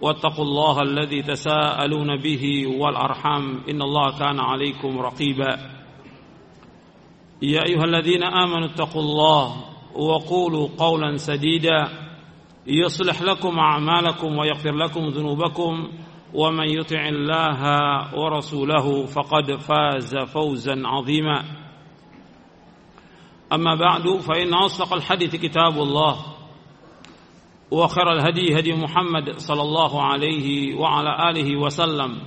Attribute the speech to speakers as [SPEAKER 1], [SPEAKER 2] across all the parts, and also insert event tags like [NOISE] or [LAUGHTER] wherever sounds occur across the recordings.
[SPEAKER 1] واتقوا الله الذي تساءلون به والأرحام إن الله كان عليكم رقيبا. يا أيها الذين آمنوا اتقوا الله وقولوا قولا سديدا. يصلح لكم أعمالكم ويغفر لكم ذنوبكم. ومن يطع الله ورسوله فقد فاز فوزا عظيما. أما بعد فإن أصدق الحديث كتاب الله. وخير الهدي هدي محمد صلى الله عليه وعلى آله وسلم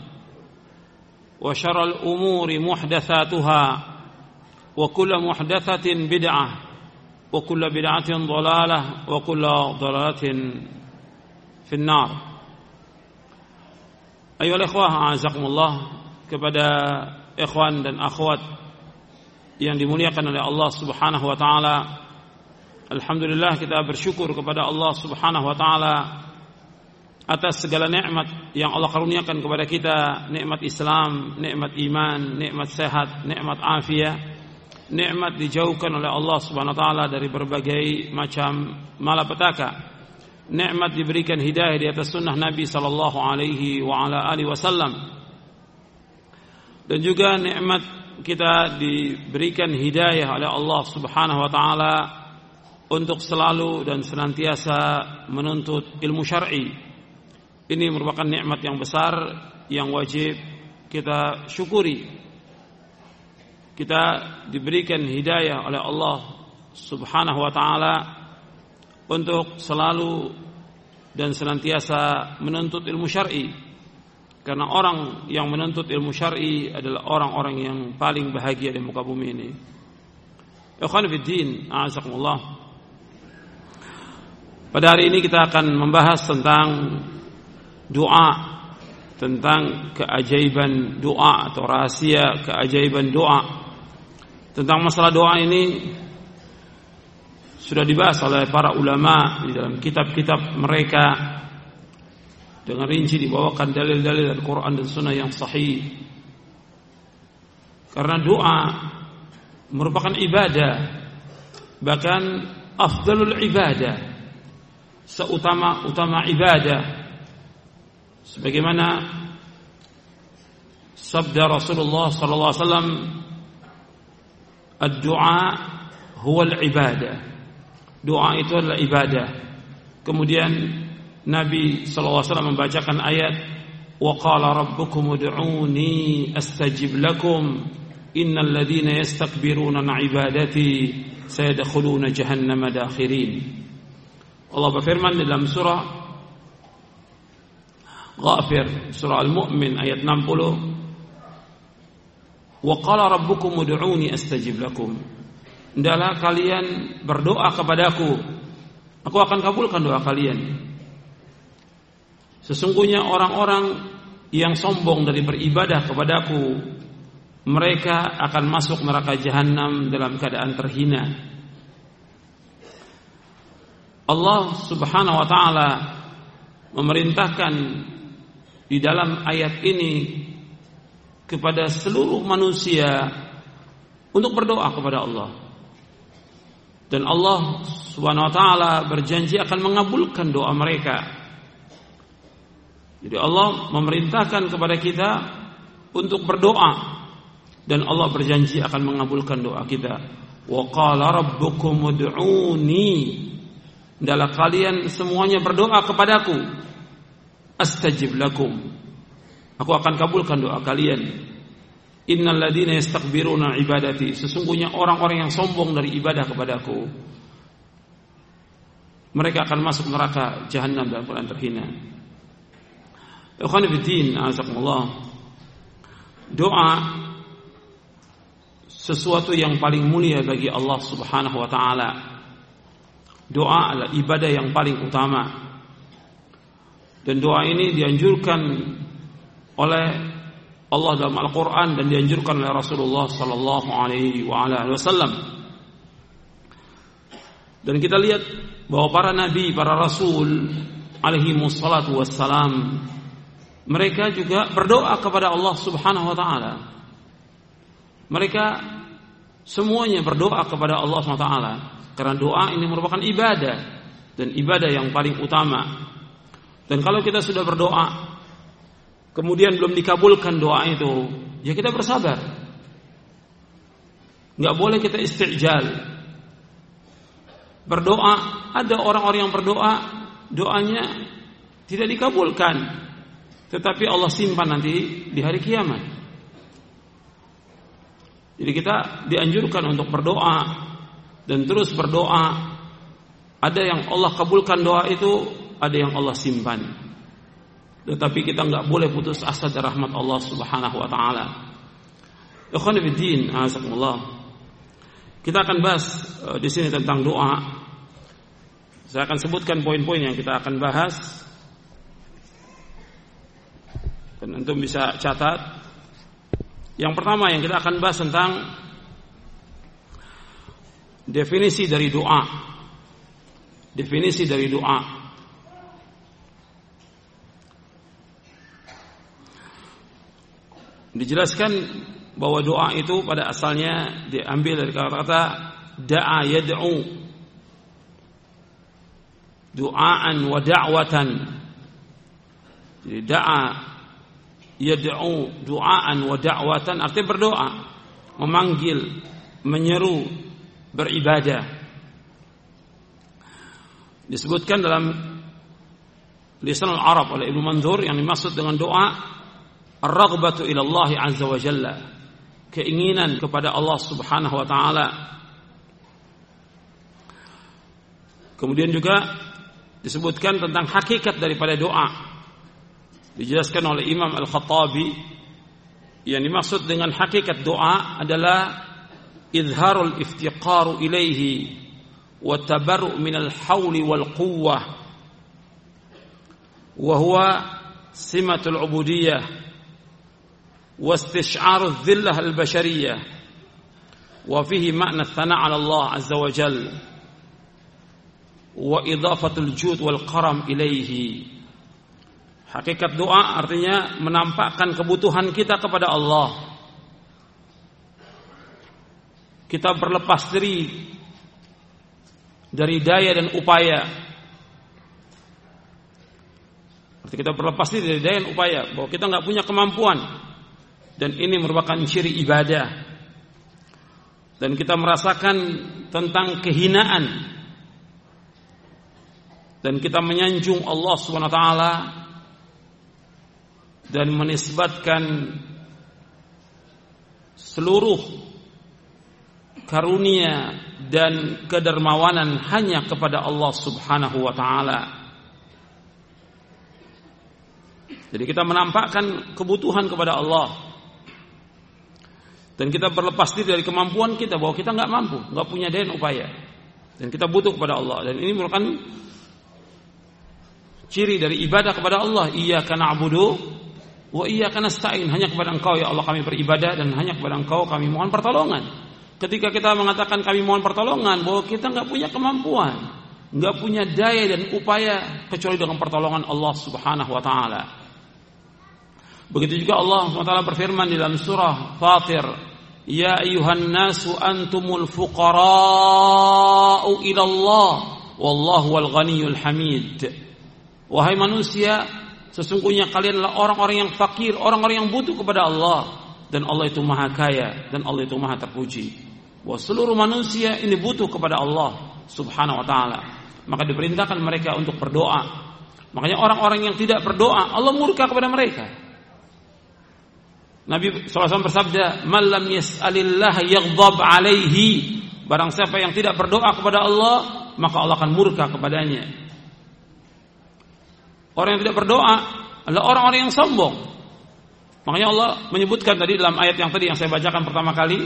[SPEAKER 1] وشر الأمور محدثاتها وكل محدثة بدعة وكل بدعة ضلالة وكل ضلالة في النار. أيها الإخوة أعزكم الله kepada ikhwan dan akhwat yang dimuliakan oleh Allah Subhanahu wa taala. Alhamdulillah kita bersyukur kepada Allah Subhanahu wa taala atas segala nikmat yang Allah karuniakan kepada kita, nikmat Islam, nikmat iman, nikmat sehat, nikmat afiat, nikmat dijauhkan oleh Allah Subhanahu wa taala dari berbagai macam malapetaka. Nikmat diberikan hidayah di atas sunnah Nabi sallallahu alaihi wa ala alihi wasallam. Dan juga nikmat kita diberikan hidayah oleh Allah Subhanahu wa taala untuk selalu dan senantiasa menuntut ilmu syar'i. Ini merupakan nikmat yang besar yang wajib kita syukuri. Kita diberikan hidayah oleh Allah Subhanahu wa taala untuk selalu dan senantiasa menuntut ilmu syar'i. Karena orang yang menuntut ilmu syar'i adalah orang-orang yang paling bahagia di muka bumi ini. Ikhwan fiddin, a'azakumullah. Pada hari ini kita akan membahas tentang doa, tentang keajaiban doa atau rahasia keajaiban doa. Tentang masalah doa ini sudah dibahas oleh para ulama di dalam kitab-kitab mereka dengan rinci dibawakan dalil-dalil dari Quran dan Sunnah yang sahih. Karena doa merupakan ibadah, bahkan afdalul ibadah seutama-utama ibadah. Sebagaimana sabda Rasulullah sallallahu alaihi wasallam ad-du'a huwa al-ibadah doa itu adalah ibadah. Kemudian Nabi sallallahu alaihi wasallam membacakan ayat wa qala rabbukum ud'uni astajib lakum innal ladzina yastakbiruna an ibadati sayadkhuluna jahannama dakhirin Allah berfirman dalam surah Ghafir surah Al-Mu'min ayat 60 Wa qala rabbukum ud'uni astajib lakum. Hendaklah kalian berdoa kepadaku. Aku akan kabulkan doa kalian. Sesungguhnya orang-orang yang sombong dari beribadah kepadaku Mereka akan masuk neraka jahanam dalam keadaan terhina Allah Subhanahu wa taala memerintahkan di dalam ayat ini kepada seluruh manusia untuk berdoa kepada Allah. Dan Allah Subhanahu wa taala berjanji akan mengabulkan doa mereka. Jadi Allah memerintahkan kepada kita untuk berdoa dan Allah berjanji akan mengabulkan doa kita. Wa qala rabbukum ud'uni Hendaklah kalian semuanya berdoa kepadaku. Astajib lakum. Aku akan kabulkan doa kalian. Innal ladina yastakbiruna ibadati sesungguhnya orang-orang yang sombong dari ibadah kepadaku mereka akan masuk neraka jahanam dalam keadaan terhina. Azakumullah. Doa sesuatu yang paling mulia bagi Allah Subhanahu wa taala. Doa adalah ibadah yang paling utama. Dan doa ini dianjurkan oleh Allah dalam Al-Qur'an dan dianjurkan oleh Rasulullah sallallahu alaihi wasallam. Dan kita lihat bahwa para nabi, para rasul alaihi wassalatu wassalam mereka juga berdoa kepada Allah Subhanahu wa taala. Mereka semuanya berdoa kepada Allah Subhanahu wa taala karena doa ini merupakan ibadah dan ibadah yang paling utama. Dan kalau kita sudah berdoa kemudian belum dikabulkan doa itu, ya kita bersabar. Enggak boleh kita istijal berdoa, ada orang-orang yang berdoa, doanya tidak dikabulkan. Tetapi Allah simpan nanti di hari kiamat. Jadi kita dianjurkan untuk berdoa dan terus berdoa. Ada yang Allah kabulkan doa itu, ada yang Allah simpan. Tetapi kita nggak boleh putus asa dari rahmat Allah Subhanahu wa taala. Kita akan bahas uh, di sini tentang doa. Saya akan sebutkan poin-poin yang kita akan bahas. Dan untuk bisa catat. Yang pertama yang kita akan bahas tentang definisi dari doa. Definisi dari doa. Dijelaskan bahwa doa itu pada asalnya diambil dari kata-kata da'a yad'u du'aan wa da'watan jadi da'a yad'u du'aan wa da'watan artinya berdoa memanggil menyeru beribadah disebutkan dalam lisan al-Arab oleh Ibnu Manzur yang dimaksud dengan doa ar-raghbatu ila Allah azza wa jalla keinginan kepada Allah Subhanahu wa taala. Kemudian juga disebutkan tentang hakikat daripada doa. Dijelaskan oleh Imam Al-Khattabi yang dimaksud dengan hakikat doa adalah إظهار الافتقار إليه والتبرؤ من الحول والقوة وهو سمة العبودية واستشعار الذلة البشرية وفيه معنى الثناء على الله عز وجل وإضافة الجود والكرم إليه. حقيقة دعاء artinya menampakkan kebutuhan kita kepada Allah Allah. Kita berlepas diri dari daya dan upaya. Arti kita berlepas diri dari daya dan upaya bahwa kita nggak punya kemampuan. Dan ini merupakan ciri ibadah. Dan kita merasakan tentang kehinaan. Dan kita menyanjung Allah swt dan menisbatkan seluruh karunia dan kedermawanan hanya kepada Allah Subhanahu wa taala. Jadi kita menampakkan kebutuhan kepada Allah dan kita berlepas diri dari kemampuan kita bahwa kita nggak mampu, nggak punya daya upaya. Dan kita butuh kepada Allah. Dan ini merupakan ciri dari ibadah kepada Allah. Iya karena abudu, wa iya karena. Hanya kepada Engkau ya Allah kami beribadah dan hanya kepada Engkau kami mohon pertolongan. Ketika kita mengatakan kami mohon pertolongan bahwa kita nggak punya kemampuan, nggak punya daya dan upaya kecuali dengan pertolongan Allah Subhanahu wa taala. Begitu juga Allah SWT berfirman di dalam surah Fatir Ya ayuhan nasu antumul fuqara'u ila Allah wallahu wal ghaniyul hamid. Wahai manusia, sesungguhnya kalian adalah orang-orang yang fakir, orang-orang yang butuh kepada Allah dan Allah itu maha kaya dan Allah itu maha terpuji. Bahwa seluruh manusia ini butuh kepada Allah Subhanahu wa taala. Maka diperintahkan mereka untuk berdoa. Makanya orang-orang yang tidak berdoa, Allah murka kepada mereka. Nabi SAW bersabda, "Malam yas'alillah yaghdab alaihi." Barang siapa yang tidak berdoa kepada Allah, maka Allah akan murka kepadanya. Orang yang tidak berdoa adalah orang-orang yang sombong. Makanya Allah menyebutkan tadi dalam ayat yang tadi yang saya bacakan pertama kali,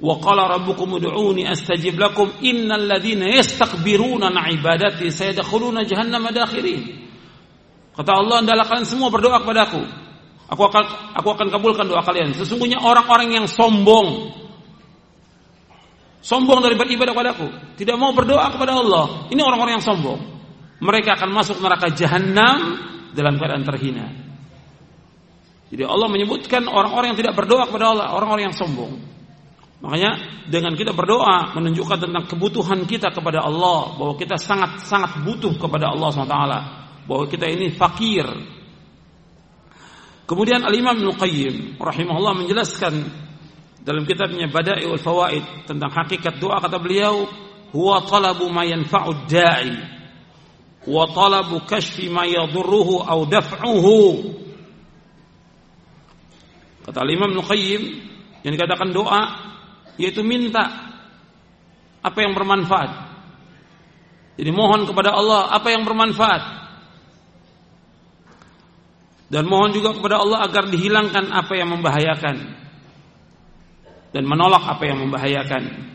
[SPEAKER 1] "Wa qala rabbukum ud'uni astajib lakum innal ladzina yastakbiruna an ibadati sayadkhuluna jahannama dakhirin." Kata Allah, "Hendaklah kalian semua berdoa kepadaku, Aku akan aku akan kabulkan doa kalian. Sesungguhnya orang-orang yang sombong sombong dari beribadah kepadaku, tidak mau berdoa kepada Allah. Ini orang-orang yang sombong. Mereka akan masuk neraka jahanam dalam keadaan terhina. Jadi Allah menyebutkan orang-orang yang tidak berdoa kepada Allah, orang-orang yang sombong. Makanya dengan kita berdoa menunjukkan tentang kebutuhan kita kepada Allah, bahwa kita sangat-sangat butuh kepada Allah SWT, bahwa kita ini fakir, Kemudian Al-Imam Ibnu rahimahullah menjelaskan dalam kitabnya Bada'iul Fawaid tentang hakikat doa kata beliau huwa talabu ma yanfa'u da'i wa talabu kashfi ma yadurruhu aw daf'uhu. Kata Al-Imam Ibnu Qayyim yang dikatakan doa yaitu minta apa yang bermanfaat jadi mohon kepada Allah apa yang bermanfaat dan mohon juga kepada Allah agar dihilangkan apa yang membahayakan dan menolak apa yang membahayakan.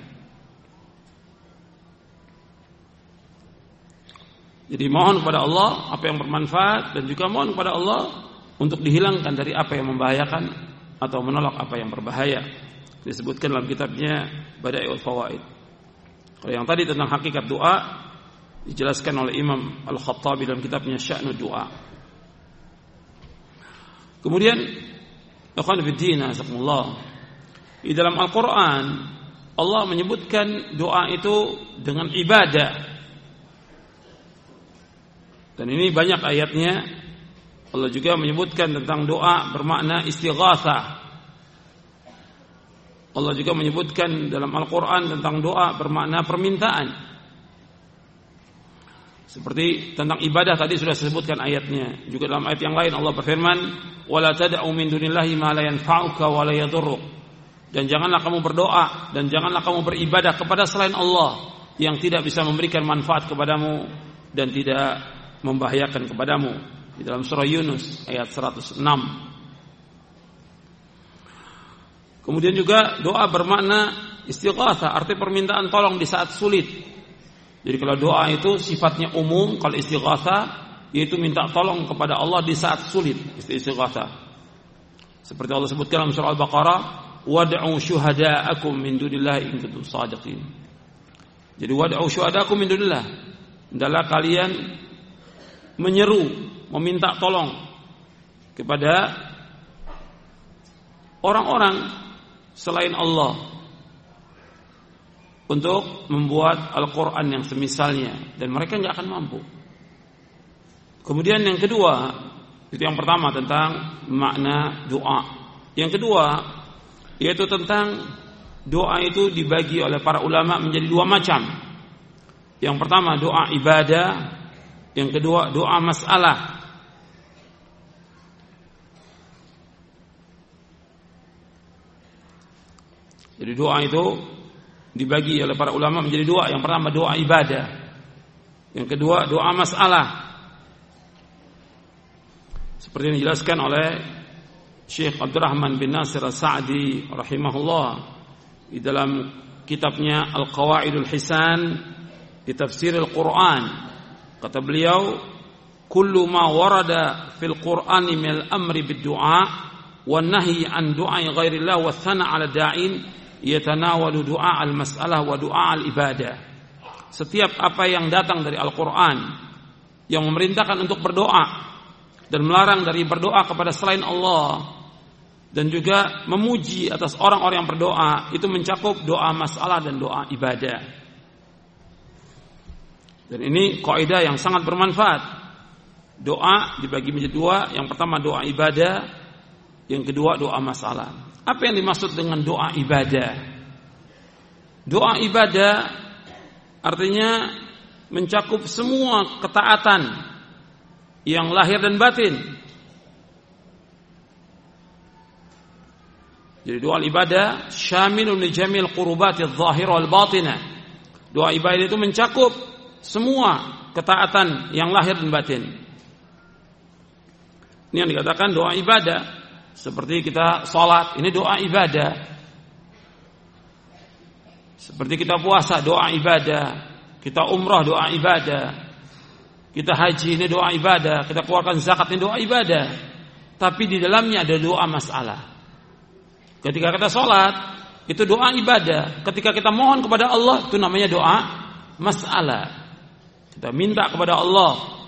[SPEAKER 1] Jadi mohon kepada Allah apa yang bermanfaat dan juga mohon kepada Allah untuk dihilangkan dari apa yang membahayakan atau menolak apa yang berbahaya. Disebutkan dalam kitabnya Bada'iul Fawaid. Kalau yang tadi tentang hakikat doa dijelaskan oleh Imam Al-Khattabi dalam kitabnya Sya'nud Doa. Kemudian ikhwan fillah di dalam Al-Qur'an Allah menyebutkan doa itu dengan ibadah. Dan ini banyak ayatnya Allah juga menyebutkan tentang doa bermakna istighatsah. Allah juga menyebutkan dalam Al-Qur'an tentang doa bermakna permintaan. Seperti tentang ibadah tadi sudah disebutkan ayatnya. Juga dalam ayat yang lain Allah berfirman, "Wala tad'u min dunillahi ma la yanfa'uka wa la yadhurruk." Dan janganlah kamu berdoa dan janganlah kamu beribadah kepada selain Allah yang tidak bisa memberikan manfaat kepadamu dan tidak membahayakan kepadamu. Di dalam surah Yunus ayat 106. Kemudian juga doa bermakna istighatsah, arti permintaan tolong di saat sulit. Jadi kalau doa itu sifatnya umum, kalau istighatha yaitu minta tolong kepada Allah di saat sulit, istighatha. Seperti Allah sebutkan dalam surah Al-Baqarah, "Wad'u syuhada'akum min dunillahi in kuntum shadiqin." Jadi wad'u syuhada'akum min dunillah. Adalah kalian menyeru, meminta tolong kepada orang-orang selain Allah untuk membuat Al-Quran yang semisalnya dan mereka nggak akan mampu. Kemudian yang kedua itu yang pertama tentang makna doa. Yang kedua yaitu tentang doa itu dibagi oleh para ulama menjadi dua macam. Yang pertama doa ibadah, yang kedua doa masalah. Jadi doa itu dibagi oleh para ulama menjadi dua. Yang pertama doa ibadah. Yang kedua doa masalah. Seperti yang dijelaskan oleh Syekh Abdurrahman bin Nasir As-Sa'di rahimahullah di dalam kitabnya Al-Qawaidul Hisan di tafsir Al-Quran. Kata beliau, "Kullu ma warada fil Qur'ani min al-amri bid-du'a wan nahyi an du'a ghairillah wa thana 'ala da'in yatanawalu du'a al-mas'alah wa du'a al-ibadah. Setiap apa yang datang dari Al-Qur'an yang memerintahkan untuk berdoa dan melarang dari berdoa kepada selain Allah dan juga memuji atas orang-orang yang berdoa itu mencakup doa masalah dan doa ibadah. Dan ini kaidah yang sangat bermanfaat. Doa dibagi menjadi dua, yang pertama doa ibadah, yang kedua doa masalah. Apa yang dimaksud dengan doa ibadah? Doa ibadah artinya mencakup semua ketaatan yang lahir dan batin. Jadi doa ibadah syamilun jamil qurubati adh-dhahir wal batinah. Doa ibadah itu mencakup semua ketaatan yang lahir dan batin. Ini yang dikatakan doa ibadah. Seperti kita sholat, ini doa ibadah. Seperti kita puasa, doa ibadah. Kita umrah, doa ibadah. Kita haji, ini doa ibadah. Kita keluarkan zakat, ini doa ibadah. Tapi di dalamnya ada doa masalah. Ketika kita sholat, itu doa ibadah. Ketika kita mohon kepada Allah, itu namanya doa masalah. Kita minta kepada Allah.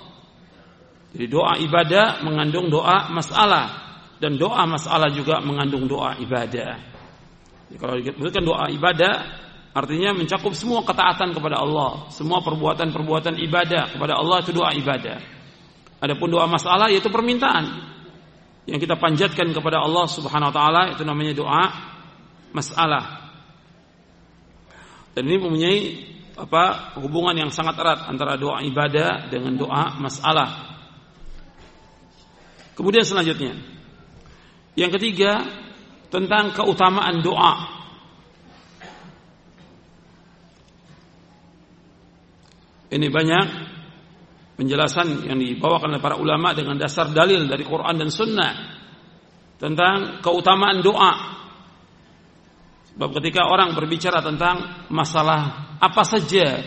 [SPEAKER 1] Jadi doa ibadah mengandung doa masalah dan doa masalah juga mengandung doa ibadah. Jadi kalau disebutkan doa ibadah artinya mencakup semua ketaatan kepada Allah, semua perbuatan-perbuatan ibadah kepada Allah itu doa ibadah. Adapun doa masalah yaitu permintaan yang kita panjatkan kepada Allah Subhanahu wa taala itu namanya doa masalah. Dan ini mempunyai apa hubungan yang sangat erat antara doa ibadah dengan doa masalah. Kemudian selanjutnya yang ketiga tentang keutamaan doa. Ini banyak penjelasan yang dibawakan oleh para ulama dengan dasar dalil dari Quran dan Sunnah tentang keutamaan doa. Sebab ketika orang berbicara tentang masalah apa saja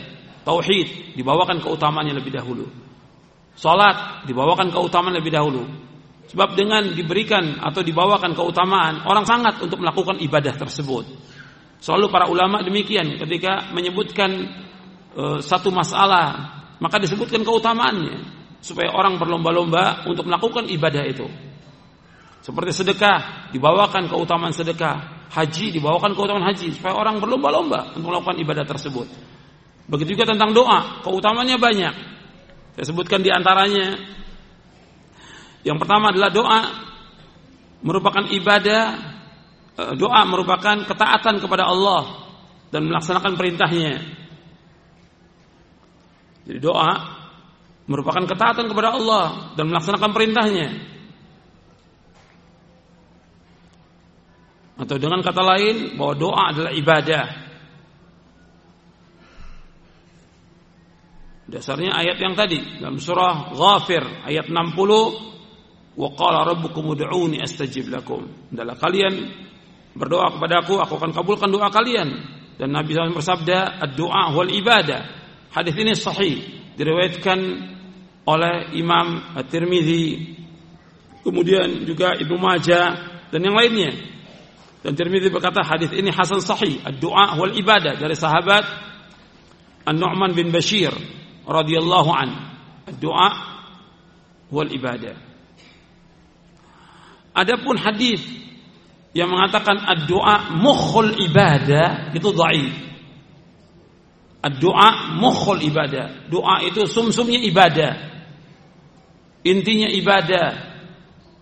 [SPEAKER 1] tauhid dibawakan keutamaannya lebih dahulu. Salat dibawakan keutamaan lebih dahulu. Sebab dengan diberikan atau dibawakan keutamaan, orang sangat untuk melakukan ibadah tersebut. Selalu para ulama demikian ketika menyebutkan e, satu masalah, maka disebutkan keutamaannya supaya orang berlomba-lomba untuk melakukan ibadah itu. Seperti sedekah, dibawakan keutamaan sedekah, haji dibawakan keutamaan haji supaya orang berlomba-lomba untuk melakukan ibadah tersebut. Begitu juga tentang doa, keutamaannya banyak. Saya sebutkan di antaranya yang pertama adalah doa merupakan ibadah, eh, doa merupakan ketaatan kepada Allah dan melaksanakan perintahnya. Jadi doa merupakan ketaatan kepada Allah dan melaksanakan perintahnya. Atau dengan kata lain bahwa doa adalah ibadah. Dasarnya ayat yang tadi dalam surah Ghafir ayat 60 Wa qala rabbukum ud'uni astajib lakum. Adalah kalian berdoa kepada aku, aku akan kabulkan doa kalian. Dan Nabi SAW bersabda, "Ad-du'a wal ibadah." Hadis ini sahih, diriwayatkan oleh Imam At-Tirmizi, kemudian juga Ibnu Majah dan yang lainnya. Dan Tirmizi berkata hadis ini hasan sahih, ad-du'a wal ibadah dari sahabat An-Nu'man bin Bashir radhiyallahu an. Ad-du'a wal ibadah. Adapun hadis yang mengatakan ad-doa mukhul ibadah itu dhaif. Ad-doa mukhul ibadah. Doa itu sumsumnya ibadah. Intinya ibadah.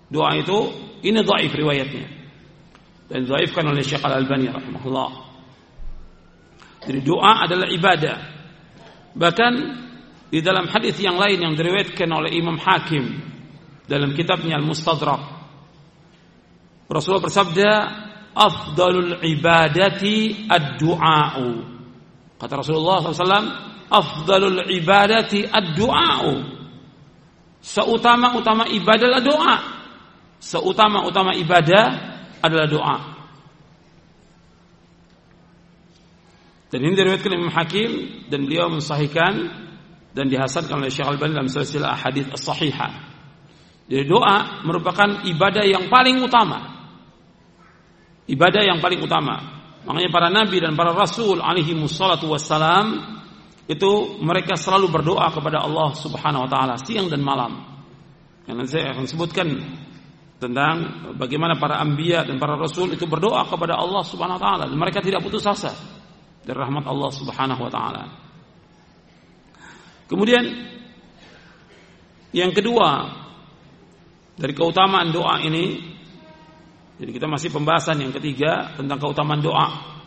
[SPEAKER 1] Doa itu ini dhaif riwayatnya. Dan dhaifkan oleh Syekh Al-Albani rahimahullah. Jadi doa adalah ibadah. Bahkan di dalam hadis yang lain yang diriwayatkan oleh Imam Hakim dalam kitabnya Al-Mustadrak Rasulullah bersabda, "Afdalul ibadati ad-du'a'u." Kata Rasulullah SAW, "Afdalul ibadati ad-du'a'u." Seutama-utama ibadah adalah doa. Seutama-utama ibadah adalah doa. Dan ini diriwayatkan Imam Hakim dan beliau mensahihkan dan dihasankan oleh Syekh Al-Albani dalam silsilah hadis as-sahihah. Jadi doa merupakan ibadah yang paling utama ibadah yang paling utama. Makanya para nabi dan para rasul alaihi musallatu wassalam itu mereka selalu berdoa kepada Allah Subhanahu wa taala siang dan malam. Yang nanti saya akan sebutkan tentang bagaimana para anbiya dan para rasul itu berdoa kepada Allah Subhanahu wa taala dan mereka tidak putus asa dari rahmat Allah Subhanahu wa taala. Kemudian yang kedua dari keutamaan doa ini jadi kita masih pembahasan yang ketiga tentang keutamaan doa.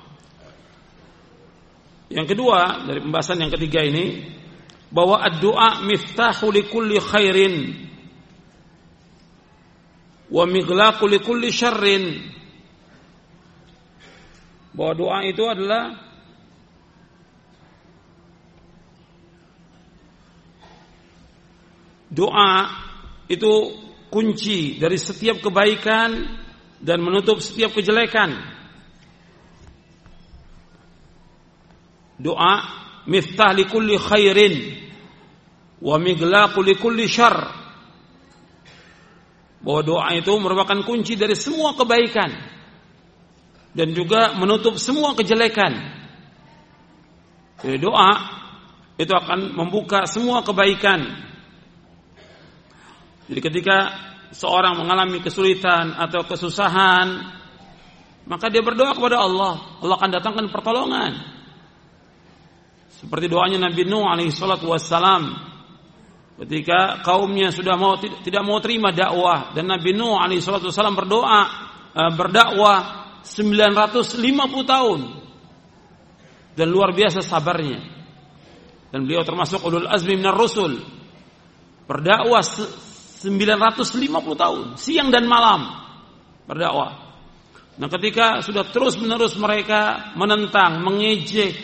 [SPEAKER 1] Yang kedua dari pembahasan yang ketiga ini bahwa doa miftahu likulli khairin wa mighlaqu likulli syarrin bahwa doa itu adalah doa itu kunci dari setiap kebaikan dan menutup setiap kejelekan. Doa miftah li kulli khairin wa miglaqu li kulli syarr. Bahwa doa itu merupakan kunci dari semua kebaikan dan juga menutup semua kejelekan. Jadi doa itu akan membuka semua kebaikan. Jadi ketika seorang mengalami kesulitan atau kesusahan, maka dia berdoa kepada Allah. Allah akan datangkan pertolongan. Seperti doanya Nabi Nuh alaihi salatu wassalam ketika kaumnya sudah mau tidak mau terima dakwah dan Nabi Nuh alaihi salatu wasallam berdoa eh, berdakwah 950 tahun dan luar biasa sabarnya dan beliau termasuk ulul azmi minar rusul berdakwah 950 tahun siang dan malam berdakwah. Nah ketika sudah terus menerus mereka menentang mengejek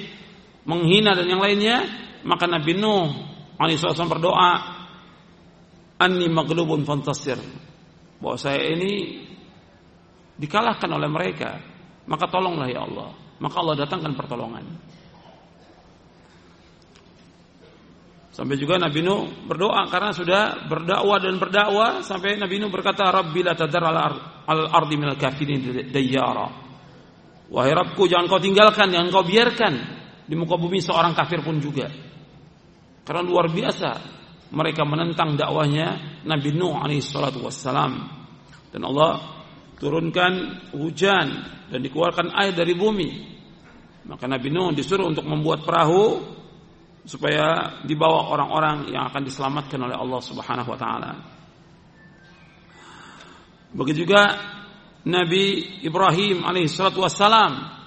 [SPEAKER 1] menghina dan yang lainnya maka Nabi Nuh SAW berdoa Anni maglubun fantasir. Bahwa saya ini Dikalahkan oleh mereka Maka tolonglah ya Allah. Maka Allah datangkan pertolongan Sampai juga Nabi Nuh berdoa karena sudah berdakwah dan berdakwah sampai Nabi Nuh berkata Rabbi tadar al ardi minal kafirin dayyara. Wahai Rabbku jangan kau tinggalkan, jangan kau biarkan di muka bumi seorang kafir pun juga. Karena luar biasa mereka menentang dakwahnya Nabi Nuh alaihi salatu wassalam. Dan Allah turunkan hujan dan dikeluarkan air dari bumi. Maka Nabi Nuh disuruh untuk membuat perahu supaya dibawa orang-orang yang akan diselamatkan oleh Allah Subhanahu wa taala. Begitu juga Nabi Ibrahim alaihi salatu wassalam.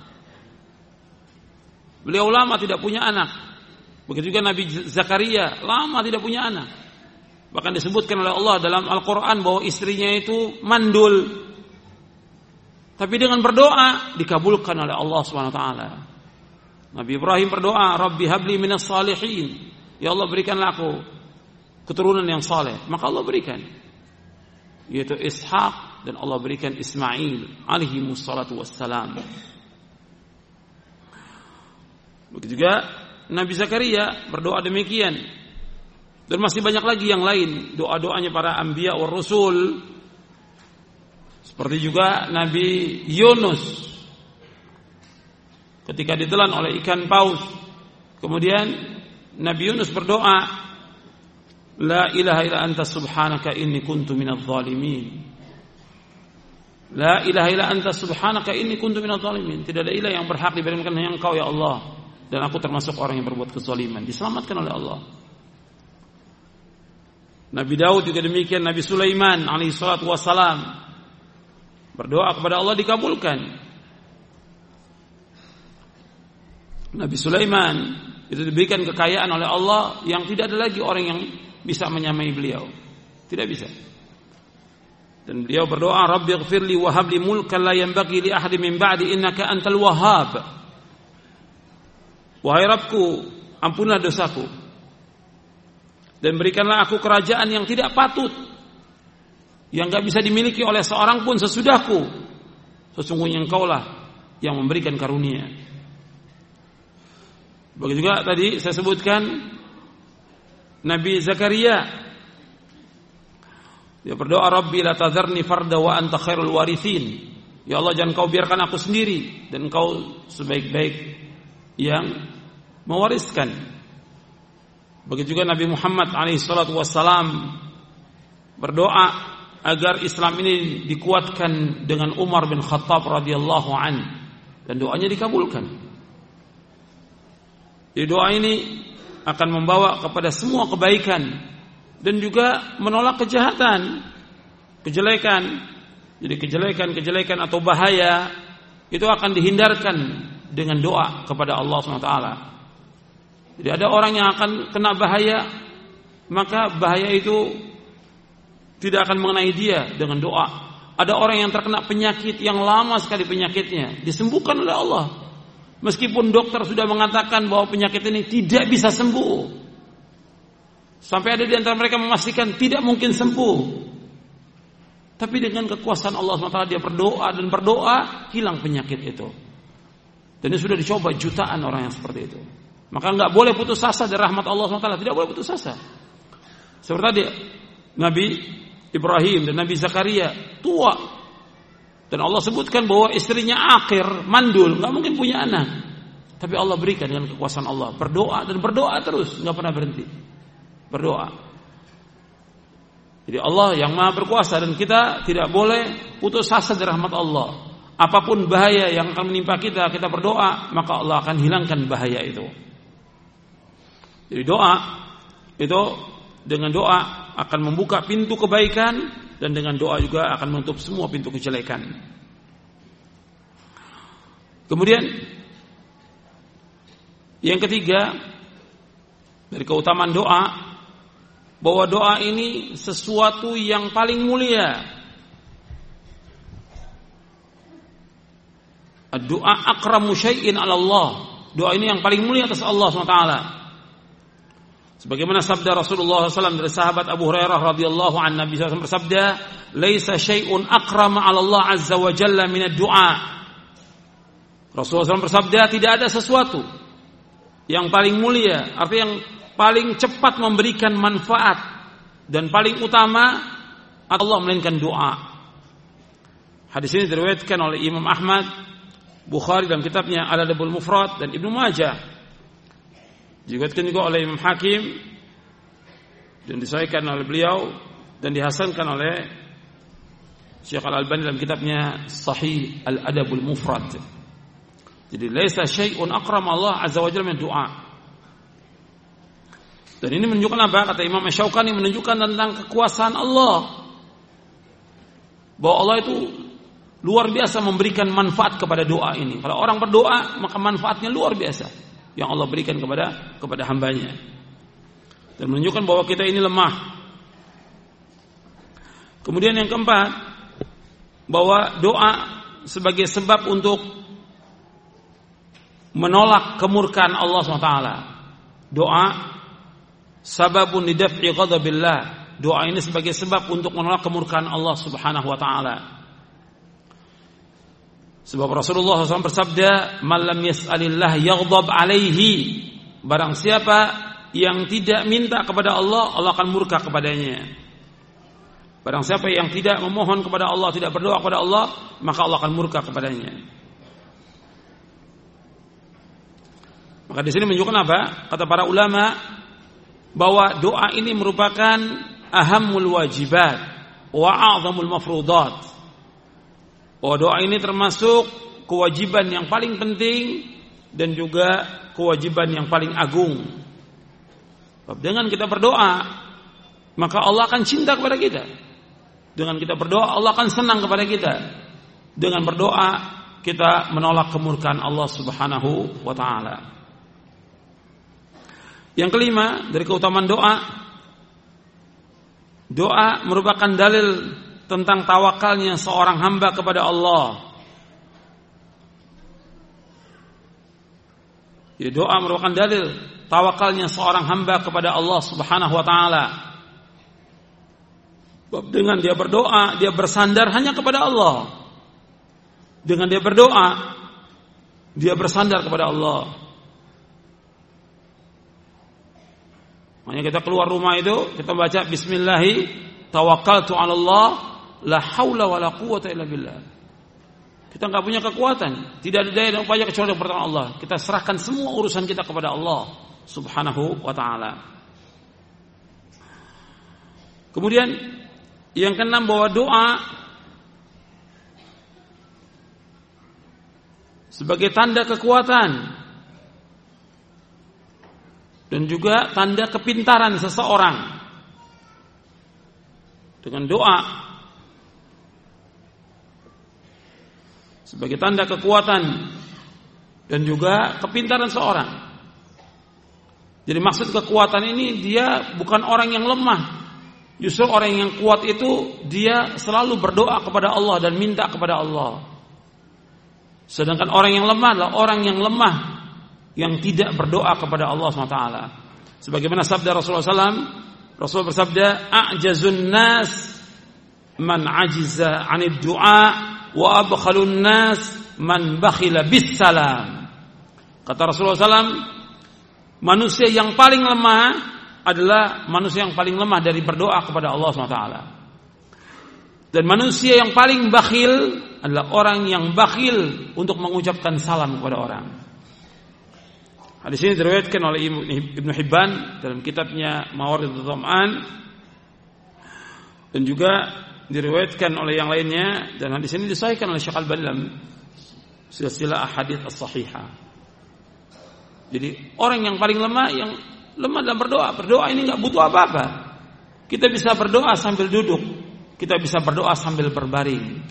[SPEAKER 1] Beliau lama tidak punya anak, Begitu juga Nabi Zakaria lama tidak punya anak. Bahkan disebutkan oleh Allah dalam Al-Quran bahwa istrinya itu mandul. Tapi dengan berdoa dikabulkan oleh Allah SWT. Nabi Ibrahim berdoa, Rabbi habli minas salihin. Ya Allah berikanlah aku keturunan yang saleh. Maka Allah berikan. Yaitu Ishak dan Allah berikan Ismail alaihi wassalatu wassalam. Begitu juga Nabi Zakaria berdoa demikian. Dan masih banyak lagi yang lain doa-doanya para anbiya wa rasul. Seperti juga Nabi Yunus ketika ditelan oleh ikan paus. Kemudian Nabi Yunus berdoa, La ilaha illa anta subhanaka inni kuntu minadh zalimin. La ilaha illa anta subhanaka inni kuntu minadh zalimin. Tidak ada ilah yang berhak diberikan hanya Engkau ya Allah dan aku termasuk orang yang berbuat kezaliman diselamatkan oleh Allah Nabi Daud juga demikian Nabi Sulaiman alaihi salatu berdoa kepada Allah dikabulkan Nabi Sulaiman itu diberikan kekayaan oleh Allah yang tidak ada lagi orang yang bisa menyamai beliau tidak bisa dan beliau berdoa Rabbi ighfirli wa habli mulkan la yanbaghi li ahadin min ba'di innaka antal wahhab Wahai Rabbku, ampunlah dosaku. Dan berikanlah aku kerajaan yang tidak patut. Yang gak bisa dimiliki oleh seorang pun sesudahku. Sesungguhnya engkaulah yang memberikan karunia. Begitu juga tadi saya sebutkan Nabi Zakaria dia berdoa Rabbi la tazarni farda wa anta khairul warithin. Ya Allah jangan kau biarkan aku sendiri dan kau sebaik-baik yang mewariskan. Begitu juga Nabi Muhammad alaihissalatu berdoa agar Islam ini dikuatkan dengan Umar bin Khattab radhiyallahu an dan doanya dikabulkan. Jadi doa ini akan membawa kepada semua kebaikan dan juga menolak kejahatan, kejelekan. Jadi kejelekan-kejelekan atau bahaya itu akan dihindarkan dengan doa kepada Allah SWT. Jadi ada orang yang akan kena bahaya, maka bahaya itu tidak akan mengenai dia dengan doa Ada orang yang terkena penyakit yang lama sekali penyakitnya, disembuhkan oleh Allah. Meskipun dokter sudah mengatakan bahwa penyakit ini tidak bisa sembuh. Sampai ada di antara mereka memastikan tidak mungkin sembuh. Tapi dengan kekuasaan Allah SWT dia berdoa dan berdoa hilang penyakit itu. Dan ini sudah dicoba jutaan orang yang seperti itu. Maka nggak boleh putus asa dari rahmat Allah SWT. Tidak boleh putus asa. Seperti tadi Nabi Ibrahim dan Nabi Zakaria tua dan Allah sebutkan bahwa istrinya akhir mandul nggak mungkin punya anak. Tapi Allah berikan dengan kekuasaan Allah. Berdoa dan berdoa terus nggak pernah berhenti. Berdoa. Jadi Allah yang maha berkuasa dan kita tidak boleh putus asa dari rahmat Allah. Apa pun bahaya yang akan menimpa kita kita berdoa maka Allah akan hilangkan bahaya itu. Jadi doa itu dengan doa akan membuka pintu kebaikan dan dengan doa juga akan menutup semua pintu kejelekan. Kemudian yang ketiga dari keutamaan doa bahwa doa ini sesuatu yang paling mulia. Doa akramu syai'in 'ala Allah. Doa ini yang paling mulia atas Allah SWT. Sebagaimana sabda Rasulullah SAW dari sahabat Abu Hurairah radhiyallahu an Nabi SAW bersabda, "Laisa syai'un akrama 'ala Allah azza wa jalla min ad-du'a." Rasulullah SAW bersabda, tidak ada sesuatu yang paling mulia, artinya yang paling cepat memberikan manfaat dan paling utama Allah melainkan doa. Hadis ini diriwayatkan oleh Imam Ahmad, Bukhari dalam kitabnya Al-Adabul Mufrad dan Ibnu Majah Diriwayatkan juga oleh Imam Hakim dan disahkan oleh beliau dan dihasankan oleh Syekh Al-Albani dalam kitabnya Sahih Al-Adabul Mufrad. Jadi laisa syai'un akram Allah azza wa jalla min. Dan ini menunjukkan apa? Kata Imam Syaukani menunjukkan tentang kekuasaan Allah. Bahwa Allah itu luar biasa memberikan manfaat kepada doa ini. Kalau orang berdoa, maka manfaatnya luar biasa yang Allah berikan kepada kepada hambanya dan menunjukkan bahwa kita ini lemah. Kemudian yang keempat, bahwa doa sebagai sebab untuk menolak kemurkaan Allah SWT. Doa sababun lidaf'i ghadabillah. Doa ini sebagai sebab untuk menolak kemurkaan Allah Subhanahu wa taala. Sebab Rasulullah SAW bersabda, "Malam yas'alillah yaghdab alaihi." Barang siapa yang tidak minta kepada Allah, Allah akan murka kepadanya. Barang siapa yang tidak memohon kepada Allah, tidak berdoa kepada Allah, maka Allah akan murka kepadanya. Maka di sini menunjukkan apa? Kata para ulama bahwa doa ini merupakan ahamul wajibat wa a'zamul mafrudat bahwa doa ini termasuk kewajiban yang paling penting dan juga kewajiban yang paling agung. Dengan kita berdoa, maka Allah akan cinta kepada kita. Dengan kita berdoa, Allah akan senang kepada kita. Dengan berdoa, kita menolak kemurkaan Allah Subhanahu wa taala. Yang kelima, dari keutamaan doa, doa merupakan dalil tentang tawakalnya seorang hamba kepada Allah. Ya, doa merupakan dalil tawakalnya seorang hamba kepada Allah Subhanahu wa taala. Dengan dia berdoa, dia bersandar hanya kepada Allah. Dengan dia berdoa, dia bersandar kepada Allah. Makanya kita keluar rumah itu, kita baca bismillahi tawakkaltu 'ala Allah la haula wala quwata illa billah. Kita nggak punya kekuatan, tidak ada daya dan upaya kecuali pertolongan Allah. Kita serahkan semua urusan kita kepada Allah Subhanahu wa taala. Kemudian yang keenam bahwa doa sebagai tanda kekuatan dan juga tanda kepintaran seseorang. Dengan doa sebagai tanda kekuatan dan juga kepintaran seorang. Jadi maksud kekuatan ini dia bukan orang yang lemah. Justru orang yang kuat itu dia selalu berdoa kepada Allah dan minta kepada Allah. Sedangkan orang yang lemah adalah orang yang lemah yang tidak berdoa kepada Allah SWT. Sebagaimana sabda Rasulullah SAW, Rasul bersabda, "A'jazun nas man ajiza 'anid du'a wa abkhalun nas man bakhila bis salam." Kata Rasulullah SAW, manusia yang paling lemah adalah manusia yang paling lemah dari berdoa kepada Allah SWT. Dan manusia yang paling bakhil adalah orang yang bakhil untuk mengucapkan salam kepada orang. Hadis ini diriwayatkan oleh Ibnu Hibban dalam kitabnya Mawaridul Dhama'an dan juga diriwayatkan oleh yang lainnya dan hadis ini disahihkan oleh Syekh Al-Albani dalam silsilah ahadits as-sahihah. Jadi orang yang paling lemah yang lemah dalam berdoa. Berdoa ini nggak butuh apa-apa. Kita bisa berdoa sambil duduk. Kita bisa berdoa sambil berbaring.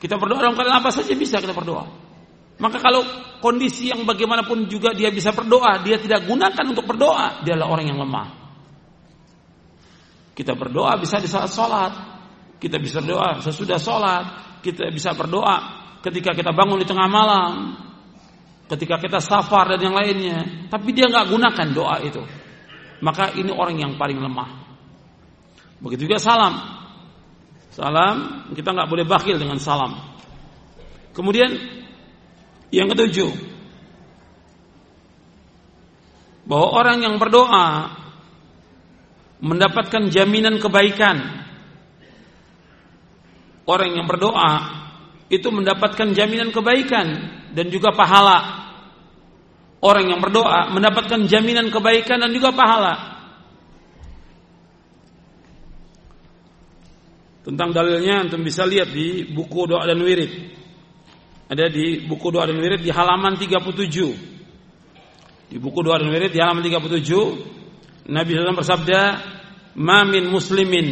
[SPEAKER 1] Kita berdoa dalam keadaan apa saja bisa kita berdoa. Maka kalau kondisi yang bagaimanapun juga dia bisa berdoa, dia tidak gunakan untuk berdoa, dia adalah orang yang lemah. Kita berdoa bisa di saat sholat, kita bisa berdoa sesudah sholat, kita bisa berdoa ketika kita bangun di tengah malam, ketika kita safar dan yang lainnya, tapi dia nggak gunakan doa itu, maka ini orang yang paling lemah. Begitu juga salam. Salam kita nggak boleh bakhil dengan salam. Kemudian yang ketujuh, bahwa orang yang berdoa mendapatkan jaminan kebaikan. Orang yang berdoa itu mendapatkan jaminan kebaikan dan juga pahala. Orang yang berdoa mendapatkan jaminan kebaikan dan juga pahala. Tentang dalilnya antum bisa lihat di buku doa dan wirid. Ada di buku doa dan wirid di halaman 37. Di buku doa dan wirid di halaman 37 Nabi SAW bersabda, "Ma min muslimin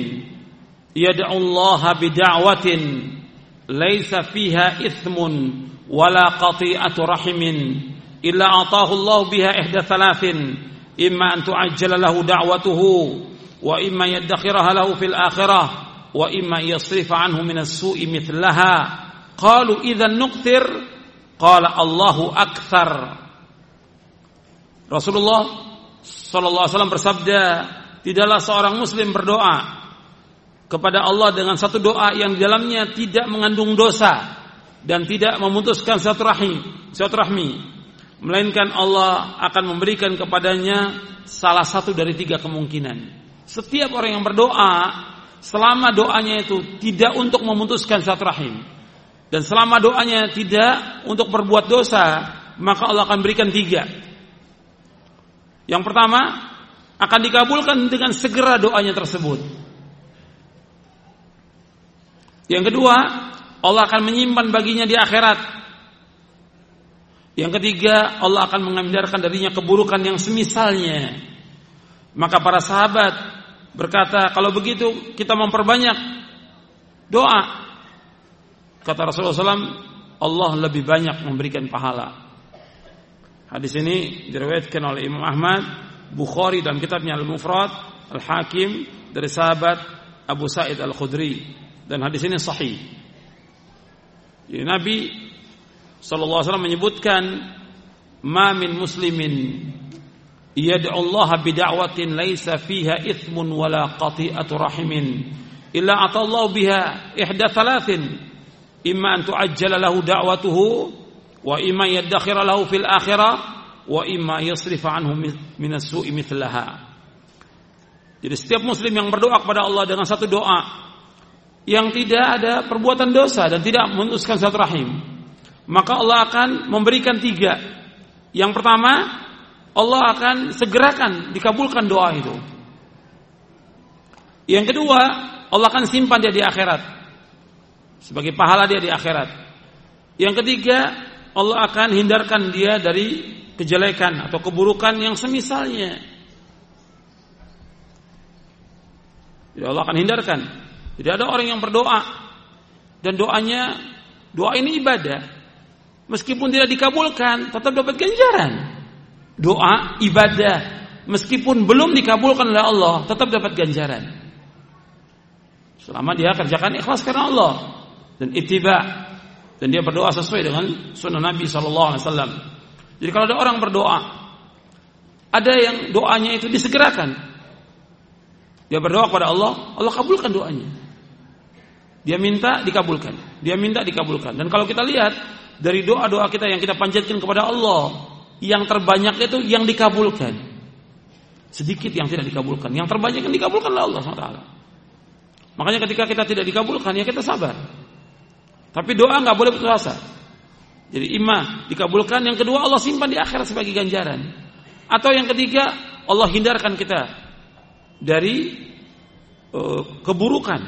[SPEAKER 1] yad'u Allah bid'awatin laisa fiha ithmun wala qati'atu rahimin illa atahu Allah biha ihda thalathin imma an tu'ajjala lahu da'watuhu wa imma yaddakhiraha lahu fil akhirah wa imma yasrifa anhu min as-su'i mithlaha qalu idhan nuqtir qala Allahu akthar Rasulullah sallallahu alaihi wasallam bersabda tidaklah seorang muslim berdoa kepada Allah dengan satu doa yang di dalamnya tidak mengandung dosa dan tidak memutuskan satu rahim, satu rahmi melainkan Allah akan memberikan kepadanya salah satu dari tiga kemungkinan. Setiap orang yang berdoa, selama doanya itu tidak untuk memutuskan satu rahim, dan selama doanya tidak untuk berbuat dosa, maka Allah akan berikan tiga. Yang pertama, akan dikabulkan dengan segera doanya tersebut. Yang kedua, Allah akan menyimpan baginya di akhirat yang ketiga, Allah akan mengamdarkan darinya keburukan yang semisalnya. Maka para sahabat berkata, kalau begitu kita memperbanyak doa. Kata Rasulullah SAW, Allah lebih banyak memberikan pahala. Hadis ini diriwayatkan oleh Imam Ahmad, Bukhari dalam kitabnya Al-Mufrad, Al-Hakim dari sahabat Abu Sa'id Al-Khudri dan hadis ini sahih. Jadi Nabi sallallahu alaihi wasallam menyebutkan ma min muslimin yad'u Allah bid'awatin laisa fiha ithmun wala qati'atu rahimin illa atallahu biha ihda thalathin imma an tu'ajjala lahu da'watuhu wa imma yaddakhira lahu fil akhirah wa imma yasrifa anhu min as-su'i mithlaha jadi setiap muslim yang berdoa kepada Allah dengan satu doa yang tidak ada perbuatan dosa dan tidak memutuskan rahim maka Allah akan memberikan tiga. Yang pertama, Allah akan segerakan dikabulkan doa itu. Yang kedua, Allah akan simpan dia di akhirat sebagai pahala dia di akhirat. Yang ketiga, Allah akan hindarkan dia dari kejelekan atau keburukan yang semisalnya. Jadi Allah akan hindarkan. Jadi ada orang yang berdoa dan doanya doa ini ibadah. Meskipun tidak dikabulkan, tetap dapat ganjaran. Doa, ibadah. meskipun belum dikabulkan oleh Allah, tetap dapat ganjaran. Selama dia kerjakan ikhlas karena Allah dan ittiba dan dia berdoa sesuai dengan sunnah Nabi sallallahu alaihi wasallam. Jadi kalau ada orang berdoa, ada yang doanya itu disegerakan. Dia berdoa kepada Allah, Allah kabulkan doanya. Dia minta dikabulkan, dia minta dikabulkan. Dan kalau kita lihat dari doa-doa kita yang kita panjatkan kepada Allah, yang terbanyak itu yang dikabulkan. Sedikit yang tidak dikabulkan, yang terbanyak yang dikabulkan oleh Allah SWT. Makanya ketika kita tidak dikabulkan ya kita sabar. Tapi doa nggak boleh putus asa. Jadi imah dikabulkan, yang kedua Allah simpan di akhirat sebagai ganjaran. Atau yang ketiga Allah hindarkan kita dari uh, keburukan.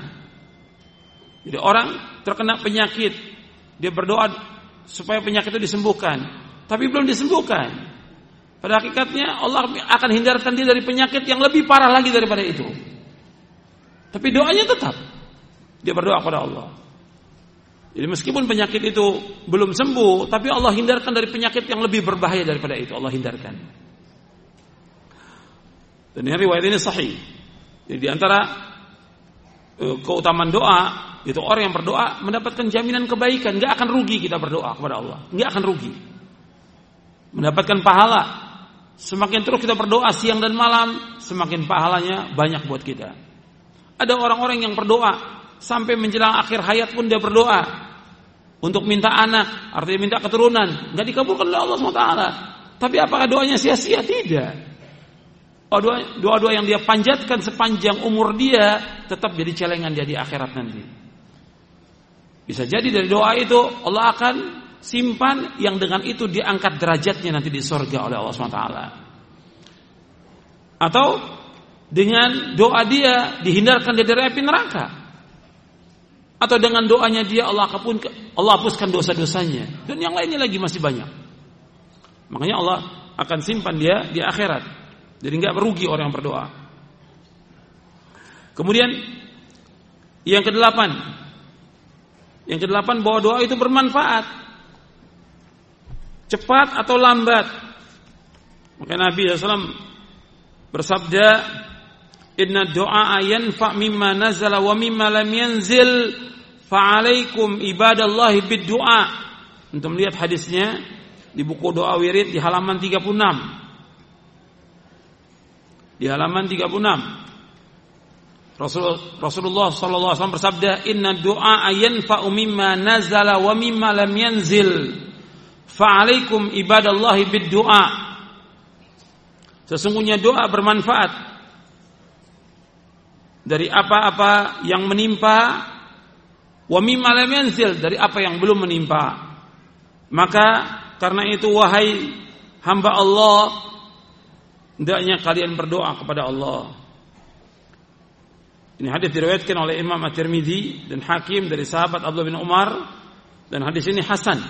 [SPEAKER 1] Jadi orang terkena penyakit, dia berdoa supaya penyakit itu disembuhkan, tapi belum disembuhkan. Pada hakikatnya Allah akan hindarkan dia dari penyakit yang lebih parah lagi daripada itu. Tapi doanya tetap. Dia berdoa kepada Allah. Jadi meskipun penyakit itu belum sembuh, tapi Allah hindarkan dari penyakit yang lebih berbahaya daripada itu. Allah hindarkan. Dan ini riwayat ini sahih. Jadi di antara e, keutamaan doa itu orang yang berdoa mendapatkan jaminan kebaikan, nggak akan rugi kita berdoa kepada Allah, nggak akan rugi. Mendapatkan pahala. Semakin terus kita berdoa siang dan malam, semakin pahalanya banyak buat kita. Ada orang-orang yang berdoa sampai menjelang akhir hayat pun dia berdoa untuk minta anak, artinya minta keturunan, nggak dikabulkan oleh Allah SWT. Tapi apakah doanya sia-sia? Tidak. Oh, doa-doa yang dia panjatkan sepanjang umur dia tetap jadi celengan dia di akhirat nanti. Bisa jadi dari doa itu Allah akan simpan yang dengan itu diangkat derajatnya nanti di sorga oleh Allah SWT. Atau dengan doa dia dihindarkan dari api neraka. Atau dengan doanya dia Allah hapuskan Allah hapuskan dosa-dosanya dan yang lainnya lagi masih banyak. Makanya Allah akan simpan dia di akhirat. Jadi nggak merugi orang yang berdoa. Kemudian yang kedelapan, yang kedelapan bahwa doa itu bermanfaat, cepat atau lambat. Maka Nabi SAW bersabda, Inna doa yanfa mimma nazala wa mimma lam yanzil fa'alaikum ibadallahi bid doa. Untuk melihat hadisnya di buku doa wirid di halaman 36. Di halaman 36. Rasul, Rasulullah sallallahu alaihi bersabda, "Inna du'a yanfa'u mimma nazala wa mimma lam yanzil." Fa'alaikum ibadallahi bid doa. Sesungguhnya doa bermanfaat dari apa-apa yang menimpa wa mimma dari apa yang belum menimpa. Maka karena itu wahai hamba Allah hendaknya kalian berdoa kepada Allah. Ini hadis diriwayatkan oleh Imam At-Tirmidzi dan Hakim dari sahabat Abdullah bin Umar dan hadis ini hasan.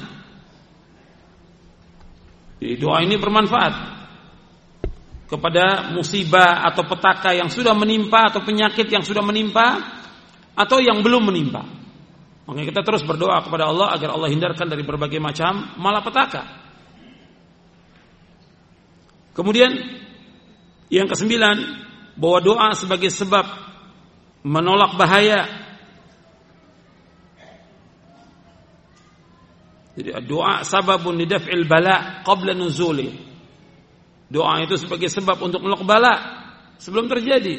[SPEAKER 1] Jadi doa ini bermanfaat kepada musibah atau petaka yang sudah menimpa atau penyakit yang sudah menimpa atau yang belum menimpa. Makanya kita terus berdoa kepada Allah agar Allah hindarkan dari berbagai macam malapetaka. Kemudian yang kesembilan bahwa doa sebagai sebab menolak bahaya. Jadi doa sababun lidaf'il bala qabla nuzuli. Doa itu sebagai sebab untuk menolak bala sebelum terjadi.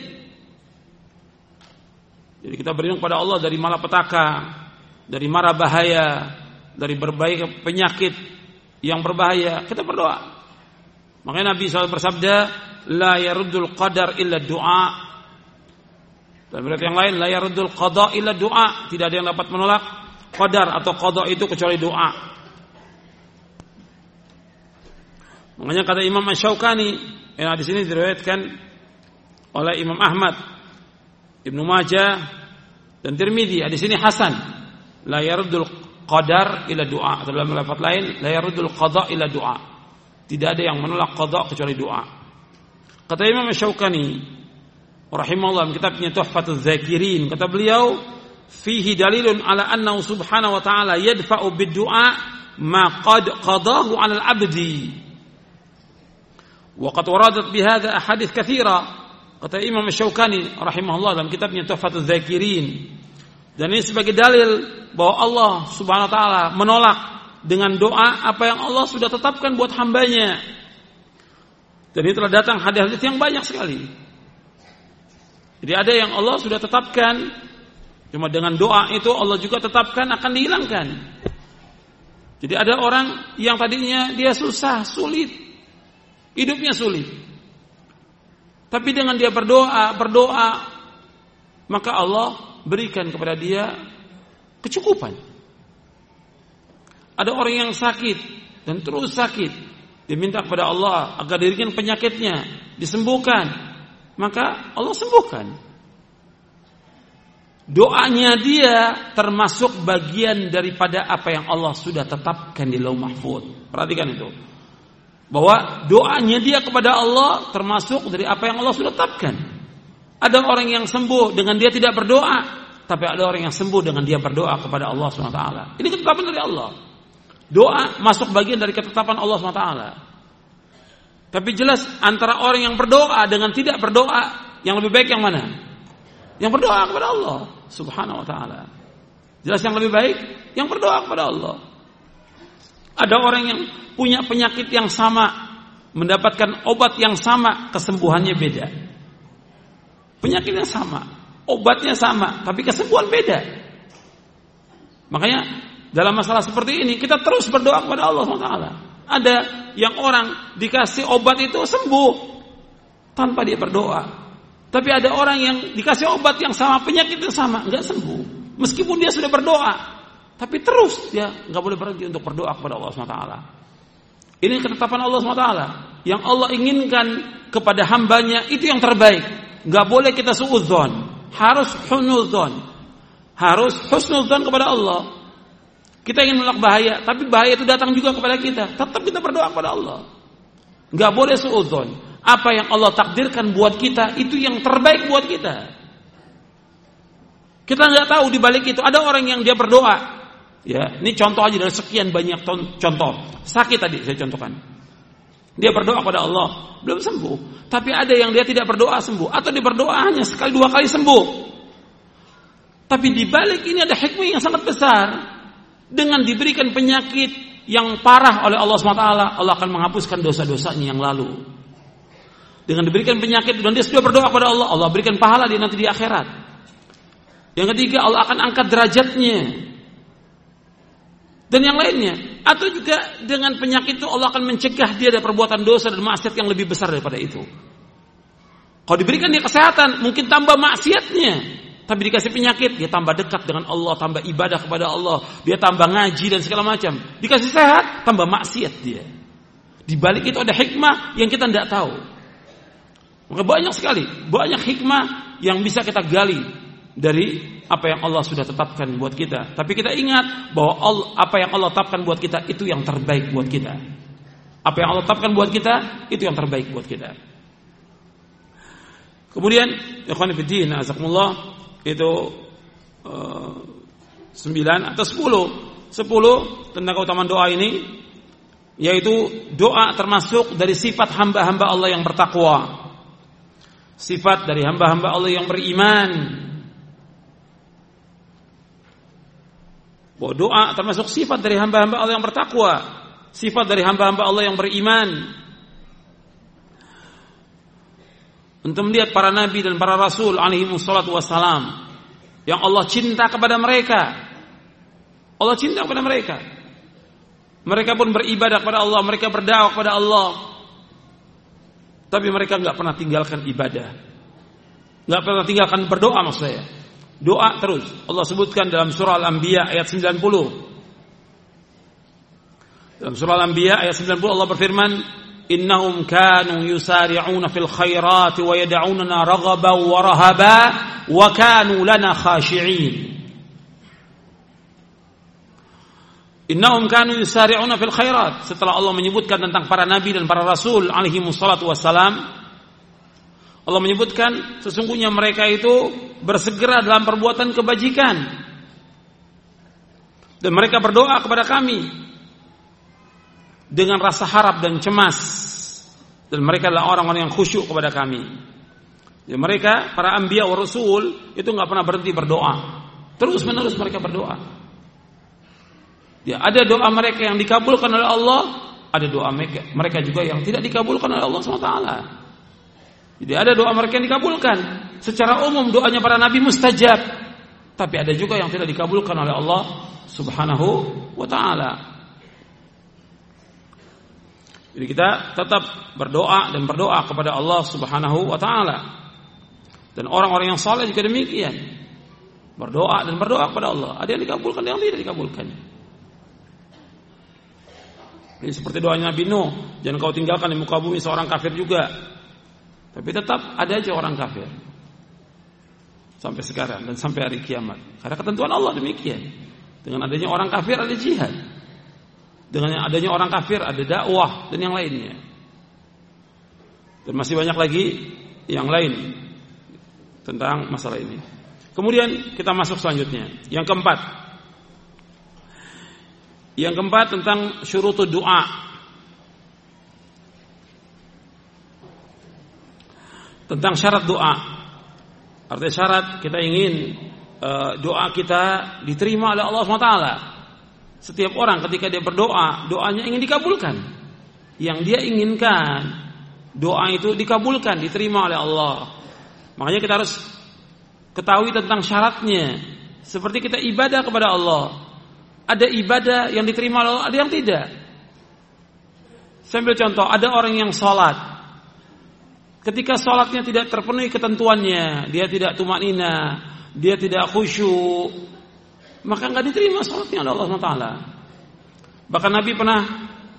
[SPEAKER 1] Jadi kita berlindung pada Allah dari malapetaka, dari mara bahaya, dari berbagai penyakit yang berbahaya. Kita berdoa. Makanya Nabi SAW bersabda, La yaruddul qadar illa doa. Dan berarti yang lain, La yaruddul qada illa doa. Tidak ada yang dapat menolak qadar atau qada itu kecuali doa. Makanya kata Imam Asy-Syaukani, yang di sini diriwayatkan oleh Imam Ahmad, Ibnu Majah dan Tirmidzi. Di sini hasan. La yaruddul qadar ila doa. Atau dalam lafaz lain, la yaruddul qada ila doa. Tidak ada yang menolak qada kecuali doa. Kata Imam Asy-Syaukani rahimahullah kitabnya Tuhfatuz Zakirin, kata beliau, fihi dalilun ala annahu subhanahu wa ta'ala yadfa'u bid du'a ma qad qadahu 'ala al-'abdi Waqad waradat bihadza ahadits katsira. Kata Imam Syaukani rahimahullah dalam kitabnya Tuhfatul Zakirin. Dan ini sebagai dalil bahwa Allah Subhanahu wa taala menolak dengan doa apa yang Allah sudah tetapkan buat hambanya. Dan ini telah datang hadis-hadis yang banyak sekali. Jadi ada yang Allah sudah tetapkan Cuma dengan doa itu Allah juga tetapkan akan dihilangkan. Jadi ada orang yang tadinya dia susah, sulit. Hidupnya sulit. Tapi dengan dia berdoa, berdoa, maka Allah berikan kepada dia kecukupan. Ada orang yang sakit dan terus sakit, dia minta kepada Allah agar dirikan penyakitnya disembuhkan, maka Allah sembuhkan. Doanya dia termasuk bagian daripada apa yang Allah sudah tetapkan di lauh mahfud. Perhatikan itu. Bahwa doanya dia kepada Allah termasuk dari apa yang Allah sudah tetapkan. Ada orang yang sembuh dengan dia tidak berdoa, tapi ada orang yang sembuh dengan dia berdoa kepada Allah SWT. Ini ketetapan dari Allah. Doa masuk bagian dari ketetapan Allah SWT. Tapi jelas antara orang yang berdoa dengan tidak berdoa, yang lebih baik yang mana? Yang berdoa kepada Allah Subhanahu wa taala. Jelas yang lebih baik yang berdoa kepada Allah. Ada orang yang punya penyakit yang sama, mendapatkan obat yang sama, kesembuhannya beda. Penyakit yang sama, obatnya sama, tapi kesembuhan beda. Makanya dalam masalah seperti ini kita terus berdoa kepada Allah SWT. Ada yang orang dikasih obat itu sembuh tanpa dia berdoa. Tapi ada orang yang dikasih obat yang sama, penyakit yang sama, nggak sembuh. Meskipun dia sudah berdoa, tapi terus dia nggak boleh berhenti untuk berdoa kepada Allah SWT. Ini ketetapan Allah SWT. Yang Allah inginkan kepada hambanya itu yang terbaik. Nggak boleh kita suudzon. Harus husnudzon. Harus husnudzon kepada Allah. Kita ingin menolak bahaya, tapi bahaya itu datang juga kepada kita. Tetap kita berdoa kepada Allah. Nggak boleh suudzon apa yang Allah takdirkan buat kita itu yang terbaik buat kita. Kita nggak tahu di balik itu ada orang yang dia berdoa. Ya, ini contoh aja dari sekian banyak contoh. Sakit tadi saya contohkan. Dia berdoa kepada Allah, belum sembuh. Tapi ada yang dia tidak berdoa sembuh atau dia berdoa hanya sekali dua kali sembuh. Tapi di balik ini ada hikmah yang sangat besar. Dengan diberikan penyakit yang parah oleh Allah SWT, Allah akan menghapuskan dosa-dosanya yang lalu. Dengan diberikan penyakit dan dia sudah berdoa kepada Allah, Allah berikan pahala dia nanti di akhirat. Yang ketiga, Allah akan angkat derajatnya. Dan yang lainnya, atau juga dengan penyakit itu Allah akan mencegah dia dari perbuatan dosa dan maksiat yang lebih besar daripada itu. Kalau diberikan dia kesehatan, mungkin tambah maksiatnya. Tapi dikasih penyakit, dia tambah dekat dengan Allah, tambah ibadah kepada Allah, dia tambah ngaji dan segala macam. Dikasih sehat, tambah maksiat dia. Di balik itu ada hikmah yang kita tidak tahu. Maka banyak sekali, banyak hikmah yang bisa kita gali dari apa yang Allah sudah tetapkan buat kita. Tapi kita ingat bahwa Allah, apa yang Allah tetapkan buat kita itu yang terbaik buat kita. Apa yang Allah tetapkan buat kita itu yang terbaik buat kita. Kemudian, ikhwan fillah, azakumullah itu uh, atau sepuluh, sepuluh tentang keutamaan doa ini yaitu doa termasuk dari sifat hamba-hamba Allah yang bertakwa sifat dari hamba-hamba Allah yang beriman. Bahwa doa termasuk sifat dari hamba-hamba Allah yang bertakwa, sifat dari hamba-hamba Allah yang beriman. Untuk melihat para nabi dan para rasul alaihi wassalatu wassalam yang Allah cinta kepada mereka. Allah cinta kepada mereka. Mereka pun beribadah kepada Allah, mereka berdakwah kepada Allah. Tapi mereka nggak pernah tinggalkan ibadah. Nggak pernah tinggalkan berdoa maksud saya. Doa terus. Allah sebutkan dalam surah Al-Anbiya ayat 90. Dalam surah Al-Anbiya ayat 90 Allah berfirman, "Innahum kanu yusari'una fil khairat wa yad'unana raghaban wa rahaba wa kanu lana khashi'in." Innahum kanu yusari'una fil khairat. Setelah Allah menyebutkan tentang para nabi dan para rasul alaihi wassalatu wassalam, Allah menyebutkan sesungguhnya mereka itu bersegera dalam perbuatan kebajikan. Dan mereka berdoa kepada kami dengan rasa harap dan cemas. Dan mereka adalah orang-orang yang khusyuk kepada kami. Ya, mereka para anbiya wa rasul itu nggak pernah berhenti berdoa. Terus menerus mereka berdoa. Ya, ada doa mereka yang dikabulkan oleh Allah, ada doa mereka mereka juga yang tidak dikabulkan oleh Allah SWT. Jadi ada doa mereka yang dikabulkan. Secara umum doanya para nabi mustajab. Tapi ada juga yang tidak dikabulkan oleh Allah Subhanahu wa taala. Jadi kita tetap berdoa dan berdoa kepada Allah Subhanahu wa taala. Dan orang-orang yang saleh juga demikian. Berdoa dan berdoa kepada Allah. Ada yang dikabulkan, ada yang tidak dikabulkan. Ini seperti doanya Nabi Nuh, jangan kau tinggalkan di muka bumi seorang kafir juga. Tapi tetap ada aja orang kafir. Sampai sekarang dan sampai hari kiamat. Karena ketentuan Allah demikian. Dengan adanya orang kafir ada jihad. Dengan adanya orang kafir ada dakwah dan yang lainnya. Dan masih banyak lagi yang lain tentang masalah ini. Kemudian kita masuk selanjutnya. Yang keempat. Yang keempat tentang syurutud doa. Tentang syarat doa. Artinya syarat kita ingin uh, doa kita diterima oleh Allah SWT. Setiap orang ketika dia berdoa, doanya ingin dikabulkan. Yang dia inginkan, doa itu dikabulkan, diterima oleh Allah. Makanya kita harus ketahui tentang syaratnya. Seperti kita ibadah kepada Allah. Ada ibadah yang diterima oleh Allah, ada yang tidak. Saya ambil contoh, ada orang yang sholat. Ketika sholatnya tidak terpenuhi ketentuannya, dia tidak tumanina, dia tidak khusyuk, maka nggak diterima sholatnya oleh Allah SWT. Bahkan Nabi pernah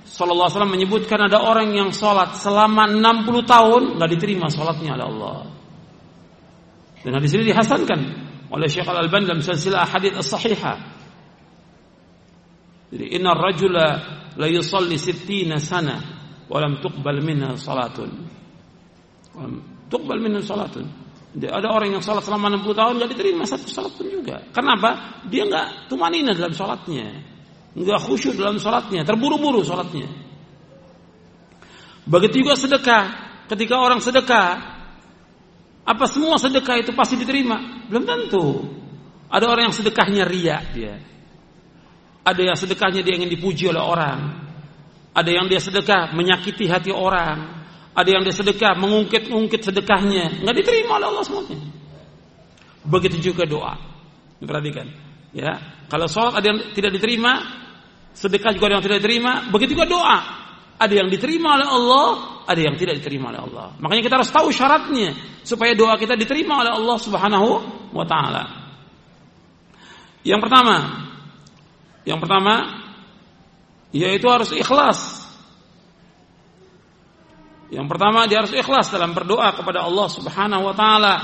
[SPEAKER 1] Sallallahu Alaihi menyebutkan ada orang yang sholat selama 60 tahun nggak diterima sholatnya oleh Allah. Dan hadis ini dihasankan oleh Syekh Al Albani dalam silsilah hadits as-sahihah. Jadi inna rajula la yusalli sittina sana wa lam tuqbal minha salatun. Tuqbal minha salatun. Ada orang yang sholat selama 60 tahun nggak diterima satu sholat pun juga. Kenapa? Dia nggak tumanina dalam sholatnya, nggak khusyuk dalam sholatnya, terburu-buru sholatnya. Begitu juga sedekah. Ketika orang sedekah, apa semua sedekah itu pasti diterima? Belum tentu. Ada orang yang sedekahnya ria dia. Ada yang sedekahnya dia ingin dipuji oleh orang. Ada yang dia sedekah menyakiti hati orang. Ada yang dia sedekah mengungkit-ungkit sedekahnya, nggak diterima oleh Allah semuanya. Begitu juga doa. Perhatikan, ya. Kalau sholat ada yang tidak diterima, sedekah juga ada yang tidak diterima, begitu juga doa. Ada yang diterima oleh Allah, ada yang tidak diterima oleh Allah. Makanya kita harus tahu syaratnya supaya doa kita diterima oleh Allah Subhanahu wa taala. Yang pertama, yang pertama yaitu harus ikhlas yang pertama dia harus ikhlas dalam berdoa kepada Allah Subhanahu wa taala.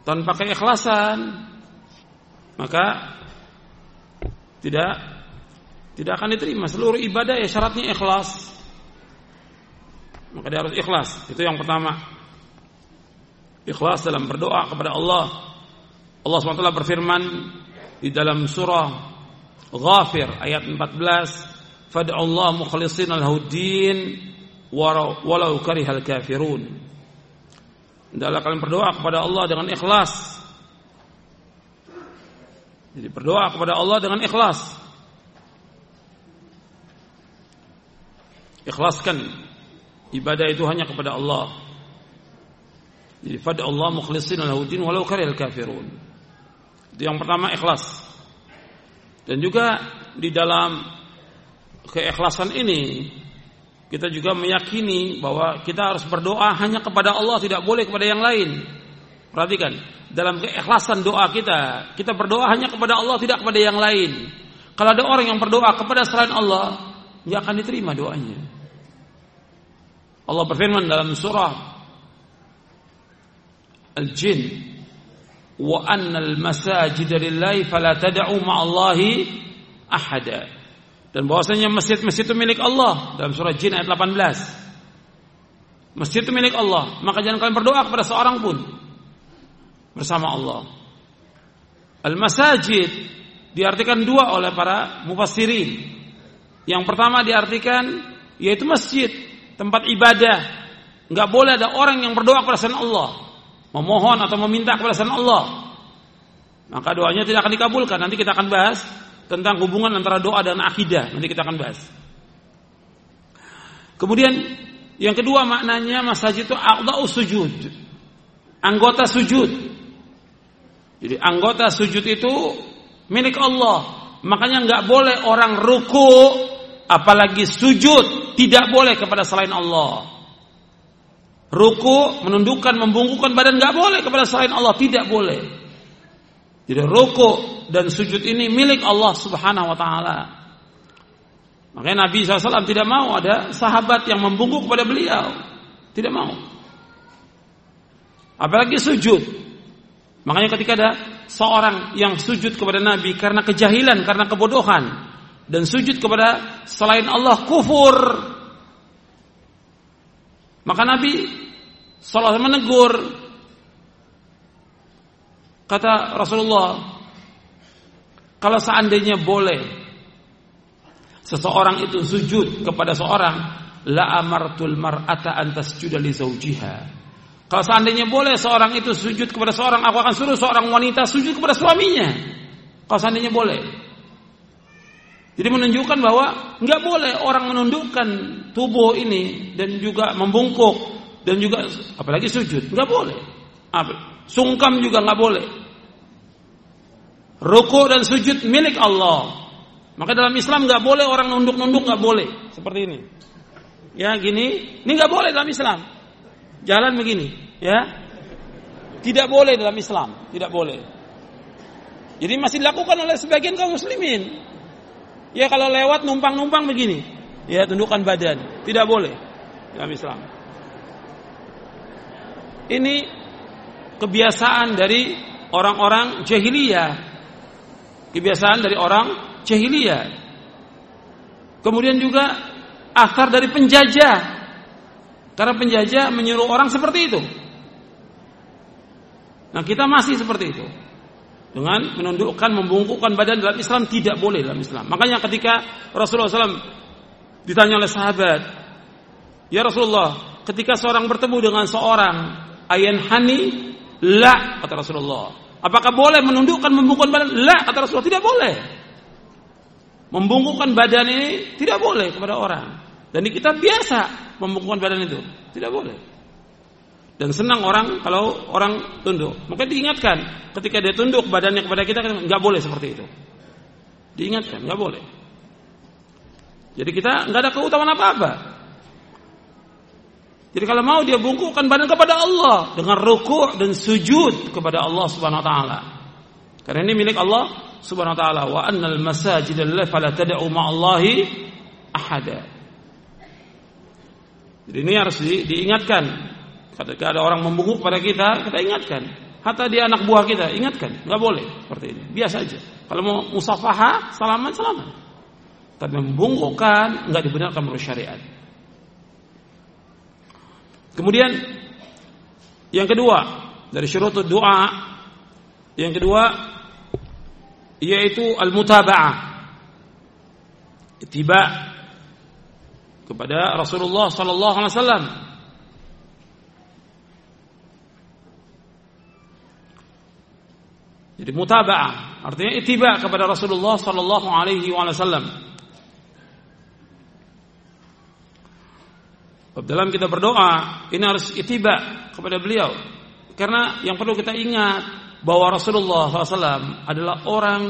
[SPEAKER 1] Tanpa keikhlasan maka tidak tidak akan diterima seluruh ibadah ya syaratnya ikhlas. Maka dia harus ikhlas. Itu yang pertama. Ikhlas dalam berdoa kepada Allah. Allah SWT berfirman di dalam surah Ghafir ayat 14, "Fad'u Allah mukhlishin al-huddin walau karihal kafirun. Hendaklah kalian berdoa kepada Allah dengan ikhlas. Jadi berdoa kepada Allah dengan ikhlas. Ikhlaskan ibadah itu hanya kepada Allah. Jadi fad Allah mukhlisin lahu din walau karihal kafirun. Itu yang pertama ikhlas. Dan juga di dalam keikhlasan ini kita juga meyakini bahwa kita harus berdoa hanya kepada Allah, tidak boleh kepada yang lain. Perhatikan, dalam keikhlasan doa kita, kita berdoa hanya kepada Allah, tidak kepada yang lain. Kalau ada orang yang berdoa kepada selain Allah, tidak akan diterima doanya. Allah berfirman dalam surah Al-Jin, "Wa annal masajid lillahi fala tad'u ma'allahi ahada." Dan bahwasanya masjid-masjid itu milik Allah dalam surah Jin ayat 18. Masjid itu milik Allah, maka jangan kalian berdoa kepada seorang pun bersama Allah. Al-masajid diartikan dua oleh para mufassirin. Yang pertama diartikan yaitu masjid tempat ibadah, nggak boleh ada orang yang berdoa kepada selain Allah, memohon atau meminta kepada selain Allah. Maka doanya tidak akan dikabulkan. Nanti kita akan bahas tentang hubungan antara doa dan akidah. Nanti kita akan bahas. Kemudian yang kedua maknanya masjid itu a'dha'u sujud. Anggota sujud. Jadi anggota sujud itu milik Allah. Makanya nggak boleh orang ruku apalagi sujud tidak boleh kepada selain Allah. Ruku menundukkan membungkukkan badan nggak boleh kepada selain Allah tidak boleh. Jadi ruku dan sujud ini milik Allah Subhanahu wa taala. Makanya Nabi SAW tidak mau ada sahabat yang membungkuk kepada beliau. Tidak mau. Apalagi sujud. Makanya ketika ada seorang yang sujud kepada Nabi karena kejahilan, karena kebodohan dan sujud kepada selain Allah kufur. Maka Nabi SAW menegur Kata Rasulullah, kalau seandainya boleh seseorang itu sujud kepada seorang, la amartul mar'ata antas li zaujiha. Kalau seandainya boleh seorang itu sujud kepada seorang, aku akan suruh seorang wanita sujud kepada suaminya. Kalau seandainya boleh. Jadi menunjukkan bahwa nggak boleh orang menundukkan tubuh ini dan juga membungkuk dan juga apalagi sujud, nggak boleh. Sungkam juga nggak boleh. Ruku dan sujud milik Allah. Maka dalam Islam nggak boleh orang nunduk-nunduk nggak boleh seperti ini. Ya gini, ini nggak boleh dalam Islam. Jalan begini, ya. Tidak boleh dalam Islam, tidak boleh. Jadi masih dilakukan oleh sebagian kaum muslimin. Ya kalau lewat numpang-numpang begini, ya tundukkan badan, tidak boleh dalam Islam. Ini kebiasaan dari orang-orang jahiliyah. Kebiasaan dari orang jahiliyah. Kemudian juga akar dari penjajah. Karena penjajah menyuruh orang seperti itu. Nah kita masih seperti itu. Dengan menundukkan, membungkukkan badan dalam Islam tidak boleh dalam Islam. Makanya ketika Rasulullah SAW ditanya oleh sahabat, Ya Rasulullah, ketika seorang bertemu dengan seorang ayan hani La kata Rasulullah. Apakah boleh menundukkan membungkukkan badan? La kata Rasulullah. Tidak boleh. Membungkukkan badan ini tidak boleh kepada orang. Dan kita biasa membungkukkan badan itu. Tidak boleh. Dan senang orang kalau orang tunduk. Maka diingatkan ketika dia tunduk badannya kepada kita nggak boleh seperti itu. Diingatkan nggak boleh. Jadi kita nggak ada keutamaan apa-apa. Jadi kalau mau dia bungkukkan badan kepada Allah dengan ruku' dan sujud kepada Allah Subhanahu wa taala. Karena ini milik Allah Subhanahu wa taala. Wa annal masajid lillahi fala tad'u ma'allahi ahada. Jadi ini harus di, diingatkan. Ketika ada orang membungkuk pada kita, kita ingatkan. Hatta dia anak buah kita, ingatkan. Enggak boleh seperti ini. Biasa aja. Kalau mau musafaha, salaman, salaman. Tapi membungkukkan enggak dibenarkan menurut syariat. Kemudian yang kedua dari syurut doa yang kedua yaitu al-mutaba'ah. Tiba kepada Rasulullah sallallahu alaihi wasallam. Jadi mutaba'ah artinya ittiba kepada Rasulullah sallallahu alaihi wasallam. Dalam kita berdoa ini harus itiba kepada beliau karena yang perlu kita ingat bahwa Rasulullah SAW adalah orang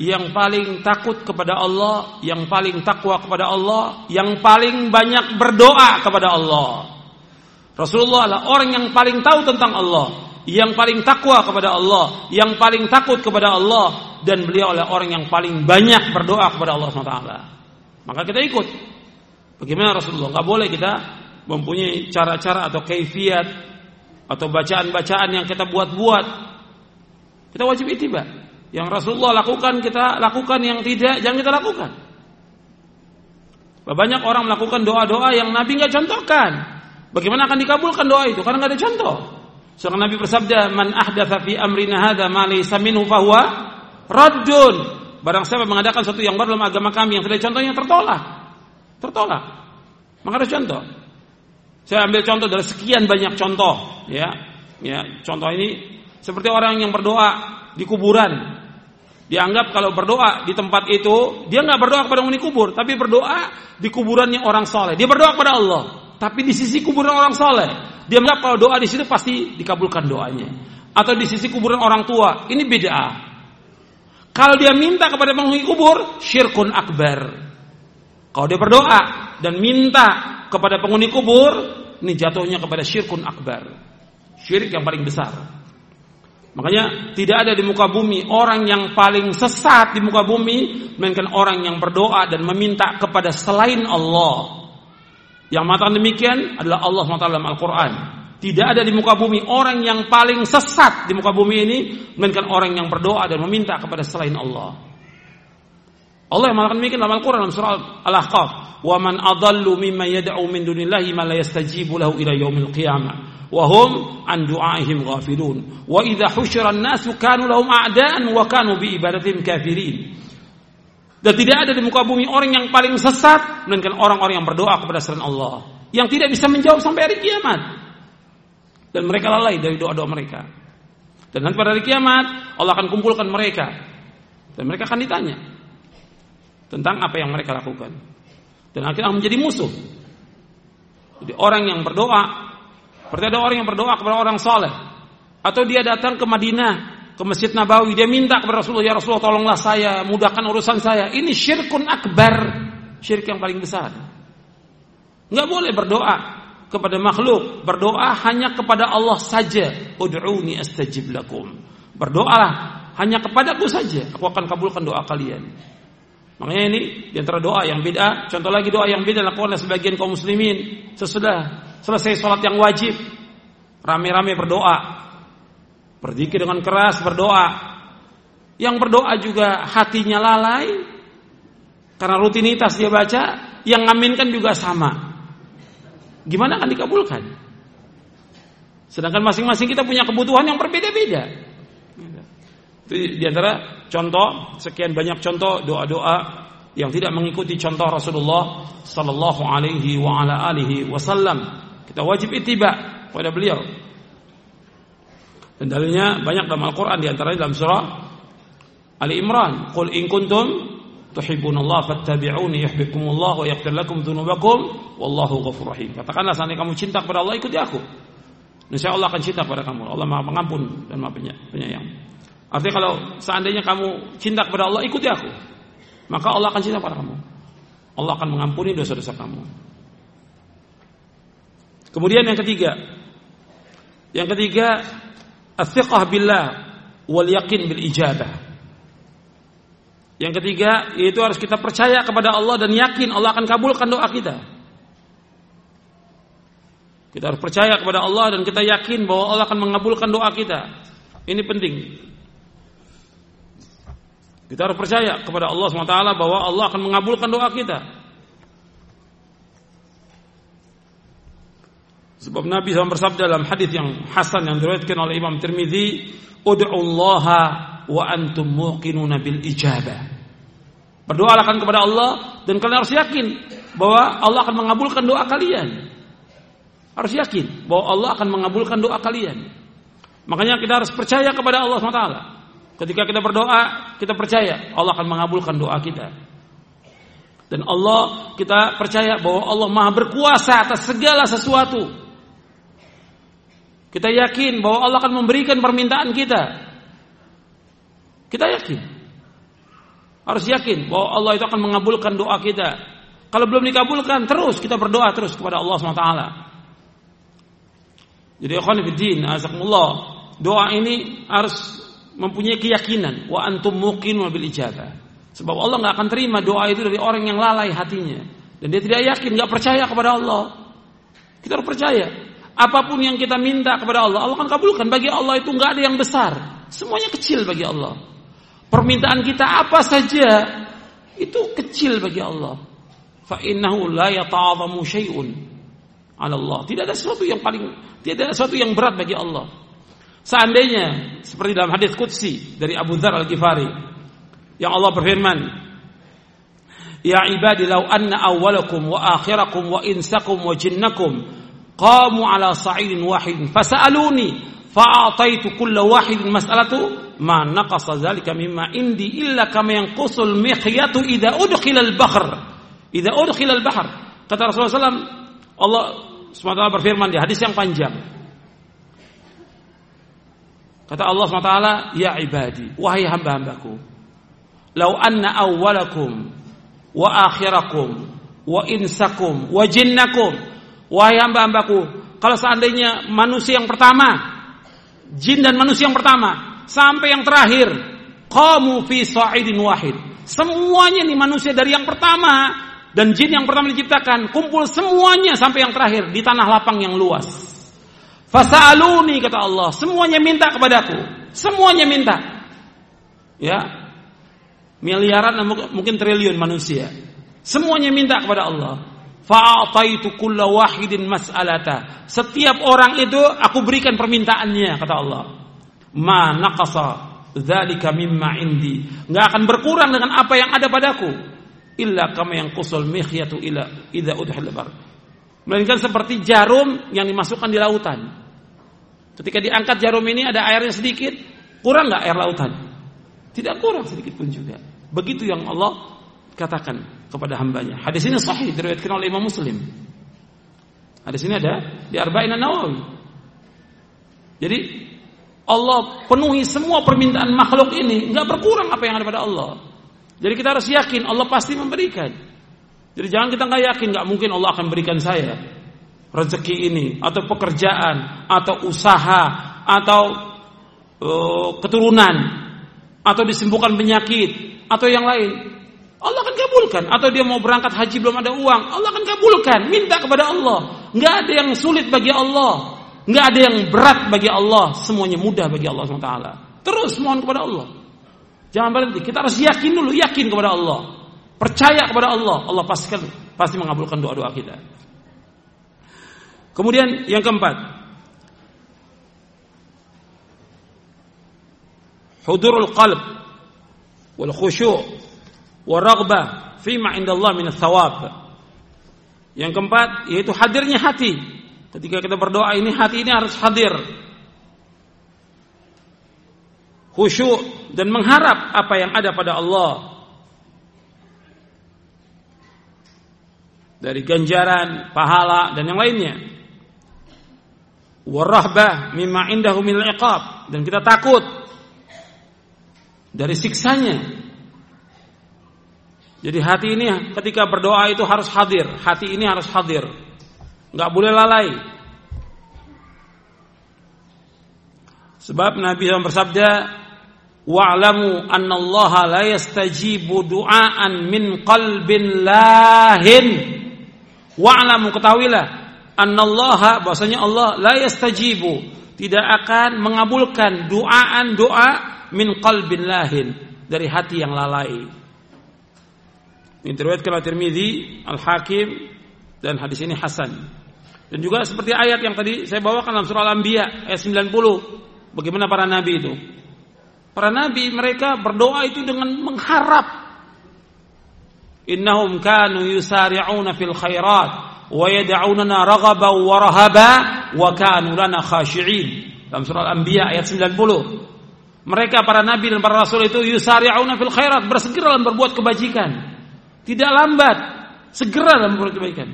[SPEAKER 1] yang paling takut kepada Allah, yang paling takwa kepada Allah, yang paling banyak berdoa kepada Allah. Rasulullah adalah orang yang paling tahu tentang Allah, yang paling takwa kepada Allah, yang paling takut kepada Allah, dan beliau adalah orang yang paling banyak berdoa kepada Allah SWT. Maka kita ikut Bagaimana Rasulullah? Gak boleh kita mempunyai cara-cara atau kaifiat atau bacaan-bacaan yang kita buat-buat. Kita wajib itiba. Yang Rasulullah lakukan kita lakukan, yang tidak jangan kita lakukan. Banyak orang melakukan doa-doa yang Nabi nggak contohkan. Bagaimana akan dikabulkan doa itu? Karena nggak ada contoh. Seorang Nabi bersabda, "Man ahdatsa fi amrina hadza ma laysa minhu fahuwa raddun." Barang siapa mengadakan sesuatu yang baru dalam agama kami yang tidak contohnya tertolak tertolak. Maka ada contoh. Saya ambil contoh dari sekian banyak contoh, ya. Ya, contoh ini seperti orang yang berdoa di kuburan. Dianggap kalau berdoa di tempat itu, dia nggak berdoa kepada penghuni kubur, tapi berdoa di kuburannya orang soleh. Dia berdoa kepada Allah, tapi di sisi kuburan orang soleh. Dia menganggap kalau doa di situ pasti dikabulkan doanya. Atau di sisi kuburan orang tua, ini beda. Kalau dia minta kepada penghuni kubur, syirkun akbar. Kalau dia berdoa dan minta kepada penghuni kubur, ini jatuhnya kepada syirkun akbar. Syirik yang paling besar. Makanya tidak ada di muka bumi orang yang paling sesat di muka bumi melainkan orang yang berdoa dan meminta kepada selain Allah. Yang mengatakan demikian adalah Allah SWT dalam Al-Quran. Tidak ada di muka bumi orang yang paling sesat di muka bumi ini melainkan orang yang berdoa dan meminta kepada selain Allah. Allah mengatakan demikian dalam Al-Quran dalam surah Al-Ahqaf. Wa man adallu mimma yad'u min dunillahi ma la yastajibu lahu ila yaumil qiyamah. Wahum an du'aihim ghafilun. Wa idza husyira an-nasu kanu lahum a'daan wa kanu bi ibadatihim kafirin. Dan tidak ada di muka bumi orang yang paling sesat melainkan orang-orang yang berdoa kepada selain Allah. Yang tidak bisa menjawab sampai hari kiamat. Dan mereka lalai dari doa-doa mereka. Dan nanti pada hari kiamat Allah akan kumpulkan mereka. Dan mereka akan ditanya tentang apa yang mereka lakukan dan akhirnya menjadi musuh jadi orang yang berdoa seperti ada orang yang berdoa kepada orang soleh. Atau dia datang ke Madinah, ke Masjid Nabawi. Dia minta kepada Rasulullah, Ya Rasulullah tolonglah saya, mudahkan urusan saya. Ini syirkun akbar. Syirik yang paling besar. Nggak boleh berdoa kepada makhluk. Berdoa hanya kepada Allah saja. Ud'uni astajib lakum. Berdoalah hanya kepadaku saja. Aku akan kabulkan doa kalian. Makanya ini di antara doa yang beda. Contoh lagi doa yang beda lakukan sebagian kaum muslimin sesudah Selesai sholat yang wajib, rame-rame berdoa. Berzikir dengan keras berdoa. Yang berdoa juga hatinya lalai karena rutinitas dia baca, yang ngaminkan juga sama. Gimana akan dikabulkan? Sedangkan masing-masing kita punya kebutuhan yang berbeda-beda. Itu di antara contoh sekian banyak contoh doa-doa yang tidak mengikuti contoh Rasulullah sallallahu alaihi wa ala alihi wasallam kita wajib ittiba pada beliau. Dan dalilnya banyak dalam Al-Qur'an di antaranya dalam surah Ali Imran, "Qul in kuntum tuhibbunallaha fattabi'uni yuhibbukumullah wa yaghfir lakum dzunubakum wallahu ghafurur rahim." Katakanlah seandainya kamu cinta kepada Allah ikuti aku. Insya Allah akan cinta kepada kamu. Allah Maha Pengampun dan Maha Penyayang. Artinya kalau seandainya kamu cinta kepada Allah ikuti aku, maka Allah akan cinta kepada kamu. Allah akan mengampuni dosa-dosa kamu. Kemudian yang ketiga, yang ketiga, as-siqah billah wal yakin bil ijabah. Yang ketiga, yaitu harus kita percaya kepada Allah dan yakin Allah akan kabulkan doa kita. Kita harus percaya kepada Allah dan kita yakin bahwa Allah akan mengabulkan doa kita. Ini penting. Kita harus percaya kepada Allah SWT bahwa Allah akan mengabulkan doa kita. Sebab Nabi SAW bersabda dalam hadis yang hasan yang diriwayatkan oleh Imam Tirmizi, Allah wa antum muqinuna bil ijabah." Berdoalah kepada Allah dan kalian harus yakin bahwa Allah akan mengabulkan doa kalian. Harus yakin bahwa Allah akan mengabulkan doa kalian. Makanya kita harus percaya kepada Allah SWT. Ketika kita berdoa, kita percaya Allah akan mengabulkan doa kita. Dan Allah kita percaya bahwa Allah Maha berkuasa atas segala sesuatu. Kita yakin bahwa Allah akan memberikan permintaan kita. Kita yakin. Harus yakin bahwa Allah itu akan mengabulkan doa kita. Kalau belum dikabulkan, terus kita berdoa terus kepada Allah SWT. Jadi ikhwan fillah, doa ini harus mempunyai keyakinan wa antum muqinu bil ijabah. Sebab Allah nggak akan terima doa itu dari orang yang lalai hatinya dan dia tidak yakin, nggak percaya kepada Allah. Kita harus percaya Apa pun yang kita minta kepada Allah, Allah akan kabulkan. Bagi Allah itu nggak ada yang besar, semuanya kecil bagi Allah. Permintaan kita apa saja itu kecil bagi Allah. Fa innahu la 'ala Allah. Tidak ada sesuatu yang paling tidak ada sesuatu yang berat bagi Allah. Seandainya seperti dalam hadis qudsi dari Abu Dzar Al-Ghifari yang Allah berfirman, Ya ibadi law anna awwalakum wa akhirakum wa insakum wa jinnakum qamu ala sa'idin wahidin fasa'aluni fa'ataitu kulla wahidin mas'alatu ma naqasa dzalika mimma indi illa kama yanqusul mikhyatu idza udkhila al-bahr idza udkhila al-bahr kata Rasulullah SAW Allah SWT berfirman di hadis yang panjang kata Allah SWT ya ibadi wahai hamba-hambaku lau anna awwalakum wa akhirakum wa insakum wa jinnakum. Wahai hamba-hambaku kalau seandainya manusia yang pertama jin dan manusia yang pertama sampai yang terakhir qamu fi sa'idin wahid. Semuanya nih manusia dari yang pertama dan jin yang pertama diciptakan kumpul semuanya sampai yang terakhir di tanah lapang yang luas fasaluni kata Allah semuanya minta kepadaku semuanya minta ya miliaran mungkin triliun manusia semuanya minta kepada Allah wahidin mas'alata. Setiap orang itu aku berikan permintaannya kata Allah. Ma naqasa dzalika mimma indi. Enggak akan berkurang dengan apa yang ada padaku. Illa kama yang kusul mikhyatu ila idza udhil bar. Melainkan seperti jarum yang dimasukkan di lautan. Ketika diangkat jarum ini ada airnya sedikit, kurang nggak air lautan? Tidak kurang sedikit pun juga. Begitu yang Allah katakan kepada hambanya. Hadis ini sahih diriwayatkan oleh Imam Muslim. Hadis ini ada di Arba'in Nawawi. Jadi Allah penuhi semua permintaan makhluk ini, nggak berkurang apa yang ada pada Allah. Jadi kita harus yakin Allah pasti memberikan. Jadi jangan kita nggak yakin nggak mungkin Allah akan berikan saya rezeki ini atau pekerjaan atau usaha atau uh, keturunan atau disembuhkan penyakit atau yang lain. Allah akan kabulkan. Atau dia mau berangkat haji belum ada uang Allah akan kabulkan. Minta kepada Allah. Nggak ada yang sulit bagi Allah. Nggak ada yang berat bagi Allah. Semuanya mudah bagi Allah SWT terus mohon kepada Allah. Jangan berhenti. Kita harus yakin dulu. Yakin kepada Allah. Percaya kepada Allah. Allah pasti pasti mengabulkan doa doa kita kemudian yang keempat hudurul qalb wal khusyu' waraghbah fima indallah min thawab. Yang keempat yaitu hadirnya hati. Ketika kita berdoa ini hati ini harus hadir. Khusyuk dan mengharap apa yang ada pada Allah. Dari ganjaran, pahala dan yang lainnya. Warahbah mimma indahu min iqab dan kita takut dari siksanya jadi hati ini ketika berdoa itu harus hadir, hati ini harus hadir. Enggak boleh lalai. Sebab Nabi yang bersabda, "Wa'lamu anna Allah la yastajibu du'aan min qalbin lahin." Wa'lamu ketahuilah anna Allah bahwasanya Allah la yastajibu tidak akan mengabulkan duaan doa min qalbin lahin dari hati yang lalai. Ini diriwayatkan oleh Tirmizi, Al-Hakim dan hadis ini hasan. Dan juga seperti ayat yang tadi saya bawakan dalam surah Al-Anbiya ayat 90. Bagaimana para nabi itu? Para nabi mereka berdoa itu dengan mengharap. Innahum kanu yusari'una fil khairat wa rahaba wa kanu lana khashi'in. Dalam surah Al-Anbiya ayat 90. Mereka para nabi dan para rasul itu yusari'una fil khairat, bersegera dalam berbuat kebajikan tidak lambat, segera dalam berbuat kebaikan.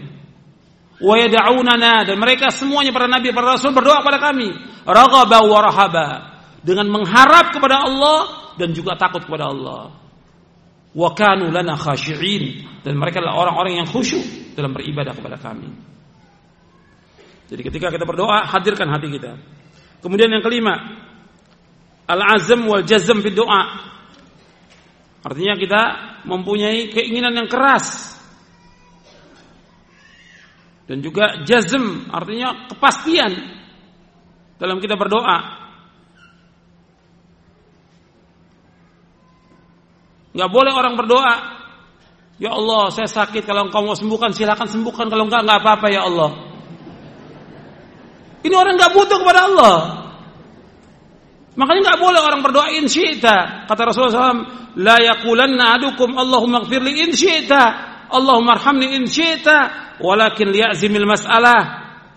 [SPEAKER 1] Wa dan mereka semuanya para nabi para rasul berdoa kepada kami, raghaba wa rahaba, dengan mengharap kepada Allah dan juga takut kepada Allah. Wa kanu lana khashi'in dan mereka adalah orang-orang yang khusyuk dalam beribadah kepada kami. Jadi ketika kita berdoa, hadirkan hati kita. Kemudian yang kelima, al-azm wal jazm fi doa. Artinya kita mempunyai keinginan yang keras. Dan juga jazm artinya kepastian dalam kita berdoa. Gak boleh orang berdoa, Ya Allah, saya sakit. Kalau engkau mau sembuhkan, silakan sembuhkan. Kalau enggak, enggak apa-apa ya Allah. Ini orang enggak butuh kepada Allah. Makanya nggak boleh orang berdoa in syi'ta. Kata Rasulullah SAW, la yaqulanna adukum Allahumma gfirli in syi'ta. Allahumma arhamni in syi'ta. Walakin liya'zimil mas'alah.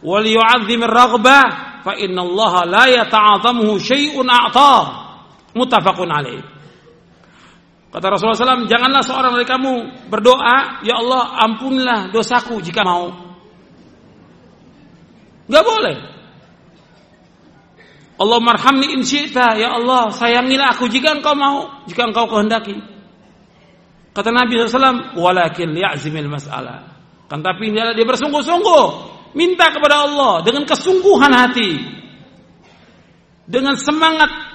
[SPEAKER 1] Wal yu'adzimir raghbah. Fa inna Allah la yata'azamuhu syai'un a'tah. Mutafakun alaih. Kata Rasulullah SAW, janganlah seorang dari kamu berdoa, Ya Allah ampunilah dosaku jika mau. Gak boleh. Allah marhamni in syi'ta, ya Allah, sayangilah aku jika engkau mau, jika engkau kehendaki. Kata Nabi SAW, walakin li'azimil mas'alah. Kan tapi dia bersungguh-sungguh, minta kepada Allah dengan kesungguhan hati. Dengan semangat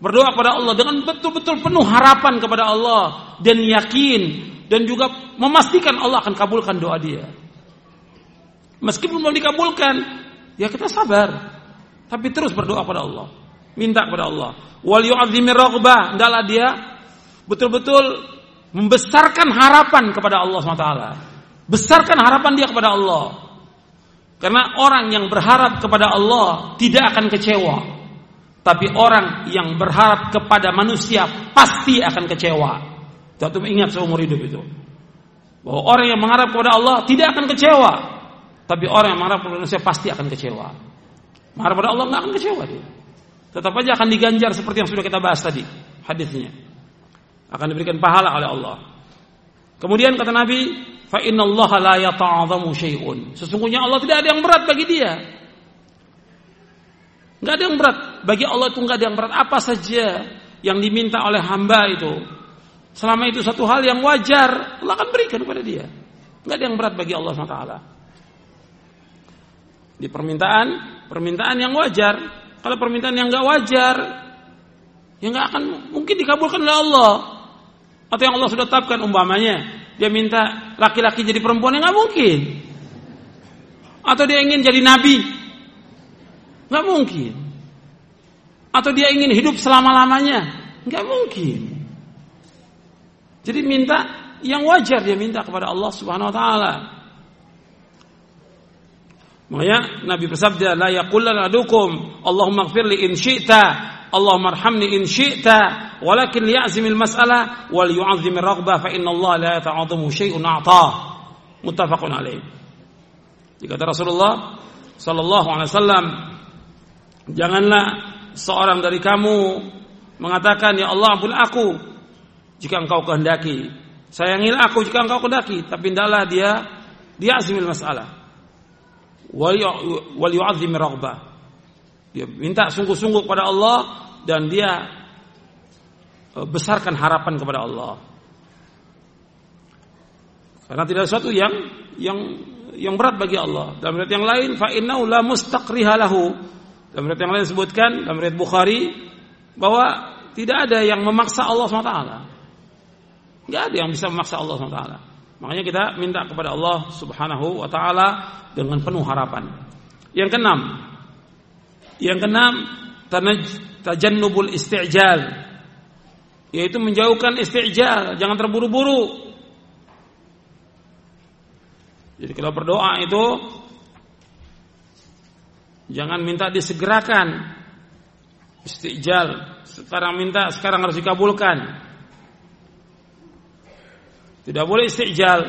[SPEAKER 1] berdoa kepada Allah dengan betul-betul penuh harapan kepada Allah dan yakin dan juga memastikan Allah akan kabulkan doa dia. Meskipun belum dikabulkan, ya kita sabar. Tapi terus berdoa kepada Allah. Minta kepada Allah. Wal yu'azzimir raghbah. Hendaklah dia betul-betul membesarkan harapan kepada Allah SWT. Besarkan harapan dia kepada Allah. Karena orang yang berharap kepada Allah tidak akan kecewa. Tapi orang yang berharap kepada manusia pasti akan kecewa. Tentu ingat seumur hidup itu. Bahwa orang yang mengharap kepada Allah tidak akan kecewa. Tapi orang yang mengharap kepada manusia pasti akan kecewa. Marah pada Allah nggak akan kecewa dia. Tetap aja akan diganjar seperti yang sudah kita bahas tadi hadisnya. Akan diberikan pahala oleh Allah. Kemudian kata Nabi, fa Allah la yata'adhamu syai'un. Sesungguhnya Allah tidak ada yang berat bagi dia. Enggak ada yang berat. Bagi Allah itu enggak ada yang berat. Apa saja yang diminta oleh hamba itu. Selama itu satu hal yang wajar, Allah akan berikan kepada dia. Enggak ada yang berat bagi Allah SWT. Di permintaan permintaan yang wajar. Kalau permintaan yang nggak wajar, ya nggak akan mungkin dikabulkan oleh Allah. Atau yang Allah sudah tetapkan umpamanya, dia minta laki-laki jadi perempuan yang nggak mungkin. Atau dia ingin jadi nabi, nggak mungkin. Atau dia ingin hidup selama lamanya, nggak mungkin. Jadi minta yang wajar dia minta kepada Allah Subhanahu Wa Taala. Makanya Nabi bersabda la yaqulan adukum Allahumma ighfirli in syi'ta Allahumma arhamni in syi'ta walakin liya'zimil mas'alah wal yu'azzimir raghbah fa inna Allah la yata'adhamu syai'un a'ta muttafaqun alaih Jika Rasulullah sallallahu alaihi wasallam janganlah seorang dari kamu mengatakan ya Allah ampun aku jika engkau kehendaki sayangilah aku jika engkau kehendaki tapi hendaklah dia dia azimil masalah wal yu'azzim raghbah. Dia minta sungguh-sungguh kepada Allah dan dia e, besarkan harapan kepada Allah. Karena tidak sesuatu yang yang yang berat bagi Allah. Dalam riwayat yang lain fa innahu la mustaqriha. Dalam riwayat yang lain disebutkan dalam riwayat Bukhari bahwa tidak ada yang memaksa Allah SWT. Tidak ada yang bisa memaksa Allah SWT. Makanya kita minta kepada Allah Subhanahu wa taala dengan penuh harapan. Yang keenam, yang keenam tajannubul isti'jal yaitu menjauhkan isti'jal, jangan terburu-buru. Jadi kalau berdoa itu jangan minta disegerakan. Isti'jal, sekarang minta, sekarang harus dikabulkan. Tidak boleh istijal.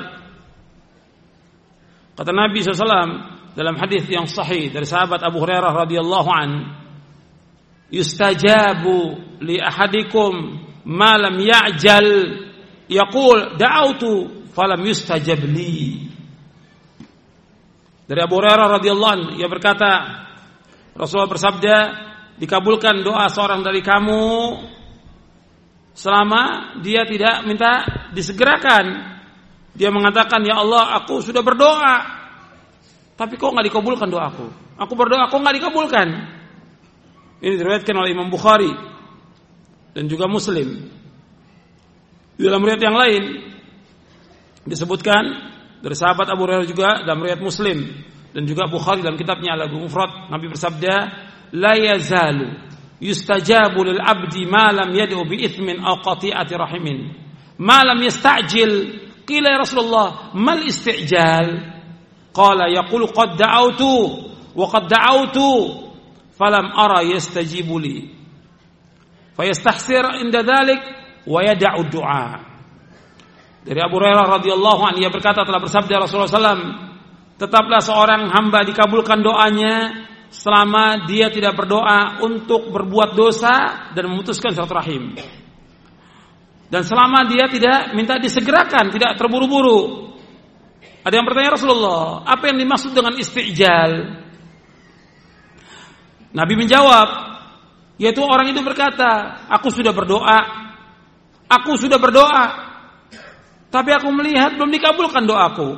[SPEAKER 1] Kata Nabi SAW dalam hadis yang sahih dari sahabat Abu Hurairah radhiyallahu an, yustajabu li ahadikum ma lam ya'jal yaqul da'autu falam yustajab li. Dari Abu Hurairah radhiyallahu an ia berkata Rasulullah bersabda dikabulkan doa seorang dari kamu selama dia tidak minta disegerakan. Dia mengatakan, "Ya Allah, aku sudah berdoa, tapi kok nggak dikabulkan doaku? Aku berdoa kok nggak dikabulkan?" Ini diriwayatkan oleh Imam Bukhari dan juga Muslim. Di dalam riwayat yang lain disebutkan dari sahabat Abu Hurairah juga dalam riwayat Muslim dan juga Bukhari dalam kitabnya Al-Adab Mufrad Nabi bersabda, "La yazalu yustajabu lil abdi ma lam yad'u bi ithmin aw qati'ati rahimin. Ma lam yasta'jil qila ya Rasulullah mal isti'jal? Qala yaqulu qad da'awtu wa qad da'awtu falam ara yastajibu li. Fayastahsir inda dzalik wa yad'u du'a. Dari Abu Hurairah radhiyallahu anhu ia berkata telah bersabda Rasulullah SAW, tetaplah seorang hamba dikabulkan doanya selama dia tidak berdoa untuk berbuat dosa dan memutuskan silaturahim. Dan selama dia tidak minta disegerakan, tidak terburu-buru. Ada yang bertanya Rasulullah, apa yang dimaksud dengan istijal? Nabi menjawab, yaitu orang itu berkata, aku sudah berdoa, aku sudah berdoa, tapi aku melihat belum dikabulkan doaku.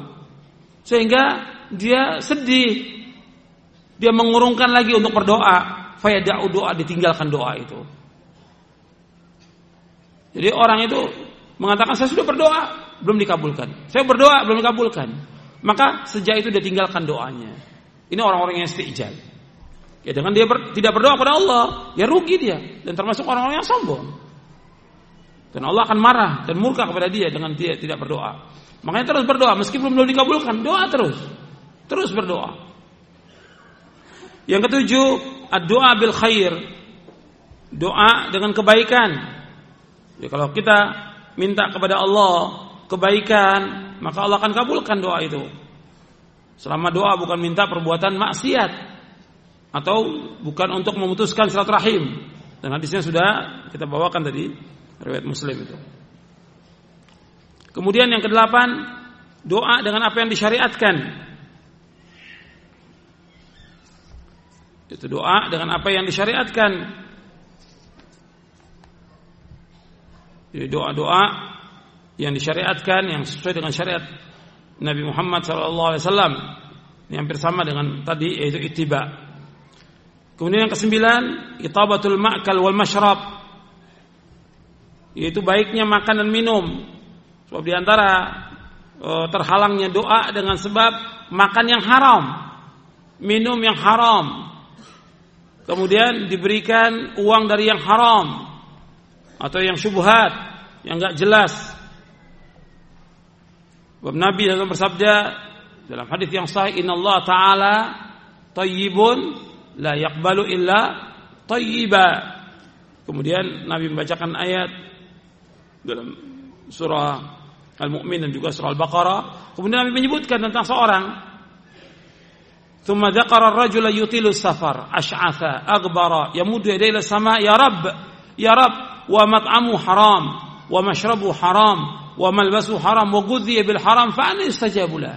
[SPEAKER 1] Sehingga dia sedih. Dia mengurungkan lagi untuk berdoa. Fayada'u doa ditinggalkan doa itu. Jadi orang itu mengatakan saya sudah berdoa, belum dikabulkan. Saya berdoa, belum dikabulkan. Maka sejak itu dia tinggalkan doanya. Ini orang-orang yang istijal. Ya dengan dia ber, tidak berdoa kepada Allah, ya rugi dia dan termasuk orang-orang yang sombong. Dan Allah akan marah dan murka kepada dia dengan dia tidak berdoa. Makanya terus berdoa meskipun belum dikabulkan, doa terus. Terus berdoa. Yang ketujuh, doa bil khair. Doa dengan kebaikan. Ya, kalau kita minta kepada Allah kebaikan, maka Allah akan kabulkan doa itu. Selama doa bukan minta perbuatan maksiat atau bukan untuk memutuskan silaturahim. Dan hadisnya sudah kita bawakan tadi riwayat Muslim itu. Kemudian yang kedelapan, doa dengan apa yang disyariatkan. Itu doa dengan apa yang disyariatkan. Jadi doa-doa yang disyariatkan yang sesuai dengan syariat Nabi Muhammad SAW ini hampir sama dengan tadi yaitu ittiba. Kemudian yang kesembilan, itabatul ma'kal wal mashrab. Yaitu baiknya makan dan minum. Sebab di antara e, terhalangnya doa dengan sebab makan yang haram, minum yang haram. Kemudian diberikan uang dari yang haram atau yang syubhat yang enggak jelas. Sebab Nabi SAW bersabda dalam hadis yang sahih, Inna Allah Taala tayyibun la yakbalu illa tayyiba. Kemudian Nabi membacakan ayat dalam surah Al-Mu'min dan juga surah Al-Baqarah. Kemudian Nabi menyebutkan tentang seorang ثم ذكر الرجل يطيل السفر أشعث أغبر يمد يديه إلى السماء يا رب يا رب ومطعمه حرام ومشربه حرام وملبسه حرام وغذي بالحرام فأنا يستجاب له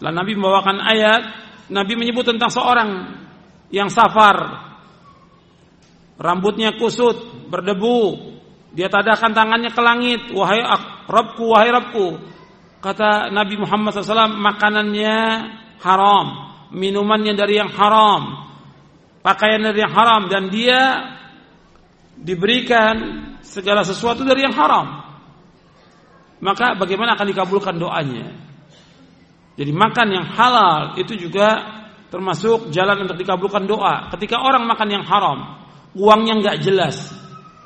[SPEAKER 1] Setelah Nabi membawakan ayat, Nabi menyebut tentang seorang yang safar, rambutnya kusut, berdebu, dia tadahkan tangannya ke langit, wahai Rabbku, wahai Rabbku. Kata Nabi Muhammad SAW, makanannya haram, minumannya dari yang haram, pakaian dari yang haram, dan dia diberikan segala sesuatu dari yang haram, maka bagaimana akan dikabulkan doanya? Jadi makan yang halal itu juga termasuk jalan untuk dikabulkan doa. Ketika orang makan yang haram, uangnya nggak jelas,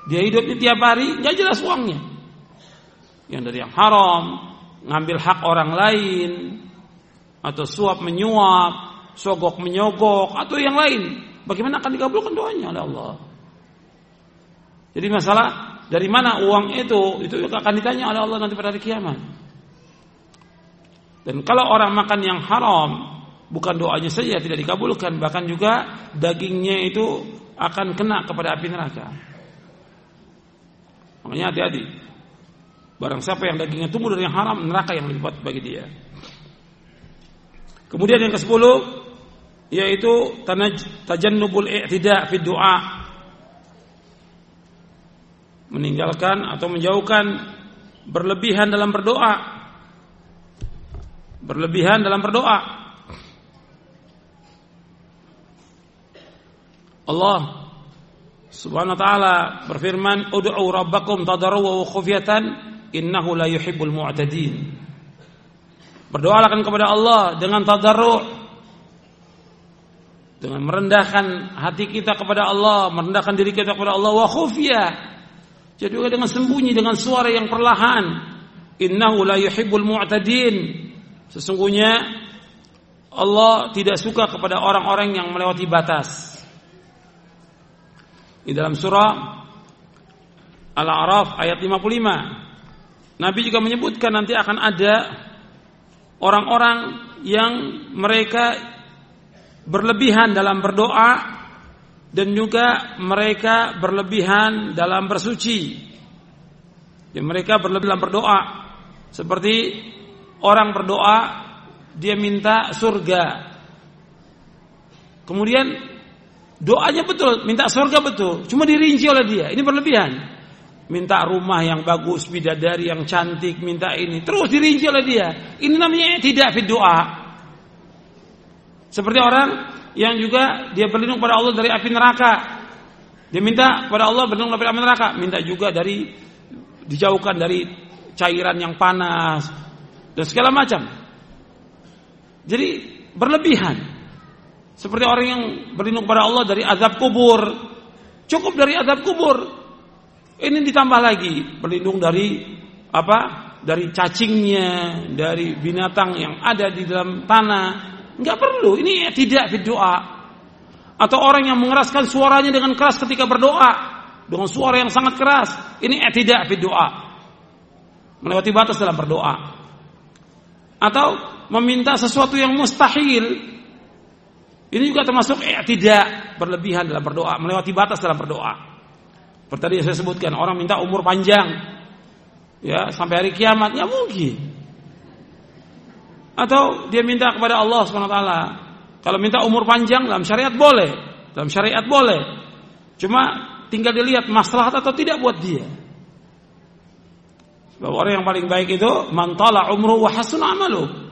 [SPEAKER 1] dia hidupnya tiap hari nggak jelas uangnya. Yang dari yang haram, ngambil hak orang lain, atau suap menyuap, sogok menyogok, atau yang lain. Bagaimana akan dikabulkan doanya oleh Allah? Jadi masalah dari mana uang itu itu akan ditanya oleh Allah nanti pada hari kiamat. Dan kalau orang makan yang haram, bukan doanya saja tidak dikabulkan, bahkan juga dagingnya itu akan kena kepada api neraka. Makanya hati-hati. Barang siapa yang dagingnya tumbuh dari yang haram, neraka yang lebih bagi dia. Kemudian yang ke-10 yaitu tajannubul i'tida fi du'a meninggalkan atau menjauhkan berlebihan dalam berdoa. Berlebihan dalam berdoa. Allah Subhanahu wa taala berfirman, "Ud'u rabbakum tadarruan wa khufyatan, innahu la yuhibbul mu'tadin." Berdoalah kepada Allah dengan tadarru' dengan merendahkan hati kita kepada Allah, merendahkan diri kita kepada Allah wa khufyah jadi juga dengan sembunyi dengan suara yang perlahan. Innahu la yuhibbul mu'tadin. Sesungguhnya Allah tidak suka kepada orang-orang yang melewati batas. Di dalam surah Al-A'raf ayat 55. Nabi juga menyebutkan nanti akan ada orang-orang yang mereka berlebihan dalam berdoa dan juga mereka berlebihan dalam bersuci. Dan mereka berlebihan dalam berdoa seperti orang berdoa dia minta surga. Kemudian doanya betul, minta surga betul, cuma dirinci oleh dia. Ini berlebihan. Minta rumah yang bagus, bidadari yang cantik, minta ini, terus dirinci oleh dia. Ini namanya tidak fit doa. Seperti orang yang juga dia berlindung pada Allah dari api neraka. Dia minta pada Allah berlindung dari api neraka, minta juga dari dijauhkan dari cairan yang panas dan segala macam. Jadi berlebihan. Seperti orang yang berlindung kepada Allah dari azab kubur. Cukup dari azab kubur. Ini ditambah lagi berlindung dari apa? Dari cacingnya, dari binatang yang ada di dalam tanah. Enggak perlu. Ini tidak berdoa. Atau orang yang mengeraskan suaranya dengan keras ketika berdoa dengan suara yang sangat keras. Ini tidak berdoa. Melewati batas dalam berdoa. Atau meminta sesuatu yang mustahil ini juga termasuk tidak berlebihan dalam berdoa, melewati batas dalam berdoa. Seperti tadi saya sebutkan, orang minta umur panjang, ya sampai hari kiamat, ya mungkin. Atau dia minta kepada Allah swt. Kalau minta umur panjang dalam syariat boleh, dalam syariat boleh. Cuma tinggal dilihat maslahat atau tidak buat dia. Sebab orang yang paling baik itu mantala umru wa hasun amalu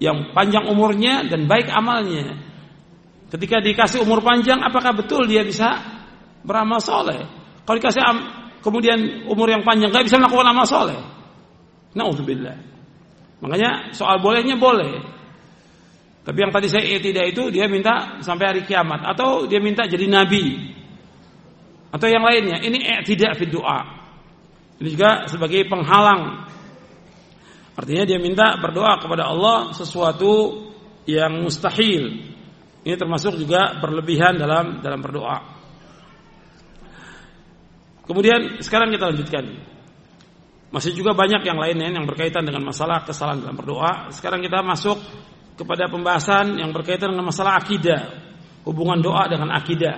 [SPEAKER 1] yang panjang umurnya dan baik amalnya. Ketika dikasih umur panjang, apakah betul dia bisa beramal soleh? Kalau dikasih kemudian umur yang panjang, nggak bisa melakukan amal soleh. Nauzubillah. Makanya soal bolehnya boleh. Tapi yang tadi saya tidak itu dia minta sampai hari kiamat atau dia minta jadi nabi atau yang lainnya. Ini tidak fit doa. Ini juga sebagai penghalang Artinya dia minta berdoa kepada Allah sesuatu yang mustahil. Ini termasuk juga berlebihan dalam dalam berdoa. Kemudian sekarang kita lanjutkan. Masih juga banyak yang lainnya yang berkaitan dengan masalah kesalahan dalam berdoa. Sekarang kita masuk kepada pembahasan yang berkaitan dengan masalah akidah, hubungan doa dengan akidah.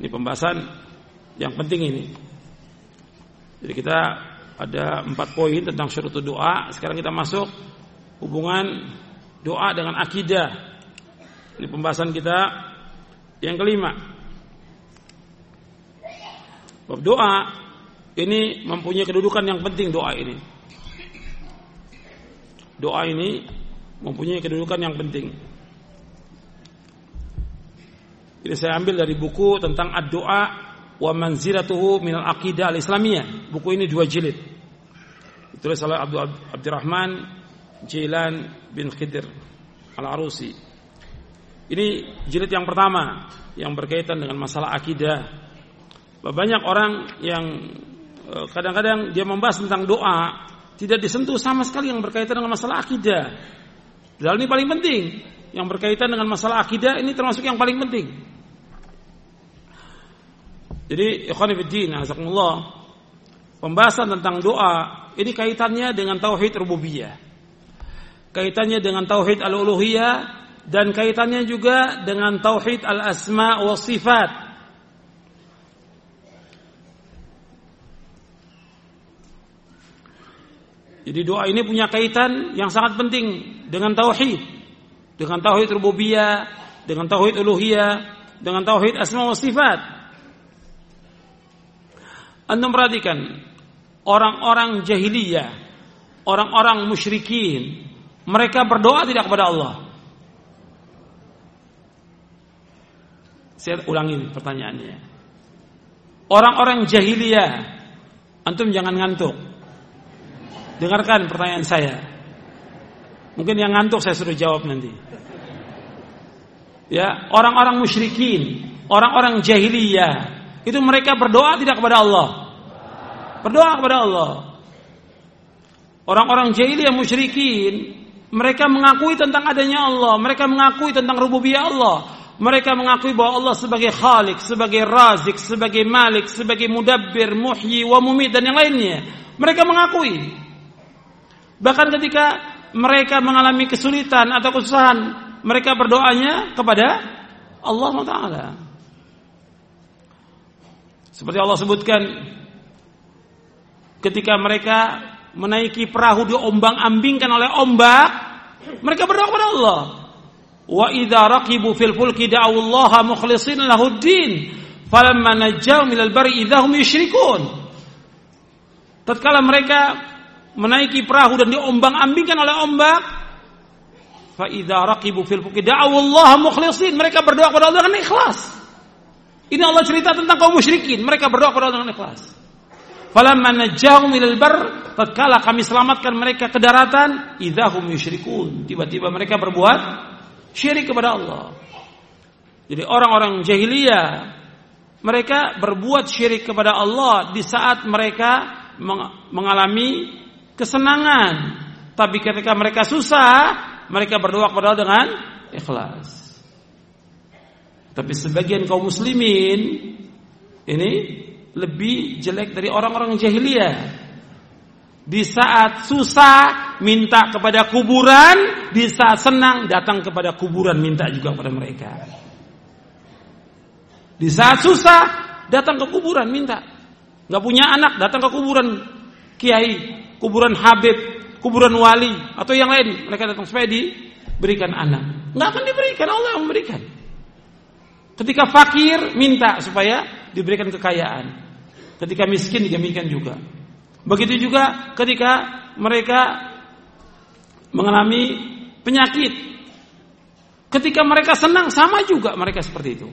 [SPEAKER 1] Ini pembahasan yang penting ini. Jadi kita ada empat poin tentang syarat doa. Sekarang kita masuk hubungan doa dengan akidah. Ini pembahasan kita yang kelima. Bab doa ini mempunyai kedudukan yang penting doa ini. Doa ini mempunyai kedudukan yang penting. Ini saya ambil dari buku tentang ad-doa wa manzilatuhu minal aqidah al-islamiyah. Buku ini dua jilid. Ditulis oleh Abdul Abdurrahman Jilan bin Khidir Al-Arusi. Ini jilid yang pertama yang berkaitan dengan masalah akidah. Banyak orang yang e, kadang-kadang dia membahas tentang doa tidak disentuh sama sekali yang berkaitan dengan masalah akidah. Hal ini paling penting. Yang berkaitan dengan masalah akidah ini termasuk yang paling penting. Jadi ikhwan fillah, azakumullah, pembahasan tentang doa ini kaitannya dengan tauhid rububiyah. Kaitannya dengan tauhid al-uluhiyah dan kaitannya juga dengan tauhid al-asma wa sifat. Jadi doa ini punya kaitan yang sangat penting dengan tauhid, dengan tauhid rububiyah, dengan tauhid uluhiyah, dengan tauhid asma wa sifat. Anda perhatikan orang-orang jahiliyah, orang-orang musyrikin, mereka berdoa tidak kepada Allah. Saya ulangi pertanyaannya. Orang-orang jahiliyah, antum jangan ngantuk. Dengarkan pertanyaan saya. Mungkin yang ngantuk saya suruh jawab nanti. Ya, orang-orang musyrikin, orang-orang jahiliyah, itu mereka berdoa tidak kepada Allah. Berdoa kepada Allah. Orang-orang jahiliyah musyrikin, mereka mengakui tentang adanya Allah, mereka mengakui tentang rububiyah Allah. Mereka mengakui bahwa Allah sebagai Khalik, sebagai Razik, sebagai Malik, sebagai Mudabbir, Muhyi, wa Mumit dan yang lainnya. Mereka mengakui. Bahkan ketika mereka mengalami kesulitan atau kesusahan, mereka berdoanya kepada Allah Taala. Seperti Allah sebutkan ketika mereka menaiki perahu diombang-ambingkan oleh ombak, mereka berdoa kepada Allah. Wa idza raqibu fil fulki da'u Allah mukhlishin lahu din, falamma najjahum minal barri idahum yusyrikun. Tatkala mereka menaiki perahu dan diombang-ambingkan oleh ombak, fa idza raqibu fil fulki Allah mukhlishin, mereka berdoa kepada Allah dengan ikhlas. Ini Allah cerita tentang kaum musyrikin. Mereka berdoa kepada Allah dengan ikhlas. Falamma najjahum ilal bar, tatkala kami selamatkan mereka ke daratan, idahum yusyrikun. Tiba-tiba mereka berbuat syirik kepada Allah. Jadi orang-orang jahiliyah mereka berbuat syirik kepada Allah di saat mereka mengalami kesenangan. Tapi ketika mereka susah, mereka berdoa kepada dengan ikhlas. Tapi sebagian kaum muslimin ini lebih jelek dari orang-orang jahiliyah. Di saat susah minta kepada kuburan, di saat senang datang kepada kuburan minta juga kepada mereka. Di saat susah datang ke kuburan minta. Gak punya anak datang ke kuburan kiai, kuburan habib, kuburan wali atau yang lain. Mereka datang supaya diberikan anak. Gak akan diberikan Allah yang memberikan. Ketika fakir minta supaya diberikan kekayaan. Ketika miskin demikian juga. Begitu juga ketika mereka mengalami penyakit. Ketika mereka senang sama juga mereka seperti itu.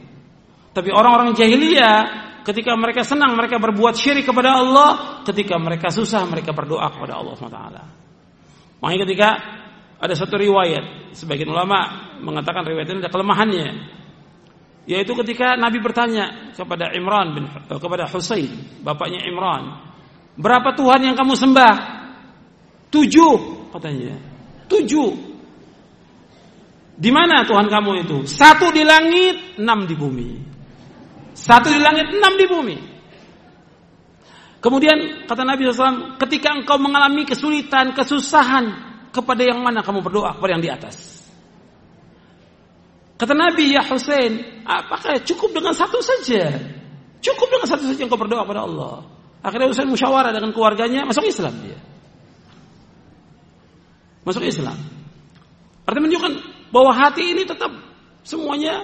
[SPEAKER 1] Tapi orang-orang jahiliyah ketika mereka senang mereka berbuat syirik kepada Allah, ketika mereka susah mereka berdoa kepada Allah SWT. Makanya ketika ada satu riwayat, sebagian ulama mengatakan riwayat ini ada kelemahannya. Yaitu ketika Nabi bertanya kepada Imran bin eh, kepada Husain bapaknya Imran berapa Tuhan yang kamu sembah? Tujuh katanya. Tujuh. Di mana Tuhan kamu itu? Satu di langit enam di bumi satu di langit enam di bumi kemudian kata Nabi SAW ketika engkau mengalami kesulitan kesusahan kepada yang mana kamu berdoa kepada yang di atas Kata Nabi, ya Hussein, apakah cukup dengan satu saja? Cukup dengan satu saja engkau berdoa kepada Allah. Akhirnya Hussein musyawarah dengan keluarganya, masuk Islam dia. Masuk Islam. Artinya menunjukkan bahwa hati ini tetap semuanya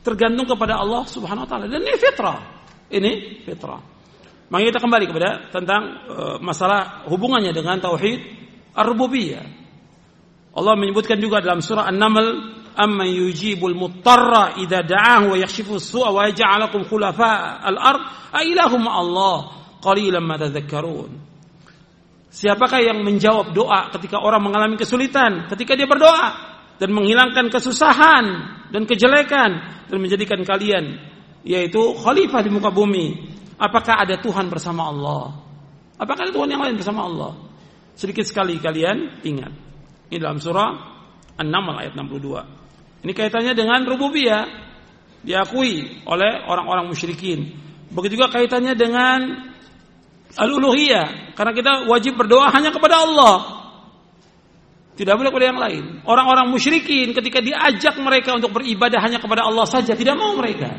[SPEAKER 1] tergantung kepada Allah Subhanahu wa taala dan ini fitrah. Ini fitrah. Maka kita kembali kepada tentang uh, masalah hubungannya dengan tauhid ar-rububiyah. Allah menyebutkan juga dalam surah An-Naml amma yujibul mutarra idza da'ahu wa yakshifu as-su'a wa yaj'alukum khulafa al-ard a Allah qalilan ma tadhakkarun Siapakah yang menjawab doa ketika orang mengalami kesulitan ketika dia berdoa dan menghilangkan kesusahan dan kejelekan dan menjadikan kalian yaitu khalifah di muka bumi. Apakah ada Tuhan bersama Allah? Apakah ada Tuhan yang lain bersama Allah? Sedikit sekali kalian ingat. Ini dalam surah An-Naml ayat 62 ini kaitannya dengan rububiyah diakui oleh orang-orang musyrikin. Begitu juga kaitannya dengan al-uluhiyah karena kita wajib berdoa hanya kepada Allah. Tidak boleh kepada yang lain. Orang-orang musyrikin ketika diajak mereka untuk beribadah hanya kepada Allah saja tidak mau mereka.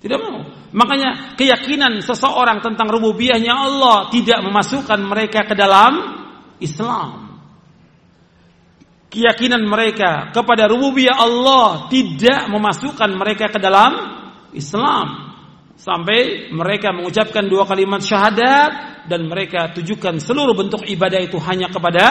[SPEAKER 1] Tidak mau. Makanya keyakinan seseorang tentang rububiyahnya Allah tidak memasukkan mereka ke dalam Islam keyakinan mereka kepada rububiyah Allah tidak memasukkan mereka ke dalam Islam sampai mereka mengucapkan dua kalimat syahadat dan mereka tujukan seluruh bentuk ibadah itu hanya kepada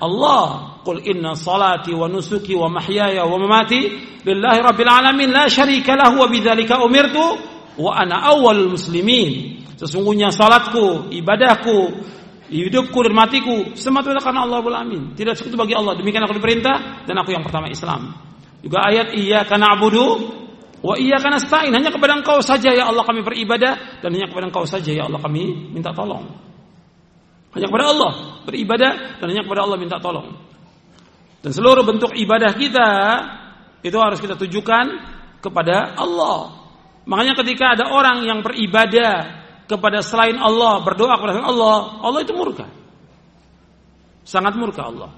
[SPEAKER 1] Allah. Qul inna salati wa nusuki wa mahyaya wa mamati lillahi rabbil alamin la syarika lahu wa bidzalika umirtu wa ana awwalul muslimin. Sesungguhnya salatku, ibadahku, hidupku dan matiku semata-mata karena Allah Alamin. Tidak sekutu bagi Allah. Demikian aku diperintah dan aku yang pertama Islam. Juga ayat iya karena abudu wa iya karena stain hanya kepada Engkau saja ya Allah kami beribadah dan hanya kepada Engkau saja ya Allah kami minta tolong. Hanya kepada Allah beribadah dan hanya kepada Allah minta tolong. Dan seluruh bentuk ibadah kita itu harus kita tujukan kepada Allah. Makanya ketika ada orang yang beribadah kepada selain Allah, berdoa kepada Allah, Allah itu murka. Sangat murka Allah.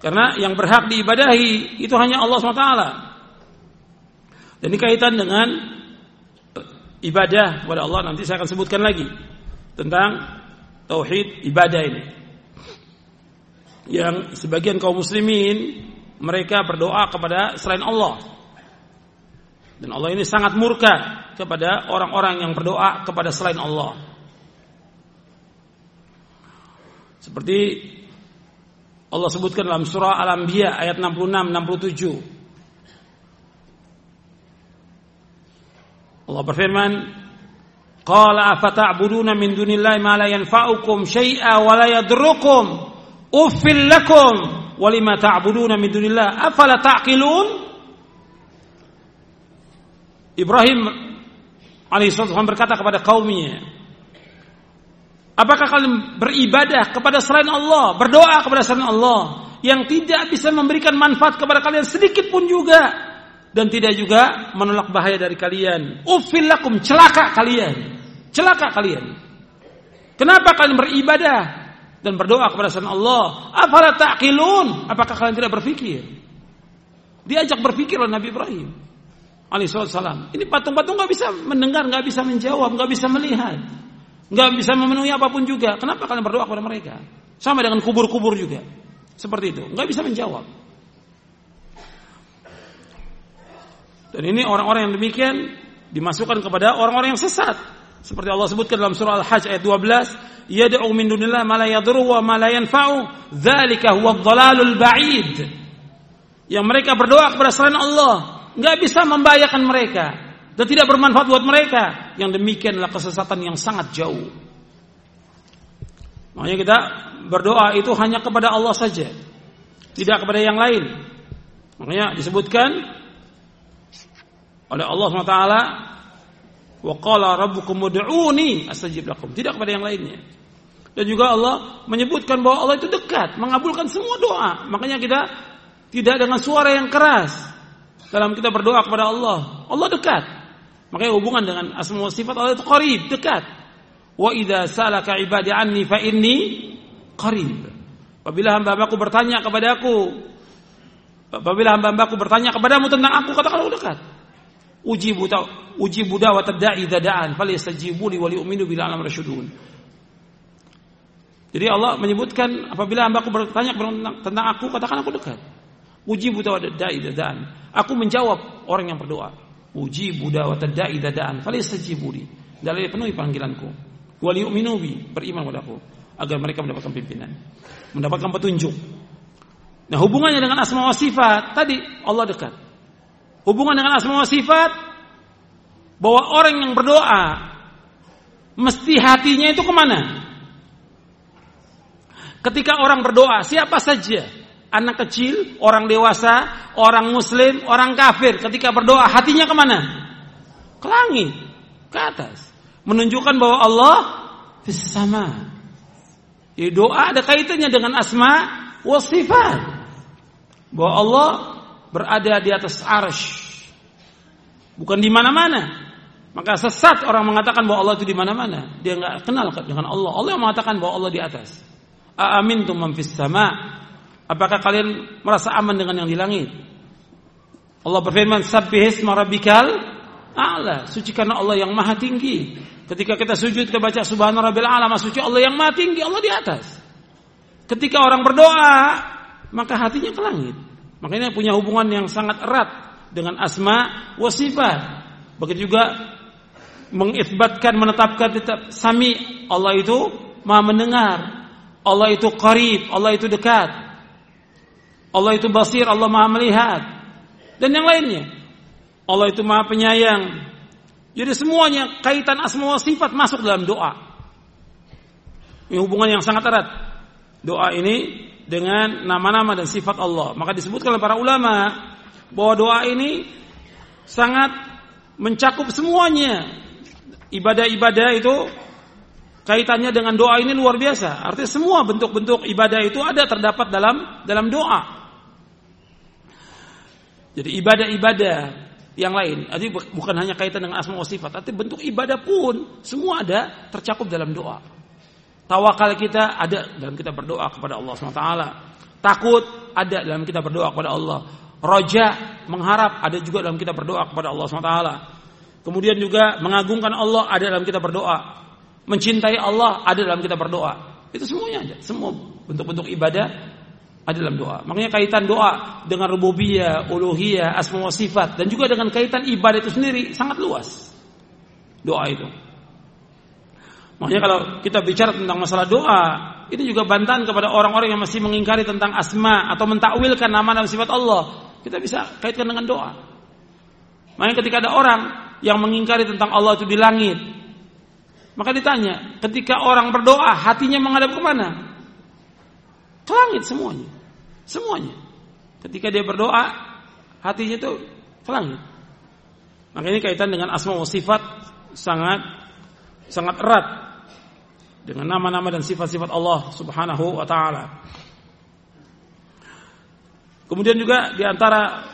[SPEAKER 1] Karena yang berhak diibadahi itu hanya Allah SWT. Dan ini kaitan dengan ibadah kepada Allah nanti saya akan sebutkan lagi tentang tauhid ibadah ini. Yang sebagian kaum muslimin mereka berdoa kepada selain Allah. Dan Allah ini sangat murka kepada orang-orang yang berdoa kepada selain Allah. Seperti Allah sebutkan dalam surah Al-Anbiya ayat 66 67. Allah berfirman, "Qala afata'buduna min dunillahi ma la yanfa'ukum syai'a wa la yadurrukum? Uffil lakum wa lima ta'buduna min dunillah afala ta'qilun?" Ibrahim alaihissalam berkata kepada kaumnya, Apakah kalian beribadah kepada selain Allah, berdoa kepada selain Allah yang tidak bisa memberikan manfaat kepada kalian sedikit pun juga dan tidak juga menolak bahaya dari kalian. Ufil lakum celaka kalian. Celaka kalian. Kenapa kalian beribadah dan berdoa kepada selain Allah? Afala ta'qilun? Apakah kalian tidak berpikir? Diajak berpikir oleh Nabi Ibrahim alaihissalam. Ini patung-patung nggak bisa mendengar, nggak bisa menjawab, nggak bisa melihat, nggak bisa memenuhi apa pun juga. Kenapa kalian berdoa kepada mereka? Sama dengan kubur-kubur juga, seperti itu, nggak bisa menjawab. Dan ini orang-orang yang demikian dimasukkan kepada orang-orang yang sesat. Seperti Allah sebutkan dalam surah Al-Hajj ayat 12, yad'u min dunillah ma la yadurru wa ma la yanfa'u, dzalika huwa dhalalul ba'id. Yang mereka berdoa kepada selain Allah, nggak bisa membahayakan mereka dan tidak bermanfaat buat mereka. Yang demikian adalah kesesatan yang sangat jauh. Makanya kita berdoa itu hanya kepada Allah saja, tidak kepada yang lain. Makanya disebutkan oleh Allah SWT wa qala rabbukum ud'uni astajib lakum tidak kepada yang lainnya dan juga Allah menyebutkan bahwa Allah itu dekat mengabulkan semua doa makanya kita tidak dengan suara yang keras dalam kita berdoa kepada Allah. Allah dekat. Makanya hubungan dengan asma sifat Allah itu qarib, dekat. Wa idza salaka ibadi anni fa inni qarib. Apabila hamba-hambaku bertanya kepadaku, apabila hamba-hambaku bertanya kepadamu tentang aku, katakan aku dekat. Uji buta, uji buda wa tadai dadaan, falyastajibu li wa bila alam rasyudun. Jadi Allah menyebutkan apabila hambaku bertanya tentang aku, katakan aku dekat. Uji buta dadaan. Aku menjawab orang yang berdoa. Uji buddha wa tadai dadaan. Falyastajibuli. Dalam penuhi panggilanku. Wali minubi beriman padaku agar mereka mendapatkan pimpinan, mendapatkan petunjuk. Nah, hubungannya dengan asma wa sifat tadi Allah dekat. Hubungan dengan asma wa sifat bahwa orang yang berdoa mesti hatinya itu ke mana? Ketika orang berdoa, siapa saja anak kecil, orang dewasa, orang muslim, orang kafir ketika berdoa hatinya ke mana? Ke langit, ke atas. Menunjukkan bahwa Allah sama. Jadi doa ada kaitannya dengan asma wa sifat. Bahwa Allah berada di atas arsh. Bukan di mana-mana. Maka sesat orang mengatakan bahwa Allah itu di mana-mana. Dia nggak kenal dengan Allah. Allah yang mengatakan bahwa Allah di atas. Amin tu sama Apakah kalian merasa aman dengan yang di langit? Allah berfirman, "Sabbihisma rabbikal a'la." Sucikan Allah yang maha tinggi. Ketika kita sujud kita baca subhana rabbil a'la, suci Allah yang maha tinggi, Allah di atas. Ketika orang berdoa, maka hatinya ke langit. Makanya punya hubungan yang sangat erat dengan asma wa sifat. Begitu juga mengisbatkan menetapkan tetap sami Allah itu maha mendengar Allah itu qarib Allah itu dekat Allah itu basir, Allah maha melihat. Dan yang lainnya. Allah itu maha penyayang. Jadi semuanya kaitan asma wa sifat masuk dalam doa. Ini hubungan yang sangat erat. Doa ini dengan nama-nama dan sifat Allah. Maka disebutkan oleh para ulama bahwa doa ini sangat mencakup semuanya. Ibadah-ibadah itu kaitannya dengan doa ini luar biasa. Artinya semua bentuk-bentuk ibadah itu ada terdapat dalam dalam doa. Jadi ibadah-ibadah yang lain, jadi bukan hanya kaitan dengan asma wa sifat, tapi bentuk ibadah pun semua ada tercakup dalam doa. Tawakal kita ada dalam kita berdoa kepada Allah SWT. Takut ada dalam kita berdoa kepada Allah. Roja mengharap ada juga dalam kita berdoa kepada Allah SWT. Kemudian juga mengagungkan Allah ada dalam kita berdoa. Mencintai Allah ada dalam kita berdoa. Itu semuanya ada. Semua bentuk-bentuk ibadah ada dalam doa. Makanya kaitan doa dengan rububiyah, uluhiyah, asma wa sifat dan juga dengan kaitan ibadah itu sendiri sangat luas. Doa itu. Makanya kalau kita bicara tentang masalah doa, ini juga bantahan kepada orang-orang yang masih mengingkari tentang asma atau mentakwilkan nama dan sifat Allah. Kita bisa kaitkan dengan doa. Makanya ketika ada orang yang mengingkari tentang Allah itu di langit, maka ditanya, ketika orang berdoa, hatinya menghadap ke mana? Ke langit semuanya. Semuanya. Ketika dia berdoa, hatinya itu ke langit. Maka ini kaitan dengan asma wa sifat sangat sangat erat dengan nama-nama dan sifat-sifat Allah Subhanahu wa taala. Kemudian juga di antara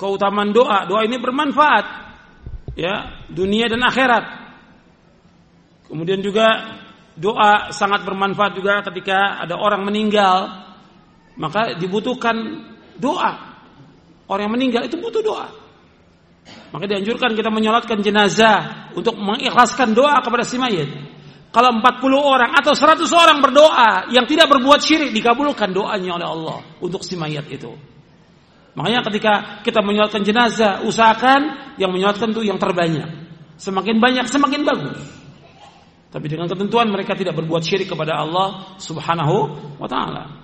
[SPEAKER 1] keutamaan doa, doa ini bermanfaat ya, dunia dan akhirat. Kemudian juga doa sangat bermanfaat juga ketika ada orang meninggal maka dibutuhkan doa orang yang meninggal itu butuh doa maka dianjurkan kita menyolatkan jenazah untuk mengikhlaskan doa kepada si mayit kalau 40 orang atau 100 orang berdoa yang tidak berbuat syirik dikabulkan doanya oleh Allah untuk si mayat itu makanya ketika kita menyolatkan jenazah usahakan yang menyolatkan itu yang terbanyak semakin banyak semakin bagus tapi dengan ketentuan mereka tidak berbuat syirik kepada Allah Subhanahu wa taala.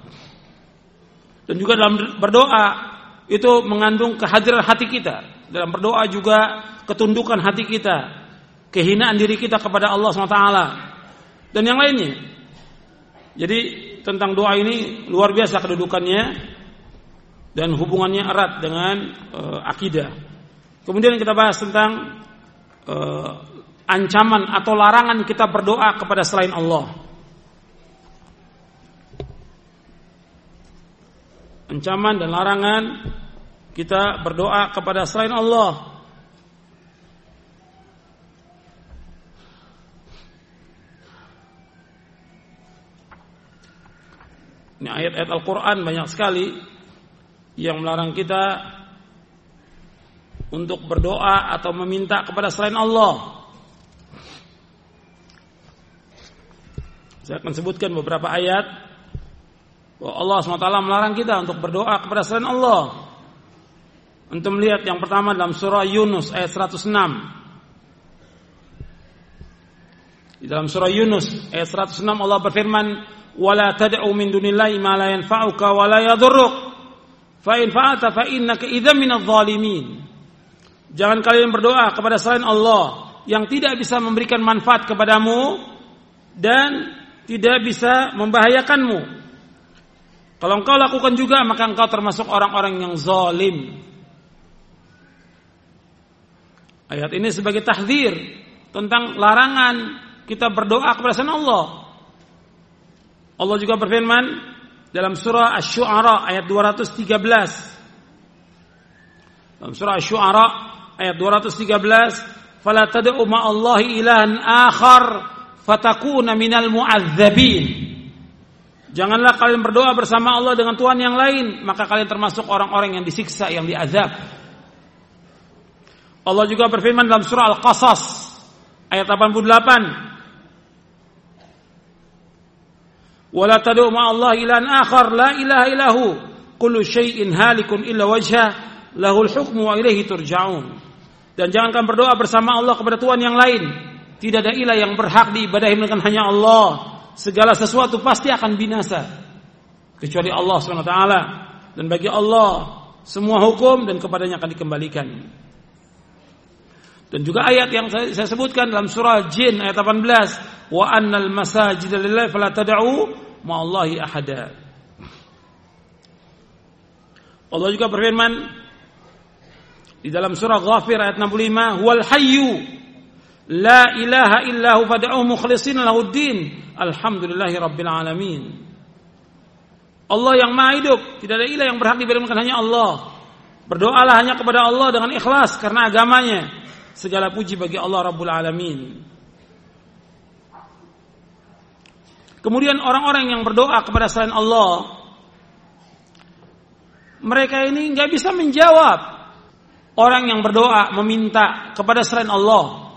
[SPEAKER 1] Dan juga dalam berdoa itu mengandung kehadiran hati kita. Dalam berdoa juga ketundukan hati kita, kehinaan diri kita kepada Allah SWT dan yang lainnya. Jadi tentang doa ini luar biasa kedudukannya dan hubungannya erat dengan uh, akidah. Kemudian kita bahas tentang uh, ancaman atau larangan kita berdoa kepada selain Allah. Ancaman dan larangan kita berdoa kepada selain Allah. Ini ayat-ayat Al-Quran banyak sekali yang melarang kita untuk berdoa atau meminta kepada selain Allah. Saya akan sebutkan beberapa ayat bahwa Allah SWT melarang kita untuk berdoa kepada selain Allah. Untuk melihat yang pertama dalam surah Yunus ayat 106. Di dalam surah Yunus ayat 106 Allah berfirman, "Wala tad'u min dunillahi ma la yanfa'uka wa la yadhurruk. Fa in fa'alta fa innaka idzan minadh dhalimin." Jangan kalian berdoa kepada selain Allah yang tidak bisa memberikan manfaat kepadamu dan tidak bisa membahayakanmu. Kalau engkau lakukan juga maka engkau termasuk orang-orang yang zalim. Ayat ini sebagai tahdir tentang larangan kita berdoa kepada selain Allah. Allah juga berfirman dalam surah Asy-Syu'ara ayat 213. Dalam surah Asy-Syu'ara ayat 213, "Fala tad'u ma'allahi ilahan akhar fatakuna minal mu'adzabin. Janganlah kalian berdoa bersama Allah dengan Tuhan yang lain, maka kalian termasuk orang-orang yang disiksa, yang diazab. Allah juga berfirman dalam surah Al-Qasas ayat 88. Wala tad'u Allah ilahan akhar la ilaha illahu kullu syai'in halikun illa wajhah lahul hukmu wa ilaihi turja'un. Dan jangan kalian berdoa bersama Allah kepada Tuhan yang lain tidak ada ilah yang berhak diibadahi melainkan hanya Allah. Segala sesuatu pasti akan binasa. Kecuali Allah SWT. Dan bagi Allah semua hukum dan kepadanya akan dikembalikan. Dan juga ayat yang saya, saya sebutkan dalam surah Jin ayat 18, wa annal masajid lillahi fala tad'u ma'allahi ahada. Allah juga berfirman di dalam surah Ghafir ayat 65, wal hayyu La ilaha illahu fad'uhu mukhlishin lahuddin. Alhamdulillahi rabbil alamin. Allah yang maha hidup, tidak ada ilah yang berhak diberikan hanya Allah. Berdoalah hanya kepada Allah dengan ikhlas karena agamanya. Segala puji bagi Allah Rabbul Alamin. Kemudian orang-orang yang berdoa kepada selain Allah, mereka ini nggak bisa menjawab. Orang yang berdoa meminta kepada selain Allah,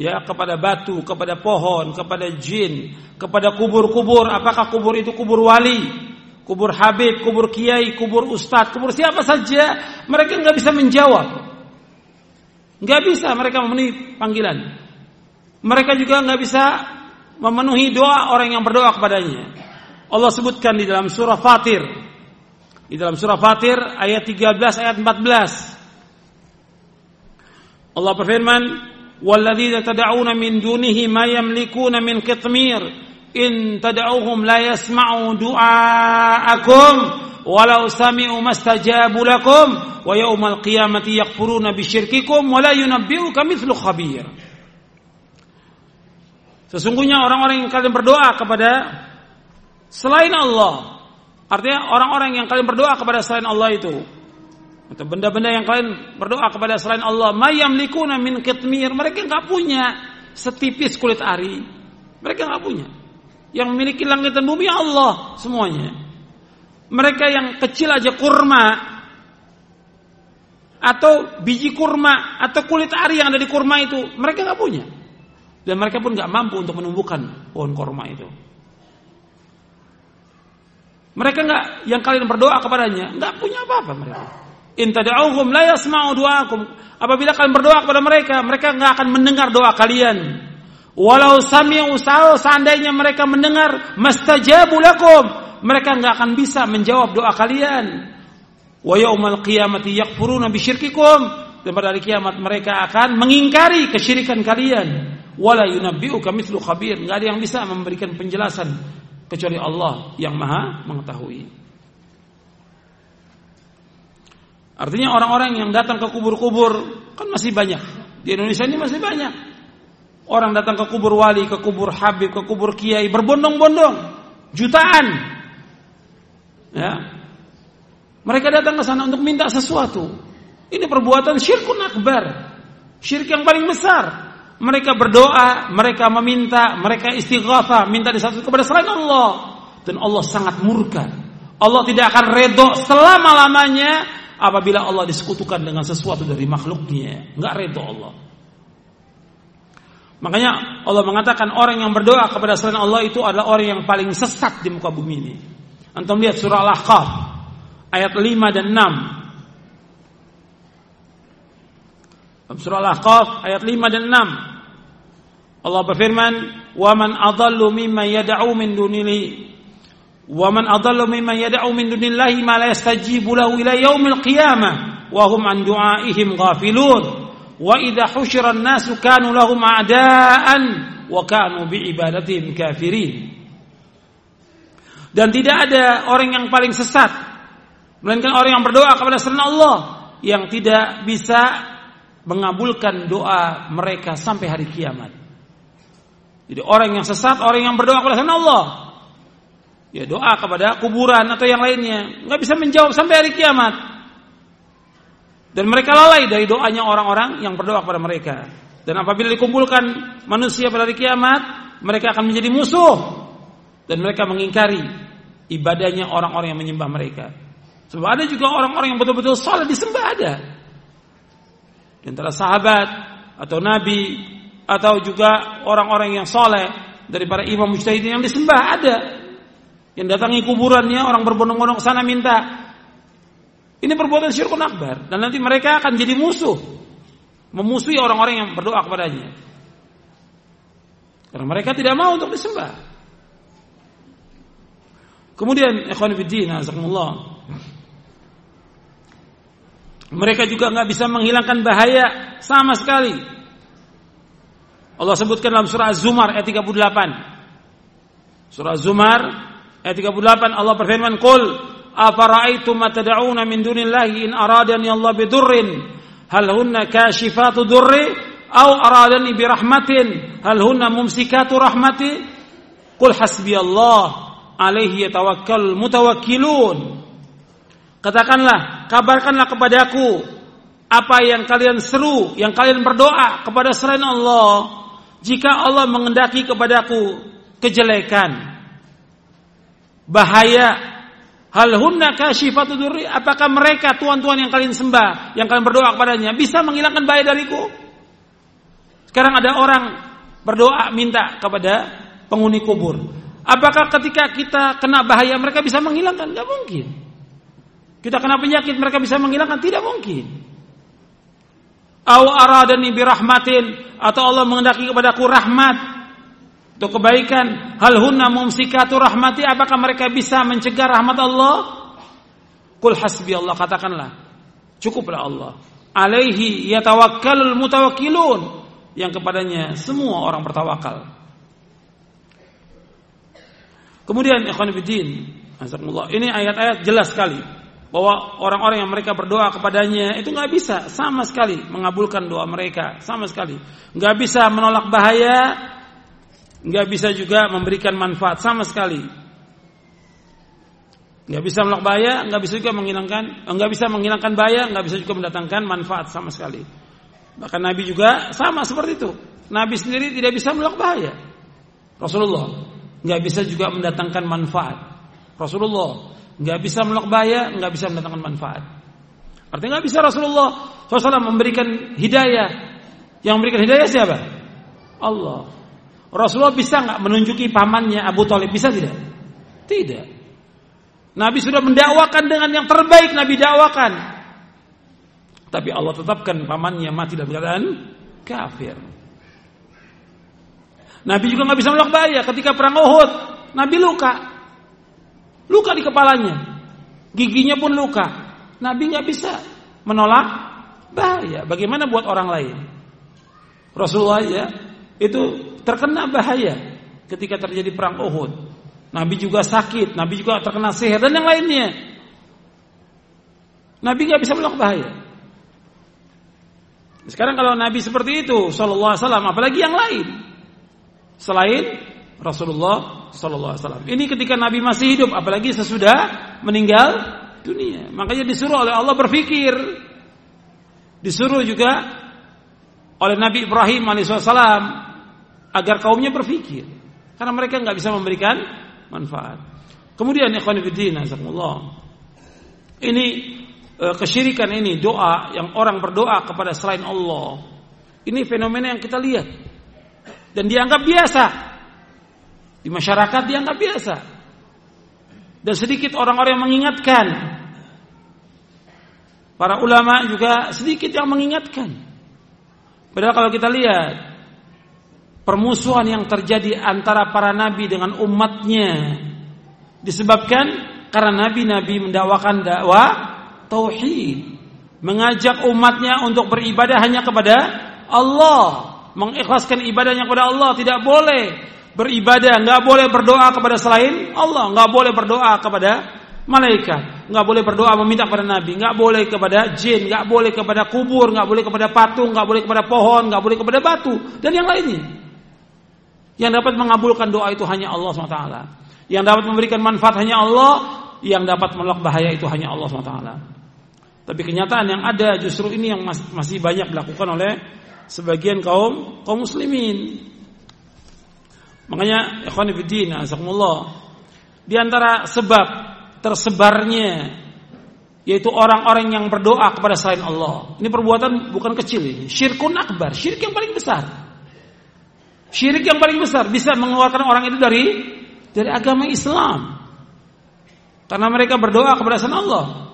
[SPEAKER 1] ya kepada batu, kepada pohon, kepada jin, kepada kubur-kubur. Apakah kubur itu kubur wali, kubur habib, kubur kiai, kubur ustadz, kubur siapa saja, mereka nggak bisa menjawab. Nggak bisa mereka memenuhi panggilan. Mereka juga nggak bisa memenuhi doa orang yang berdoa kepadanya. Allah sebutkan di dalam surah Fatir. Di dalam surah Fatir ayat 13 ayat 14. Allah berfirman, "Walladzina tad'una min dunihi ma yamlikuna min qitmir in tad'uhum la yasma'u du'aakum walau sami'u mastajabu lakum wa yaumal qiyamati yakfuruna bisyirkikum wa la yunabbi'uka mithlu khabir." Sesungguhnya orang-orang yang kalian berdoa kepada selain Allah, artinya orang-orang yang kalian berdoa kepada selain Allah itu, atau benda-benda yang kalian berdoa kepada selain Allah, mayamlikuna min kitmir, mereka nggak punya setipis kulit ari, mereka nggak punya. Yang memiliki langit dan bumi Allah semuanya. Mereka yang kecil aja kurma atau biji kurma atau kulit ari yang ada di kurma itu mereka nggak punya dan mereka pun nggak mampu untuk menumbuhkan pohon korma itu. Mereka nggak yang kalian berdoa kepadanya nggak punya apa-apa mereka. In tad'uhum la yasma'u du'akum. Apabila kalian berdoa kepada mereka, mereka nggak akan mendengar doa kalian. Walau sami'u seandainya mereka mendengar mastajabu lakum, mereka nggak akan bisa menjawab doa kalian. Wa yaumal qiyamati yakfuruna bisyirkikum dan pada hari kiamat mereka akan mengingkari kesyirikan kalian. Wala yunabbi'uka mithlu khabir. Nggak ada yang bisa memberikan penjelasan kecuali Allah yang maha mengetahui. Artinya orang-orang yang datang ke kubur-kubur kan masih banyak. Di Indonesia ini masih banyak. Orang datang ke kubur wali ke kubur habib ke kubur kiai berbondong-bondong. Jutaan ya mereka datang ke sana untuk minta sesuatu ini perbuatan syirkun akbar syirik yang paling besar mereka berdoa, mereka meminta, mereka istighatsah, minta disatu kepada selain Allah dan Allah sangat murka. Allah tidak akan redho selama-lamanya apabila Allah disekutukan dengan sesuatu dari makhluknya. Enggak redho Allah. Makanya Allah mengatakan orang yang berdoa kepada selain Allah itu adalah orang yang paling sesat di muka bumi ini. Antum lihat surah Al-Ahqaf ayat 5 dan 6. Dalam surah Al-Ahqaf ayat 5 dan 6. Allah berfirman, "Wa man adallu mimman yad'u min dunihi wa man adallu mimman yad'u min dunillahi ma la yastajibu lahu ila yaumil qiyamah wa hum an du'aihim ghafilun." Wa idza husyira an-nasu kanu lahum a'daan wa kanu bi ibadatihim kafirin. Dan tidak ada orang yang paling sesat melainkan orang yang berdoa kepada selain Allah yang tidak bisa mengabulkan doa mereka sampai hari kiamat. Jadi orang yang sesat, orang yang berdoa kepada Allah, ya doa kepada kuburan atau yang lainnya, nggak bisa menjawab sampai hari kiamat. Dan mereka lalai dari doanya orang-orang yang berdoa kepada mereka. Dan apabila dikumpulkan manusia pada hari kiamat, mereka akan menjadi musuh dan mereka mengingkari ibadahnya orang-orang yang menyembah mereka. Sebab ada juga orang-orang yang betul-betul salah disembah ada. Di antara sahabat atau nabi atau juga orang-orang yang soleh dari para imam mujtahidin yang disembah ada. Yang datangi kuburannya orang berbondong-bondong sana minta. Ini perbuatan syirkun akbar. Dan nanti mereka akan jadi musuh. Memusuhi orang-orang yang berdoa kepadanya. Karena mereka tidak mau untuk disembah kemudian ikhwan fillah mereka juga nggak bisa menghilangkan bahaya sama sekali. Allah sebutkan dalam surah Az-Zumar ayat 38. Surah Az-Zumar ayat 38 Allah berfirman, "Qul afara'aitum ma tad'una min dunillahi in aradani Allah bidurrin hal hunna kashifatu durri aw aradani bi rahmatin hal hunna mumsikatu rahmati?" Qul hasbiyallah alaihi yatawakkalul mutawakkilun. Katakanlah, kabarkanlah kepadaku apa yang kalian seru, yang kalian berdoa kepada selain Allah. Jika Allah mengendaki kepadaku kejelekan, bahaya, hal hunna kasyifatu durri, apakah mereka tuan-tuan yang kalian sembah, yang kalian berdoa kepadanya bisa menghilangkan bahaya dariku? Sekarang ada orang berdoa minta kepada penghuni kubur. Apakah ketika kita kena bahaya mereka bisa menghilangkan? Tidak mungkin. Kita kena penyakit mereka bisa menghilangkan? Tidak mungkin. Aw aradani birahmatin atau Allah mengendaki kepadaku rahmat untuk kebaikan. Hal hunna mumsikatu rahmati apakah mereka bisa mencegah rahmat Allah? Kul hasbi Allah katakanlah cukuplah Allah. Alaihi yatawakkalul mutawakkilun yang kepadanya semua orang bertawakal. Kemudian ikhwan fillah, ini ayat-ayat jelas sekali bahwa orang-orang yang mereka berdoa kepadanya itu nggak bisa sama sekali mengabulkan doa mereka sama sekali. Nggak bisa menolak bahaya nggak bisa juga memberikan manfaat sama sekali. Nggak bisa menolak bahaya nggak bisa juga menghilangkan nggak bisa menghilangkan bahaya nggak bisa juga mendatangkan manfaat sama sekali. Bahkan Nabi juga sama seperti itu. Nabi sendiri tidak bisa menolak bahaya. Rasulullah nggak bisa juga mendatangkan manfaat Rasulullah nggak bisa menolak bahaya, nggak bisa mendatangkan manfaat. Artinya nggak bisa Rasulullah SAW memberikan hidayah. Yang memberikan hidayah siapa? Allah. Rasulullah bisa nggak menunjuki pamannya Abu Talib? Bisa tidak? Tidak. Nabi sudah mendakwakan dengan yang terbaik Nabi dakwakan. Tapi Allah tetapkan pamannya mati dalam keadaan kafir. Nabi juga nggak bisa menolak bahaya ketika perang Uhud. Nabi luka, Luka di kepalanya. Giginya pun luka. Nabi nggak bisa menolak bahaya. Bagaimana buat orang lain? Rasulullah ya itu terkena bahaya ketika terjadi perang Uhud. Nabi juga sakit, Nabi juga terkena sihir dan yang lainnya. Nabi nggak bisa menolak bahaya. Sekarang kalau Nabi seperti itu, Shallallahu Alaihi Wasallam, apalagi yang lain selain Rasulullah Sallallahu Alaihi Wasallam. Ini ketika Nabi masih hidup, apalagi sesudah meninggal dunia. Makanya disuruh oleh Allah berpikir, disuruh juga oleh Nabi Ibrahim alaihissalam agar kaumnya berpikir, karena mereka nggak bisa memberikan manfaat. Kemudian ikhwan fillah, ini e, kesyirikan ini doa yang orang berdoa kepada selain Allah. Ini fenomena yang kita lihat dan dianggap biasa di masyarakat dianggap biasa. Dan sedikit orang-orang yang mengingatkan. Para ulama juga sedikit yang mengingatkan. Padahal kalau kita lihat permusuhan yang terjadi antara para nabi dengan umatnya disebabkan karena nabi-nabi mendakwakan dakwah tauhid, mengajak umatnya untuk beribadah hanya kepada Allah, mengikhlaskan ibadahnya kepada Allah, tidak boleh beribadah, nggak boleh berdoa kepada selain Allah, nggak boleh berdoa kepada malaikat, nggak boleh berdoa meminta kepada nabi, nggak boleh kepada jin, nggak boleh kepada kubur, nggak boleh kepada patung, nggak boleh kepada pohon, nggak boleh kepada batu dan yang lainnya. Yang dapat mengabulkan doa itu hanya Allah SWT. Yang dapat memberikan manfaat hanya Allah, yang dapat menolak bahaya itu hanya Allah SWT. Tapi kenyataan yang ada justru ini yang masih banyak dilakukan oleh sebagian kaum kaum muslimin. Makanya ikhwan fillah azakumullah di antara sebab tersebarnya yaitu orang-orang yang berdoa kepada selain Allah. Ini perbuatan bukan kecil ini, syirkun akbar, syirik yang paling besar. Syirik yang paling besar bisa mengeluarkan orang itu dari dari agama Islam. Karena mereka berdoa kepada selain Allah.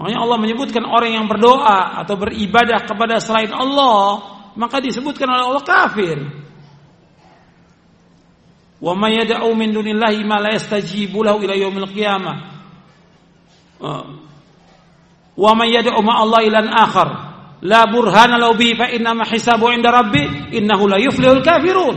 [SPEAKER 1] Makanya Allah menyebutkan orang yang berdoa atau beribadah kepada selain Allah, maka disebutkan oleh Allah kafir. Wa may yad'u min dunillahi ma la yastajibu lahu ila yaumil qiyamah. Uh. Wa may yad'u ma Allah ilan akhar la burhana lahu bi fa inna ma hisabu inda rabbi innahu la yuflihul kafirun.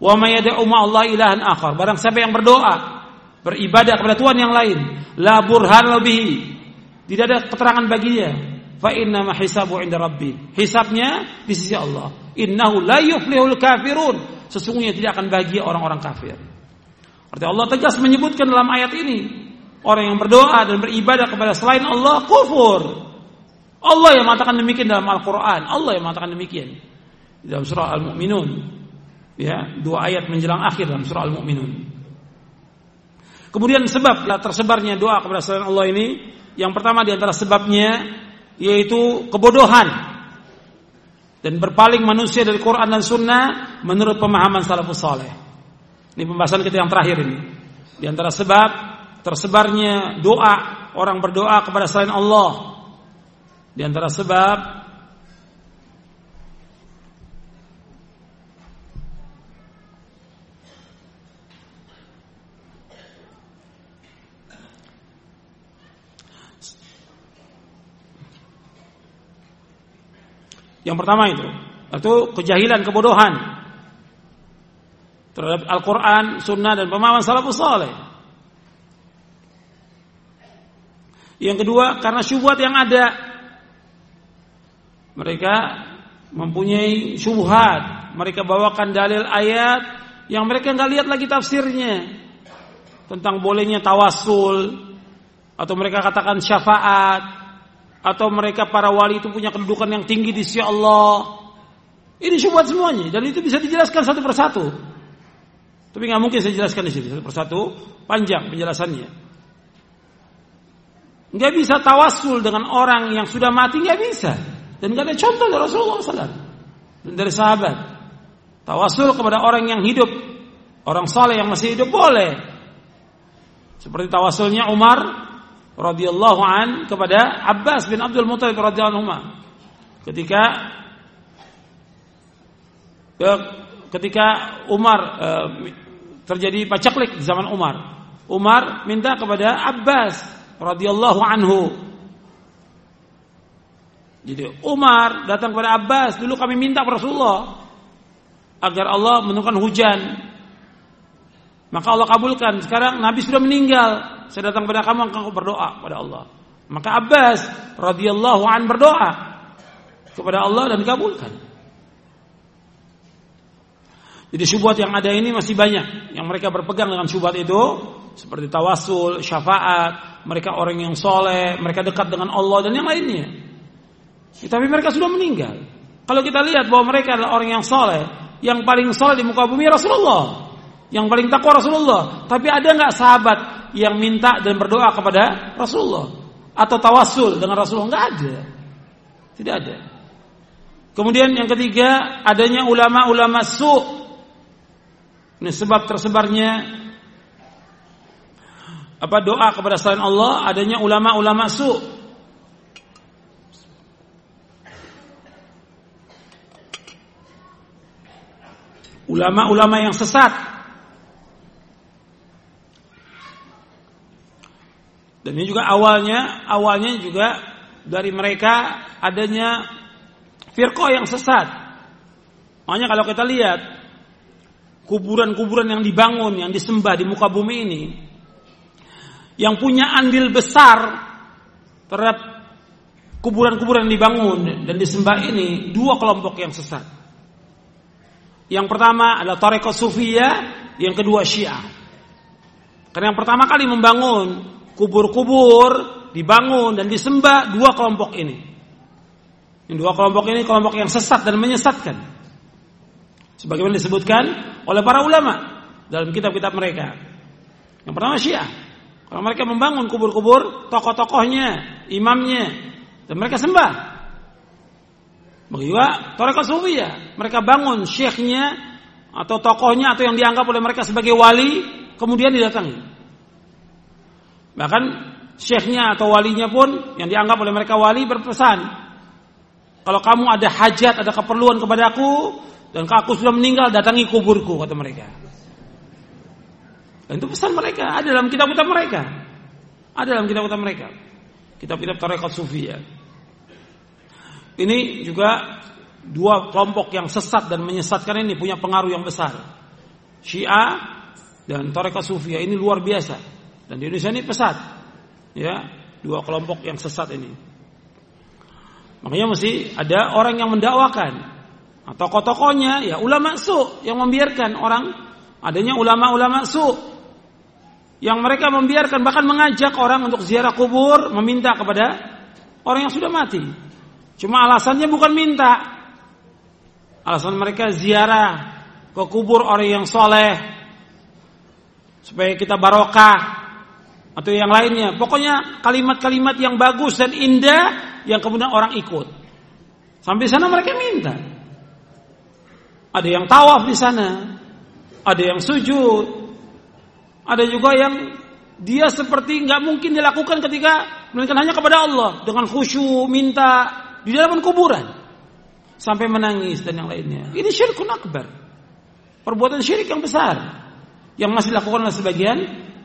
[SPEAKER 1] Wa may yad'u ma Allah ilahan akhar. Barang siapa yang berdoa beribadah kepada Tuhan yang lain, la burhan bihi. Tidak ada keterangan baginya. Fa inna ma hisabu inda rabbi. Hisabnya di sisi Allah. Innahu la yuflihul kafirun sesungguhnya tidak akan bahagia orang-orang kafir. Artinya Allah tegas menyebutkan dalam ayat ini orang yang berdoa dan beribadah kepada selain Allah kufur. Allah yang mengatakan demikian dalam Al-Quran. Allah yang mengatakan demikian dalam surah Al-Mu'minun. Ya, dua ayat menjelang akhir dalam surah Al-Mu'minun. Kemudian sebab tersebarnya doa kepada selain Allah ini, yang pertama di antara sebabnya yaitu kebodohan dan berpaling manusia dari Quran dan Sunnah menurut pemahaman salafus saleh. Ini pembahasan kita yang terakhir ini. Di antara sebab tersebarnya doa orang berdoa kepada selain Allah di antara sebab Yang pertama itu, itu kejahilan, kebodohan. Terhadap Al-Quran, Sunnah dan pemahaman salafus saleh. Yang kedua, karena syubhat yang ada. Mereka mempunyai syubhat, mereka bawakan dalil ayat yang mereka nggak lihat lagi tafsirnya. Tentang bolehnya tawasul atau mereka katakan syafaat atau mereka para wali itu punya kedudukan yang tinggi di sisi Allah. Ini syubhat semuanya dan itu bisa dijelaskan satu persatu. Tapi nggak mungkin saya jelaskan di sini satu persatu, panjang penjelasannya. Nggak bisa tawasul dengan orang yang sudah mati nggak bisa. Dan gak ada contoh dari Rasulullah SAW dan dari sahabat. Tawasul kepada orang yang hidup, orang saleh yang masih hidup boleh. Seperti tawasulnya Umar radhiyallahu an kepada Abbas bin Abdul Muthalib radhiyallahu anhu. Ketika ketika Umar eh, terjadi pacaklik di zaman Umar. Umar minta kepada Abbas radhiyallahu anhu jadi Umar datang kepada Abbas, dulu kami minta Rasulullah agar Allah menurunkan hujan. Maka Allah kabulkan. Sekarang Nabi sudah meninggal. Saya datang kepada kamu, engkau berdoa kepada Allah. Maka Abbas radhiyallahu an berdoa kepada Allah dan dikabulkan. Jadi syubhat yang ada ini masih banyak yang mereka berpegang dengan syubhat itu seperti tawasul, syafaat, mereka orang yang soleh, mereka dekat dengan Allah dan yang lainnya. Ya, tapi mereka sudah meninggal. Kalau kita lihat bahwa mereka adalah orang yang soleh, yang paling soleh di muka bumi Rasulullah, yang paling takwa Rasulullah. Tapi ada nggak sahabat yang minta dan berdoa kepada Rasulullah atau tawasul dengan Rasulullah? Nggak ada, tidak ada. Kemudian yang ketiga adanya ulama-ulama su. Ini sebab tersebarnya apa doa kepada selain Allah adanya ulama-ulama su ulama-ulama yang sesat. Dan ini juga awalnya, awalnya juga dari mereka adanya firqah yang sesat. Makanya kalau kita lihat kuburan-kuburan yang dibangun, yang disembah di muka bumi ini, yang punya andil besar terhadap kuburan-kuburan yang dibangun dan disembah ini dua kelompok yang sesat. Yang pertama adalah tarekat sufiyah, yang kedua syiah. Karena yang pertama kali membangun kubur-kubur, dibangun dan disembah dua kelompok ini. Yang dua kelompok ini kelompok yang sesat dan menyesatkan. Sebagaimana disebutkan oleh para ulama dalam kitab-kitab mereka. Yang pertama syiah. Kalau mereka membangun kubur-kubur tokoh-tokohnya, imamnya, dan mereka sembah. Juga Tarekat Sufiyah. Mereka bangun syekhnya atau tokohnya atau yang dianggap oleh mereka sebagai wali kemudian didatangi. Bahkan syekhnya atau walinya pun yang dianggap oleh mereka wali berpesan, kalau kamu ada hajat, ada keperluan kepadaku dan aku sudah meninggal, datangi kuburku kata mereka. Dan itu pesan mereka ada dalam kitab-kitab mereka. Ada dalam kitab-kitab mereka. Kitab-kitab tarekat sufiyah. Ini juga dua kelompok yang sesat dan menyesatkan ini punya pengaruh yang besar. Syiah dan Tarekat Sufia ini luar biasa. Dan di Indonesia ini pesat. Ya, dua kelompok yang sesat ini. Makanya mesti ada orang yang mendakwakan. Atau tokoh-tokohnya ya ulama su yang membiarkan orang adanya ulama-ulama su yang mereka membiarkan bahkan mengajak orang untuk ziarah kubur, meminta kepada orang yang sudah mati. Cuma alasannya bukan minta. Alasan mereka ziarah ke kubur orang yang soleh supaya kita barokah atau yang lainnya. Pokoknya kalimat-kalimat yang bagus dan indah yang kemudian orang ikut. Sampai sana mereka minta. Ada yang tawaf di sana, ada yang sujud, ada juga yang dia seperti nggak mungkin dilakukan ketika melainkan hanya kepada Allah dengan khusyuk minta di dalam kuburan sampai menangis dan yang lainnya. Ini syirkun akbar. Perbuatan syirik yang besar yang masih dilakukan oleh sebagian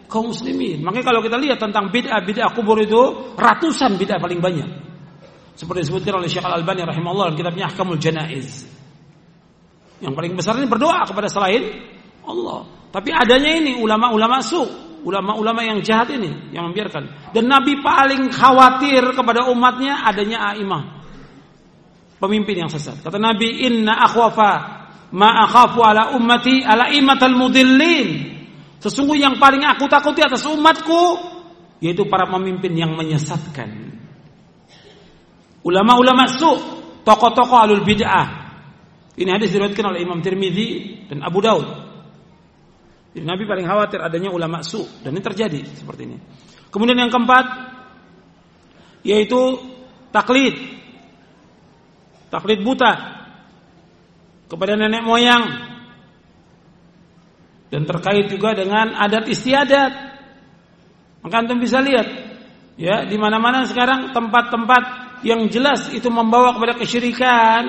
[SPEAKER 1] kaum muslimin. Makanya kalau kita lihat tentang bid'ah bid'ah kubur itu ratusan bid'ah paling banyak. Seperti disebutkan oleh Syekh Al-Albani rahimahullah dalam kitabnya Ahkamul Janaiz. Yang paling besar ini berdoa kepada selain Allah. Tapi adanya ini ulama-ulama su, ulama-ulama yang jahat ini yang membiarkan. Dan Nabi paling khawatir kepada umatnya adanya aimah. Pemimpin yang sesat. Kata Nabi, "Inna akhwafa ma akhafu ala ummati ala imatal mudillin." Sesungguhnya yang paling aku takuti atas umatku yaitu para pemimpin yang menyesatkan. Ulama-ulama su, tokoh-tokoh alul bid'ah. Ini hadis diriwayatkan oleh Imam Tirmidzi dan Abu Daud. Jadi Nabi paling khawatir adanya ulama su dan ini terjadi seperti ini. Kemudian yang keempat yaitu taklid. Taklid buta kepada nenek moyang dan terkait juga dengan adat istiadat. Maka antum bisa lihat ya di mana-mana sekarang tempat-tempat yang jelas itu membawa kepada kesyirikan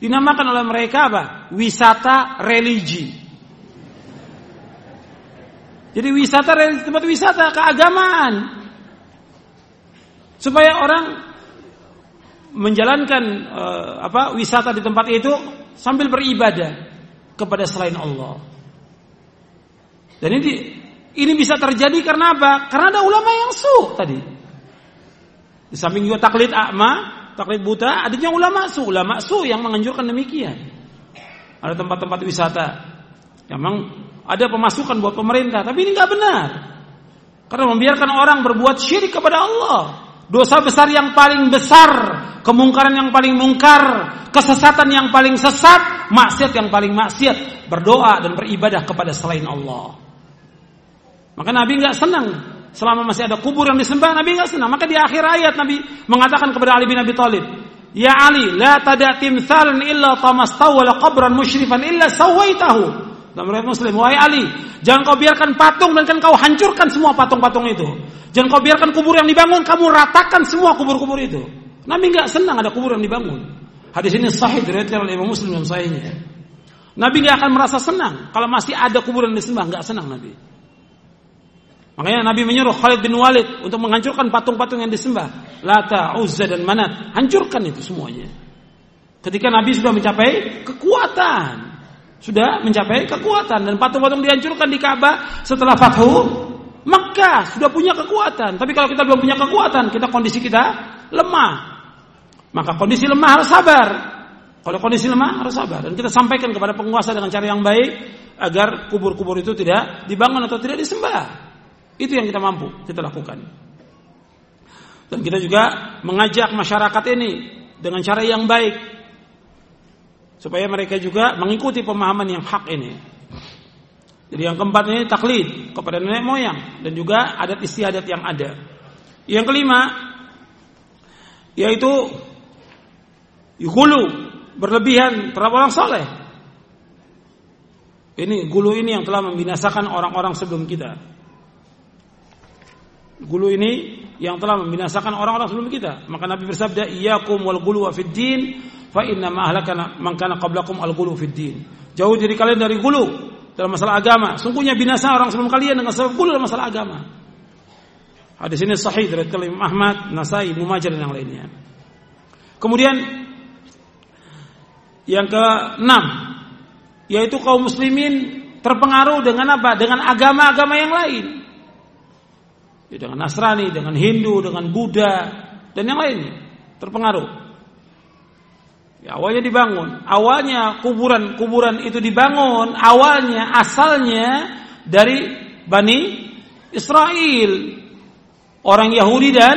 [SPEAKER 1] dinamakan oleh mereka apa? Wisata religi. Jadi wisata tempat wisata keagamaan. Supaya orang menjalankan uh, apa wisata di tempat itu sambil beribadah kepada selain Allah. Dan ini ini bisa terjadi karena apa? Karena ada ulama yang su tadi. Di samping juga taklid akma, taklid buta, adanya ulama su, ulama su yang menganjurkan demikian. Ada tempat-tempat wisata memang ada pemasukan buat pemerintah, tapi ini nggak benar. Karena membiarkan orang berbuat syirik kepada Allah. Dosa besar yang paling besar, kemungkaran yang paling mungkar, kesesatan yang paling sesat, maksiat yang paling maksiat, berdoa dan beribadah kepada selain Allah. Maka Nabi nggak senang selama masih ada kubur yang disembah, Nabi nggak senang. Maka di akhir ayat Nabi mengatakan kepada Ali bin Abi Thalib, Ya Ali, la tada timthalan illa tamastaw wala qabran musyrifan illa sawaitahu. Dalam riwayat Muslim, wahai Ali, jangan kau biarkan patung dan kan kau hancurkan semua patung-patung itu. Jangan kau biarkan kubur yang dibangun, kamu ratakan semua kubur-kubur itu. Nabi nggak senang ada kubur yang dibangun. Hadis ini sahih diriwayatkan oleh Imam Muslim dalam sahihnya. Nabi nggak akan merasa senang kalau masih ada kuburan disembah, nggak senang Nabi. Makanya Nabi menyuruh Khalid bin Walid untuk menghancurkan patung-patung yang disembah. Lata, Uzza dan Manat. Hancurkan itu semuanya. Ketika Nabi sudah mencapai kekuatan sudah mencapai kekuatan dan patung-patung dihancurkan di Ka'bah setelah Fathu Mekah sudah punya kekuatan. Tapi kalau kita belum punya kekuatan, kita kondisi kita lemah. Maka kondisi lemah harus sabar. Kalau kondisi lemah harus sabar dan kita sampaikan kepada penguasa dengan cara yang baik agar kubur-kubur itu tidak dibangun atau tidak disembah. Itu yang kita mampu kita lakukan. Dan kita juga mengajak masyarakat ini dengan cara yang baik supaya mereka juga mengikuti pemahaman yang hak ini. Jadi yang keempat ini taklid kepada nenek moyang dan juga adat istiadat yang ada. Yang kelima yaitu gulu berlebihan terhadap orang soleh. Ini gulu ini yang telah membinasakan orang-orang sebelum kita. Gulu ini yang telah membinasakan orang-orang sebelum kita. Maka Nabi bersabda, "Iyyakum wal gulu wa fid din, fa inna ma ahlakana man kana al gulu fid din." Jauh diri kalian dari gulu dalam masalah agama. Sungguhnya binasa orang sebelum kalian dengan sebab gulu dalam masalah agama. Hadis ini sahih dari Imam Ahmad, Nasai, Ibnu dan yang lainnya. Kemudian yang keenam yaitu kaum muslimin terpengaruh dengan apa? Dengan agama-agama yang lain ya, dengan Nasrani, dengan Hindu, dengan Buddha dan yang lainnya terpengaruh. Ya, awalnya dibangun, awalnya kuburan-kuburan itu dibangun, awalnya asalnya dari Bani Israel, orang Yahudi dan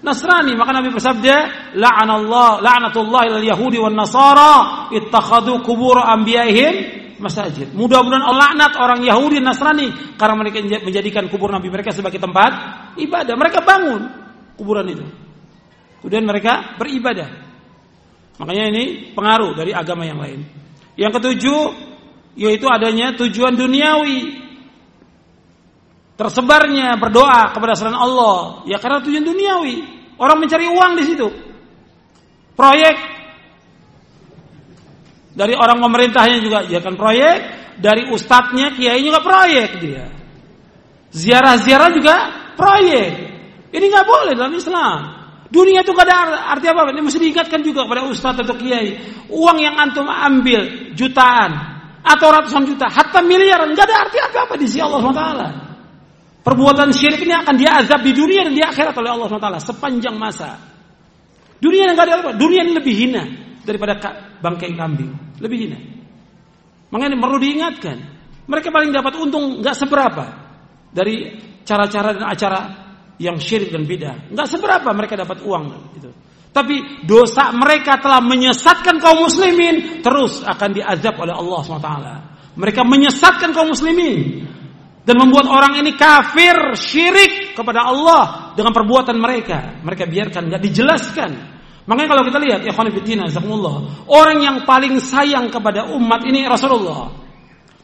[SPEAKER 1] Nasrani. Maka Nabi bersabda, "La'anallah, la'natullah ilal Yahudi wan Nasara ittakhadhu qubur anbiya'ihim masajid." Mudah-mudahan Allah laknat orang Yahudi Nasrani karena mereka menjadikan kubur nabi mereka sebagai tempat ibadah. Mereka bangun kuburan itu. Kemudian mereka beribadah. Makanya ini pengaruh dari agama yang lain. Yang ketujuh yaitu adanya tujuan duniawi. Tersebarnya berdoa kepada selain Allah ya karena tujuan duniawi. Orang mencari uang di situ. Proyek dari orang pemerintahnya juga ya kan proyek, dari ustadznya kiai juga proyek dia. Ziarah-ziarah juga proyek. Ini nggak boleh dalam Islam. Dunia itu ada arti apa? Ini mesti diingatkan juga kepada ustadz atau kiai. Uang yang antum ambil jutaan atau ratusan juta, hatta miliaran, nggak ada arti apa-apa di sisi Allah SWT. Perbuatan syirik ini akan diazab di dunia dan di akhirat oleh Allah SWT sepanjang masa. Dunia yang gak ada apa? Dunia ini lebih hina daripada bangkai kambing. Lebih hina. Makanya perlu diingatkan. Mereka paling dapat untung nggak seberapa dari cara-cara dan acara yang syirik dan bidah. Nggak seberapa mereka dapat uang gitu. Tapi dosa mereka telah menyesatkan kaum muslimin terus akan diazab oleh Allah SWT. Mereka menyesatkan kaum muslimin dan membuat orang ini kafir syirik kepada Allah dengan perbuatan mereka. Mereka biarkan nggak dijelaskan. Makanya kalau kita lihat ya orang yang paling sayang kepada umat ini Rasulullah.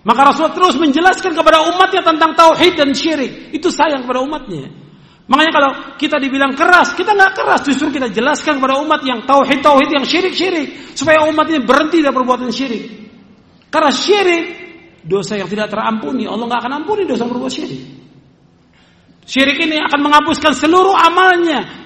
[SPEAKER 1] Maka Rasul terus menjelaskan kepada umatnya tentang tauhid dan syirik. Itu sayang kepada umatnya. Makanya kalau kita dibilang keras, kita nggak keras, justru kita jelaskan kepada umat yang tauhid tauhid yang syirik syirik supaya umat ini berhenti dari perbuatan syirik. Karena syirik dosa yang tidak terampuni, Allah nggak akan ampuni dosa berbuat syirik. Syirik ini akan menghapuskan seluruh amalnya.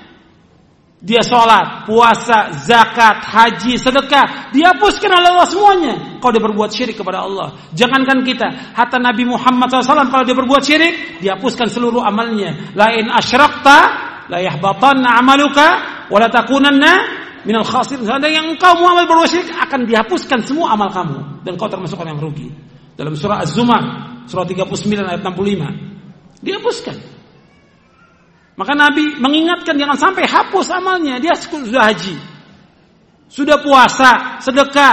[SPEAKER 1] Dia sholat, puasa, zakat, haji, sedekah. Dihapuskan oleh Allah semuanya. Kalau dia berbuat syirik kepada Allah. Jangankan kita. Hatta Nabi Muhammad SAW kalau dia berbuat syirik. Dihapuskan seluruh amalnya. Lain asyrakta. La amaluka. Walatakunanna minal khasir. Ada yang engkau muamal berbuat syirik. Akan dihapuskan semua amal kamu. Dan kau termasuk orang yang rugi dalam surah Az-Zumar surah 39 ayat 65 dihapuskan maka Nabi mengingatkan jangan sampai hapus amalnya. Dia sudah haji. Sudah puasa sedekah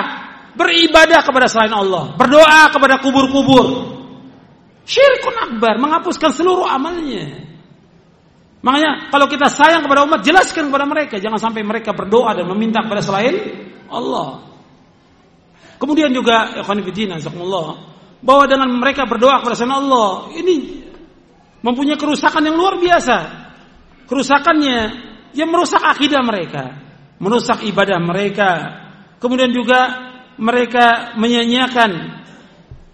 [SPEAKER 1] beribadah kepada selain Allah. Berdoa kepada kubur-kubur. Syirkun akbar menghapuskan seluruh amalnya. Makanya kalau kita sayang kepada umat jelaskan kepada mereka. Jangan sampai mereka berdoa dan meminta kepada selain Allah. Kemudian juga bahwa dengan mereka berdoa kepada selain Allah ini mempunyai kerusakan yang luar biasa. Kerusakannya yang merusak akidah mereka, merusak ibadah mereka. Kemudian juga mereka menyanyiakan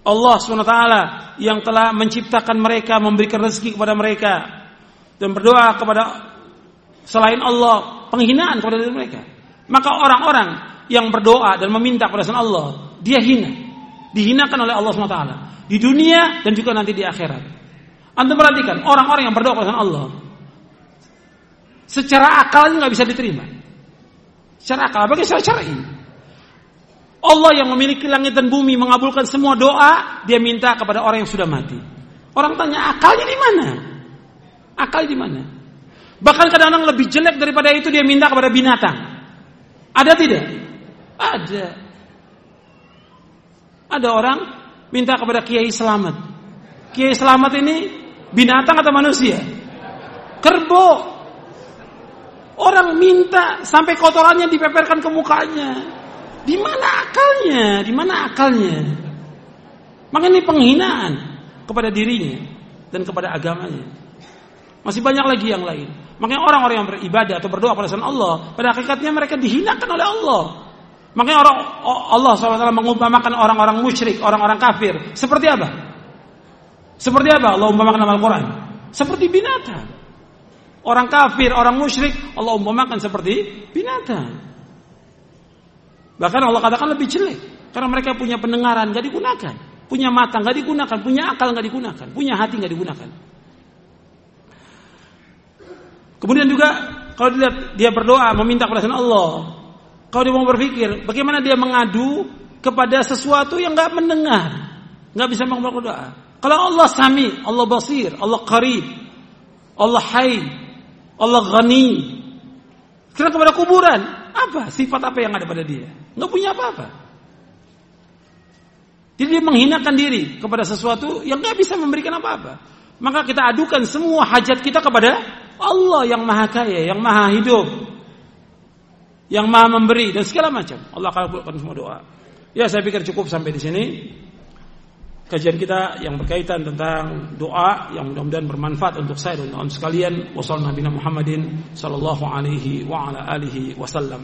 [SPEAKER 1] Allah SWT yang telah menciptakan mereka, memberikan rezeki kepada mereka dan berdoa kepada selain Allah, penghinaan kepada diri mereka. Maka orang-orang yang berdoa dan meminta kepada selain Allah, dia hina dihinakan oleh Allah SWT di dunia dan juga nanti di akhirat. Anda perhatikan orang-orang yang berdoa kepada Allah secara akalnya nggak bisa diterima. Secara akal, bagi secara syar'i. Allah yang memiliki langit dan bumi mengabulkan semua doa, dia minta kepada orang yang sudah mati. Orang tanya akalnya di mana? Akal di mana? Bahkan kadang-kadang lebih jelek daripada itu dia minta kepada binatang. Ada tidak? Ada. Ada orang minta kepada Kiai Selamat. Kiai Selamat ini binatang atau manusia? Kerbau. Orang minta sampai kotorannya dipeperkan ke mukanya. Di mana akalnya? Di mana akalnya? Maka ini penghinaan kepada dirinya dan kepada agamanya. Masih banyak lagi yang lain. Makanya orang-orang yang beribadah atau berdoa pada Allah, pada hakikatnya mereka dihinakan oleh Allah. Makanya orang Allah SWT mengumpamakan orang-orang musyrik, orang-orang kafir. Seperti apa? Seperti apa Allah umpamakan dalam Al-Quran? Seperti binatang. Orang kafir, orang musyrik, Allah umpamakan seperti binatang. Bahkan Allah katakan lebih jelek. Karena mereka punya pendengaran, gak digunakan. Punya mata, gak digunakan. Punya akal, gak digunakan. Punya hati, gak digunakan. Kemudian juga kalau dilihat dia berdoa meminta kepada Allah, kalau dia mau berpikir, bagaimana dia mengadu kepada sesuatu yang nggak mendengar, nggak bisa mengobrol doa. Kalau Allah Sami, Allah Basir, Allah Qarib, Allah Hayy, Allah Ghani. Serah kepada kuburan, apa? Sifat apa yang ada pada dia? Nggak punya apa-apa. Jadi dia menghinakan diri kepada sesuatu yang nggak bisa memberikan apa-apa. Maka kita adukan semua hajat kita kepada Allah yang maha kaya, yang maha hidup, yang maha memberi dan segala macam. Allah akan kabulkan semua doa. Ya saya pikir cukup sampai di sini kajian kita yang berkaitan tentang doa yang mudah-mudahan bermanfaat untuk saya dan untuk sekalian. Wassalamualaikum Muhammadin sallallahu alaihi wa ala alihi wasallam.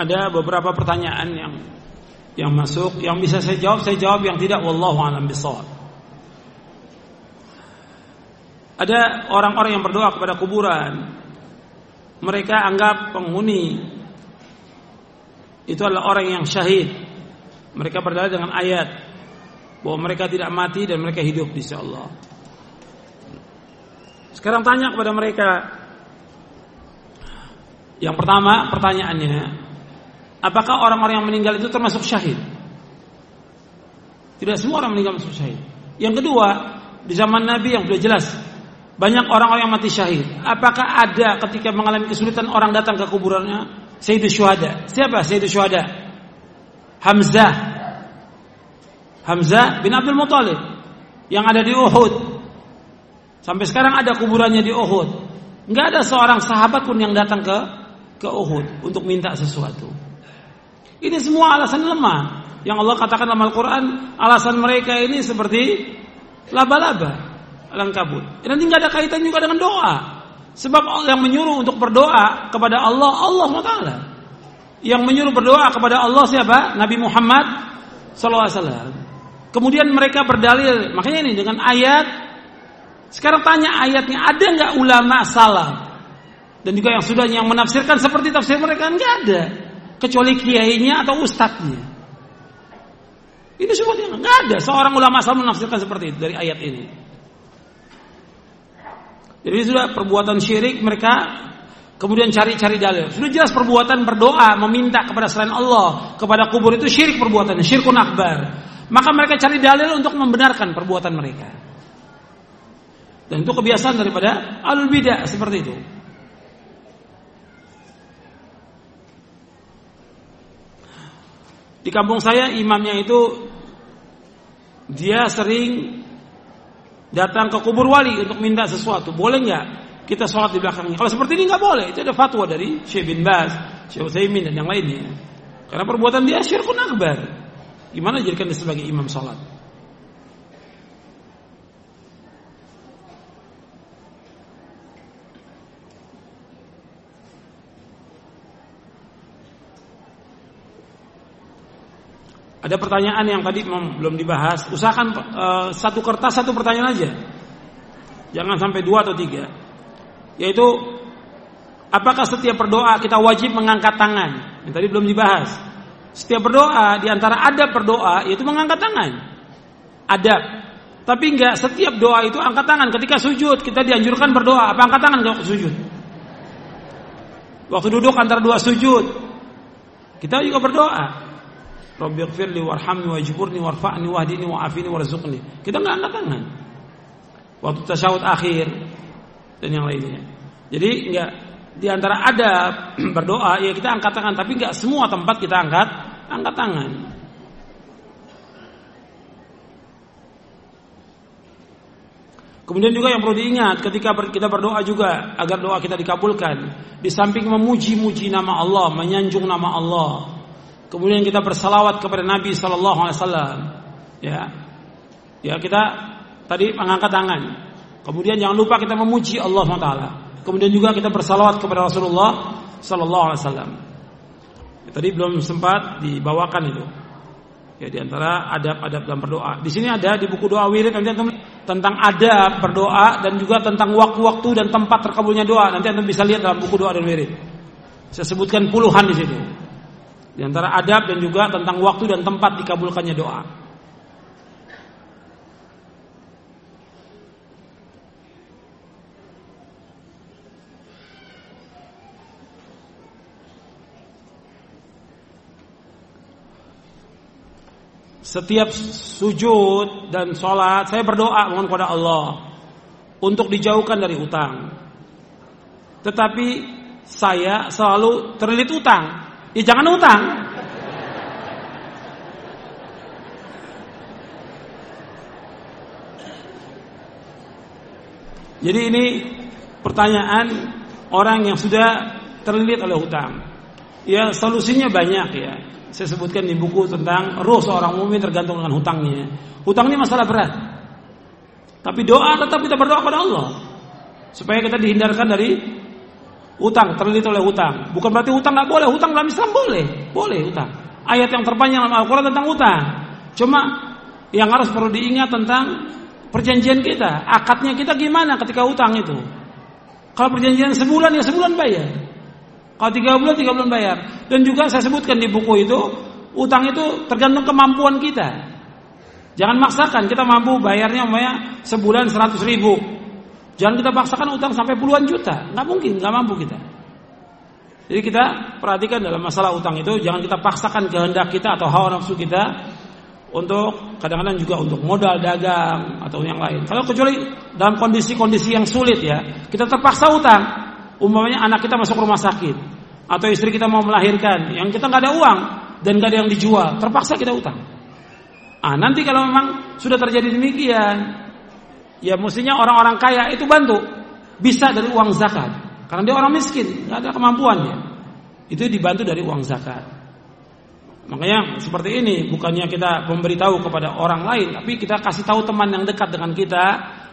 [SPEAKER 1] Ada beberapa pertanyaan yang yang masuk yang bisa saya jawab saya jawab yang tidak wallahu alam bisawab. Ada orang-orang yang berdoa kepada kuburan. Mereka anggap penghuni itu adalah orang yang syahid. Mereka berdalil dengan ayat bahwa mereka tidak mati dan mereka hidup di Allah. Sekarang tanya kepada mereka. Yang pertama pertanyaannya, Apakah orang-orang yang meninggal itu termasuk syahid? Tidak semua orang meninggal masuk syahid. Yang kedua, di zaman Nabi yang sudah jelas banyak orang-orang yang mati syahid. Apakah ada ketika mengalami kesulitan orang datang ke kuburannya? Sayyidus Syuhada. Siapa Sayyidus Syuhada? Hamzah. Hamzah bin Abdul Muthalib yang ada di Uhud. Sampai sekarang ada kuburannya di Uhud. Enggak ada seorang sahabat pun yang datang ke ke Uhud untuk minta sesuatu. Ini semua alasan lemah. Yang Allah katakan dalam Al-Quran, alasan mereka ini seperti laba-laba, kabut. Nanti nggak ada kaitan juga dengan doa. Sebab yang menyuruh untuk berdoa kepada Allah, Allah SWT. Yang menyuruh berdoa kepada Allah siapa? Nabi Muhammad SAW. Kemudian mereka berdalil, makanya ini dengan ayat. Sekarang tanya ayatnya, ada nggak ulama salah? Dan juga yang sudah yang menafsirkan seperti tafsir mereka nggak ada kecuali kiainya atau ustadznya. Ini semua dia nggak ada seorang ulama asal menafsirkan seperti itu dari ayat ini. Jadi sudah perbuatan syirik mereka kemudian cari-cari dalil. Sudah jelas perbuatan berdoa meminta kepada selain Allah kepada kubur itu syirik perbuatannya, syirkun akbar. Maka mereka cari dalil untuk membenarkan perbuatan mereka. Dan itu kebiasaan daripada alul bidah seperti itu. Di kampung saya imamnya itu dia sering datang ke kubur wali untuk minta sesuatu. Boleh nggak kita sholat di belakangnya? Kalau seperti ini nggak boleh. Itu ada fatwa dari Syekh bin Baz, Syekh Utsaimin dan yang lainnya. Karena perbuatan dia syirkun akbar. Gimana jadikan dia sebagai imam sholat? Ada pertanyaan yang tadi belum dibahas. Usahakan uh, satu kertas satu pertanyaan aja. Jangan sampai dua atau tiga. Yaitu apakah setiap berdoa kita wajib mengangkat tangan? Yang tadi belum dibahas. Setiap berdoa di antara adab berdoa yaitu mengangkat tangan. Adab. Tapi enggak setiap doa itu angkat tangan. Ketika sujud kita dianjurkan berdoa. Apa angkat tangan kalau sujud? Waktu duduk antara dua sujud kita juga berdoa. Rabbi ighfirli warhamni wajburni warfa'ni wahdini wa'afini warzuqni. Kita nggak angkat tangan. Waktu tasyahud akhir dan yang lainnya. Jadi nggak di antara ada [CLEARS THROAT] berdoa ya kita angkat tangan tapi nggak semua tempat kita angkat angkat tangan. Kemudian juga yang perlu diingat ketika kita berdoa juga agar doa kita dikabulkan. Di samping memuji-muji nama Allah, menyanjung nama Allah, kemudian kita bersalawat kepada Nabi Sallallahu Alaihi Wasallam, ya, ya kita tadi mengangkat tangan. Kemudian jangan lupa kita memuji Allah SWT. Kemudian juga kita bersalawat kepada Rasulullah sallallahu alaihi wasallam. Ya, tadi belum sempat dibawakan itu. Ya di antara adab-adab dalam berdoa. Di sini ada di buku doa wirid nanti antum tentang adab berdoa dan juga tentang waktu-waktu dan tempat terkabulnya doa. Nanti antum bisa lihat dalam buku doa dan wirid. Saya sebutkan puluhan di situ. Di antara adab dan juga tentang waktu dan tempat dikabulkannya doa. Setiap sujud dan sholat saya berdoa mohon kepada Allah untuk dijauhkan dari utang. Tetapi saya selalu terlilit utang. Ya jangan utang. Jadi ini pertanyaan orang yang sudah terlilit oleh hutang. Ya solusinya banyak ya. Saya sebutkan di buku tentang ruh seorang mukmin tergantung dengan hutangnya. Hutang ini masalah berat. Tapi doa tetap kita berdoa kepada Allah supaya kita dihindarkan dari Utang terlilit oleh hutang. Bukan berarti hutang nggak boleh. Hutang dalam Islam boleh, boleh hutang. Ayat yang terpanjang dalam Al-Quran tentang hutang. Cuma yang harus perlu diingat tentang perjanjian kita. Akadnya kita gimana ketika hutang itu? Kalau perjanjian sebulan ya sebulan bayar. Kalau tiga bulan tiga bulan bayar. Dan juga saya sebutkan di buku itu, utang itu tergantung kemampuan kita. Jangan maksakan kita mampu bayarnya umpamanya sebulan seratus ribu. Jangan kita paksakan utang sampai puluhan juta, nggak mungkin, nggak mampu kita. Jadi kita perhatikan dalam masalah utang itu jangan kita paksakan kehendak kita atau hawa nafsu kita untuk kadang-kadang juga untuk modal dagang atau yang lain. Kalau kecuali dalam kondisi-kondisi yang sulit ya, kita terpaksa utang. Umpamanya anak kita masuk rumah sakit atau istri kita mau melahirkan, yang kita nggak ada uang dan nggak ada yang dijual, terpaksa kita utang. Ah nanti kalau memang sudah terjadi demikian, ya mestinya orang-orang kaya itu bantu. Bisa dari uang zakat. Karena dia orang miskin nggak ada kemampuannya. Itu dibantu dari uang zakat. Makanya seperti ini bukannya kita memberitahu kepada orang lain tapi kita kasih tahu teman yang dekat dengan kita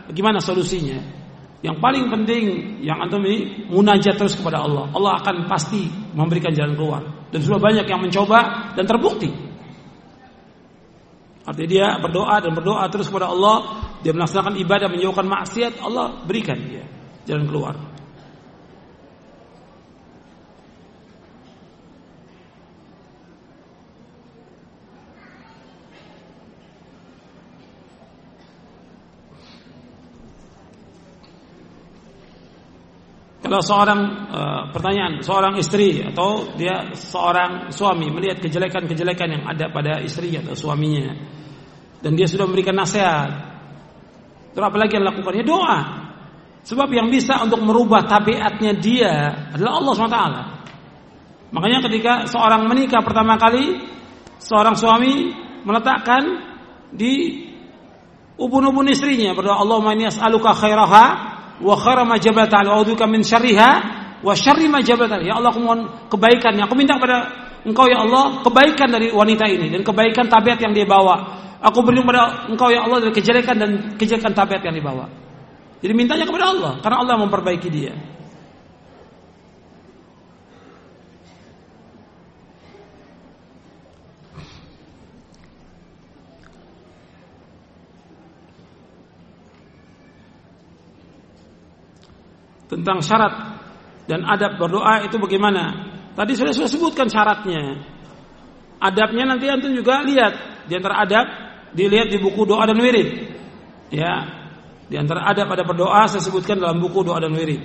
[SPEAKER 1] bagaimana solusinya. Yang paling penting yang antum ini munajat terus kepada Allah. Allah akan pasti memberikan jalan keluar. Dan sudah banyak yang mencoba dan terbukti. Artinya dia berdoa dan berdoa terus kepada Allah, dia melaksanakan ibadah menjauhkan maksiat, Allah berikan dia jalan keluar. Kalau seorang e, pertanyaan, seorang istri atau dia seorang suami melihat kejelekan-kejelekan yang ada pada istri atau suaminya, dan dia sudah memberikan nasihat. Terus apa lagi yang lakukan? Ya doa. Sebab yang bisa untuk merubah tabiatnya dia adalah Allah SWT. Makanya ketika seorang menikah pertama kali, seorang suami meletakkan di ubun-ubun istrinya berdoa Allahumma inni as'aluka khairaha wa khaira ma jabata wa min syarriha wa syarri ma jabata. Ya Allah aku mohon kebaikannya. Aku minta kepada Engkau ya Allah kebaikan dari wanita ini dan kebaikan tabiat yang dia bawa. Aku berlindung pada engkau ya Allah dari kejelekan dan kejelekan tabiat yang dibawa. Jadi mintanya kepada Allah karena Allah memperbaiki dia. Tentang syarat dan adab berdoa itu bagaimana? Tadi sudah sudah sebutkan syaratnya. Adabnya nanti antum juga lihat di antara adab dilihat di buku doa dan wirid. Ya, di antara ada pada berdoa saya sebutkan dalam buku doa dan wirid.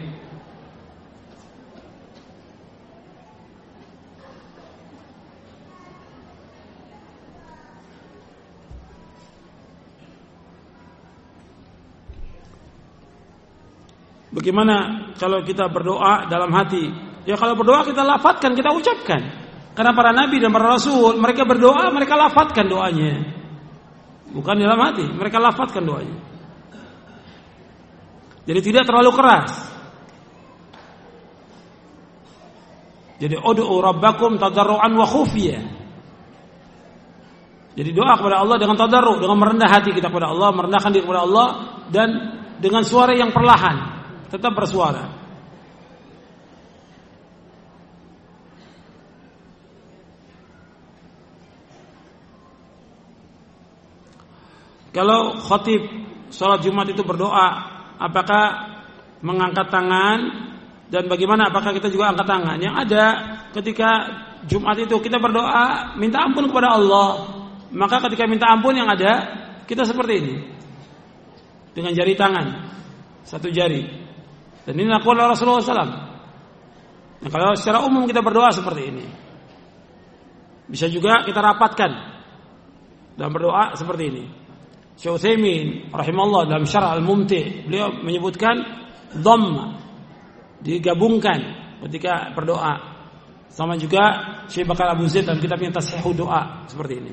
[SPEAKER 1] Bagaimana kalau kita berdoa dalam hati? Ya kalau berdoa kita lafadkan, kita ucapkan. Karena para nabi dan para rasul mereka berdoa, mereka lafadkan doanya. Bukan dalam hati, mereka lafazkan doanya. Jadi tidak terlalu keras. Jadi ud'u rabbakum tadarruan wa khufiyah. Jadi doa kepada Allah dengan tadarru, dengan merendah hati kita kepada Allah, merendahkan diri kepada Allah dan dengan suara yang perlahan, tetap bersuara. Kalau khotib sholat Jumat itu berdoa, apakah mengangkat tangan dan bagaimana apakah kita juga angkat tangan? Yang ada ketika Jumat itu kita berdoa minta ampun kepada Allah. Maka ketika minta ampun yang ada kita seperti ini. Dengan jari tangan satu jari. Dan ini lakukan oleh Rasulullah SAW. Nah, kalau secara umum kita berdoa seperti ini. Bisa juga kita rapatkan dan berdoa seperti ini. Syekh Utsaimin rahimahullah dalam Syarah Al-Mumti beliau menyebutkan dhamma digabungkan ketika berdoa. Sama juga Syekh Bakar Abu Zaid dalam kitabnya Tashihu Doa seperti ini.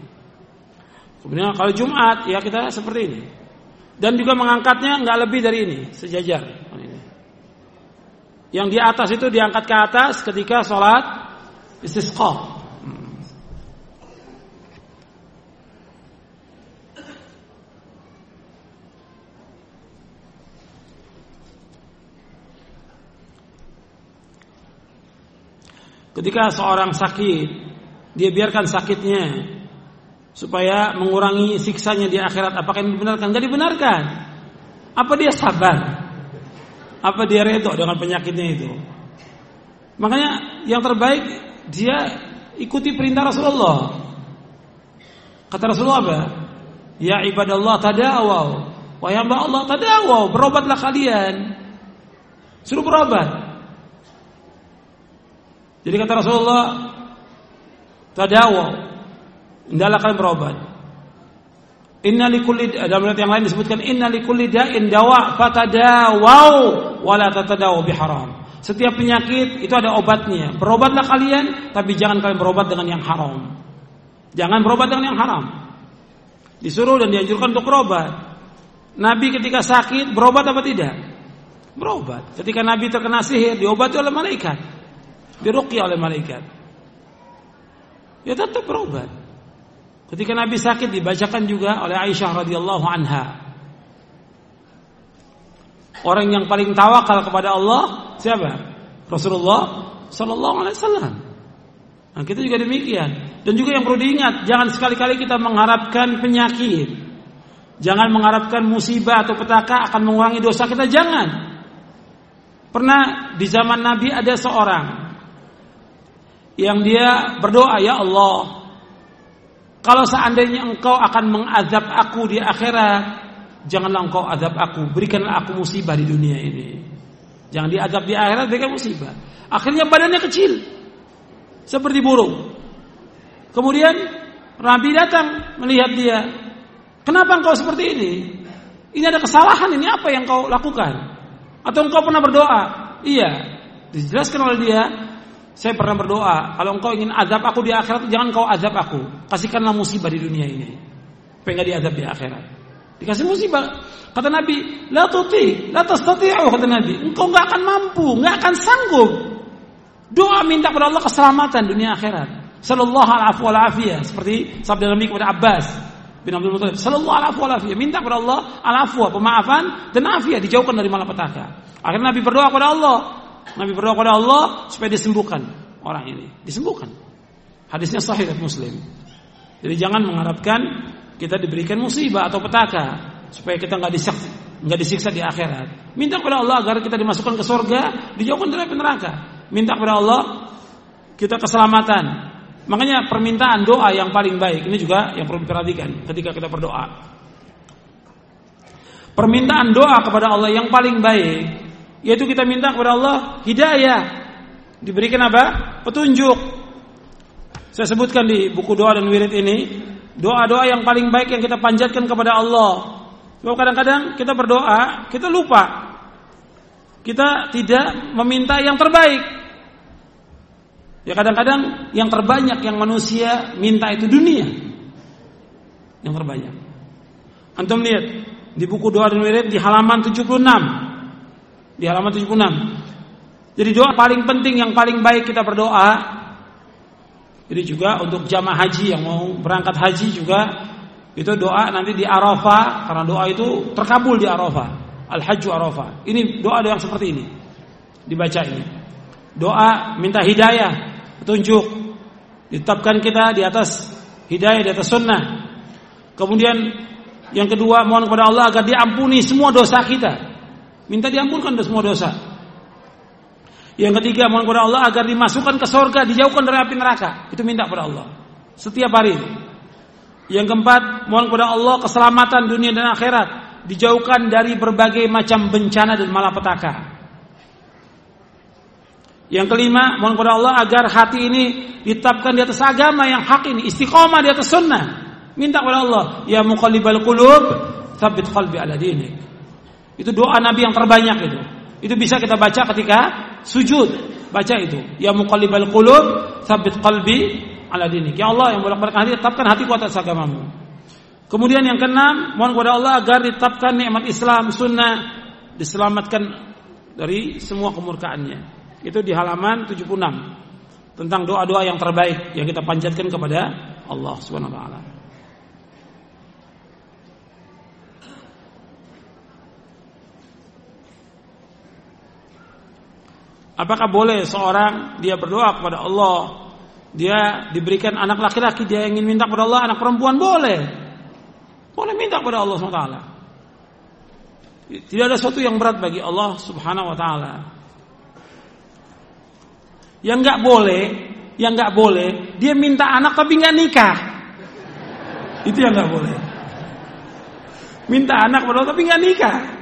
[SPEAKER 1] Kemudian kalau Jumat ya kita seperti ini. Dan juga mengangkatnya nggak lebih dari ini, sejajar. Yang di atas itu diangkat ke atas ketika sholat istisqa. Ketika seorang sakit, dia biarkan sakitnya supaya mengurangi siksanya di akhirat. Apakah ini dibenarkan? Tidak dibenarkan. Apa dia sabar? Apa dia redo dengan penyakitnya itu? Makanya yang terbaik dia ikuti perintah Rasulullah. Kata Rasulullah apa? Ya ibadallah tadawaw. Wahai hamba Allah tadawaw, berobatlah kalian. Suruh berobat. Jadi kata Rasulullah tadawaw hendaklah kalian berobat. Inna likulli dalam ayat yang lain disebutkan inna likulli da'in dawa fatadawau wala tatadawu biharam. Setiap penyakit itu ada obatnya. Berobatlah kalian tapi jangan kalian berobat dengan yang haram. Jangan berobat dengan yang haram. Disuruh dan dianjurkan untuk berobat. Nabi ketika sakit berobat apa tidak? Berobat. Ketika Nabi terkena sihir diobati oleh malaikat. Diruqyah oleh malaikat. Ya tetap berobat. Ketika Nabi sakit dibacakan juga oleh Aisyah radhiyallahu anha. Orang yang paling tawakal kepada Allah siapa? Rasulullah sallallahu alaihi wasallam. Nah, kita juga demikian. Dan juga yang perlu diingat, jangan sekali-kali kita mengharapkan penyakit. Jangan mengharapkan musibah atau petaka akan mengurangi dosa kita, jangan. Pernah di zaman Nabi ada seorang yang dia berdoa, "Ya Allah, kalau seandainya engkau akan mengazab aku di akhirat, janganlah engkau azab aku, berikanlah aku musibah di dunia ini. Jangan diazab di akhirat, berikan musibah. Akhirnya badannya kecil, seperti burung. Kemudian Nabi datang melihat dia. Kenapa engkau seperti ini? Ini ada kesalahan, ini apa yang kau lakukan? Atau engkau pernah berdoa? Iya. Dijelaskan oleh dia, saya pernah berdoa, kalau engkau ingin azab aku di akhirat, jangan kau azab aku. Kasihkanlah musibah di dunia ini. Supaya diazab di akhirat. Dikasih musibah. Kata Nabi, la tuti, la tastati'u kata Nabi. Engkau enggak akan mampu, enggak akan sanggup. Doa minta kepada Allah keselamatan dunia akhirat. Sallallahu alaihi wa seperti sabda Nabi kepada Abbas bin Abdul Muthalib. Sallallahu alaihi wa minta kepada Allah al-afwa, pemaafan dan afiat dijauhkan dari malapetaka. Akhirnya Nabi berdoa kepada Allah, Nabi berdoa kepada Allah supaya disembuhkan orang ini, disembuhkan. Hadisnya sahih Muslim. Jadi jangan mengharapkan kita diberikan musibah atau petaka supaya kita nggak disiksa, nggak disiksa di akhirat. Minta kepada Allah agar kita dimasukkan ke surga, dijauhkan dari neraka. Minta kepada Allah kita keselamatan. Makanya permintaan doa yang paling baik ini juga yang perlu diperhatikan ketika kita berdoa. Permintaan doa kepada Allah yang paling baik yaitu kita minta kepada Allah hidayah. Diberikan apa? Petunjuk. Saya sebutkan di buku doa dan wirid ini, doa-doa yang paling baik yang kita panjatkan kepada Allah. Sebab kadang-kadang kita berdoa, kita lupa. Kita tidak meminta yang terbaik. Ya kadang-kadang yang terbanyak yang manusia minta itu dunia. Yang terbanyak. Antum lihat di buku doa dan wirid di halaman 76 di halaman 76. Jadi doa paling penting yang paling baik kita berdoa ini juga untuk jamaah haji yang mau berangkat haji juga itu doa nanti di Arafah karena doa itu terkabul di Arafah. Al-Hajju Arafah. Ini doa yang seperti ini. Dibaca ini. Doa minta hidayah, petunjuk. Ditetapkan kita di atas hidayah di atas sunnah. Kemudian Yang kedua, mohon kepada Allah agar diampuni semua dosa kita. Minta diampunkan semua dosa. Yang ketiga, mohon kepada Allah agar dimasukkan ke surga, dijauhkan dari api neraka. Itu minta kepada Allah. Setiap hari. Yang keempat, mohon kepada Allah keselamatan dunia dan akhirat, dijauhkan dari berbagai macam bencana dan malapetaka. Yang kelima, mohon kepada Allah agar hati ini ditetapkan di atas agama yang hak ini, istiqomah di atas sunnah. Minta kepada Allah, ya muqallibal qulub, tsabbit qalbi ala dinik. Itu doa Nabi yang terbanyak itu. Itu bisa kita baca ketika sujud. Baca itu, ya muqallibal qulub, tsabbit qalbi ala dinik. Ya Allah yang bolak-balik hati, tetapkan hatiku atas agamamu. Kemudian yang keenam, mohon kepada Allah agar ditetapkan nikmat Islam, sunnah, diselamatkan dari semua kemurkaannya. Itu di halaman 76 tentang doa-doa yang terbaik yang kita panjatkan kepada Allah Subhanahu wa taala. Apakah boleh seorang dia berdoa kepada Allah, dia diberikan anak laki-laki, dia ingin minta kepada Allah anak perempuan boleh. Boleh minta kepada Allah taala. Tidak ada sesuatu yang berat bagi Allah Subhanahu wa taala. Yang nggak boleh, yang nggak boleh, dia minta anak tapi nggak nikah. Itu yang nggak boleh. Minta anak padahal tapi nggak nikah.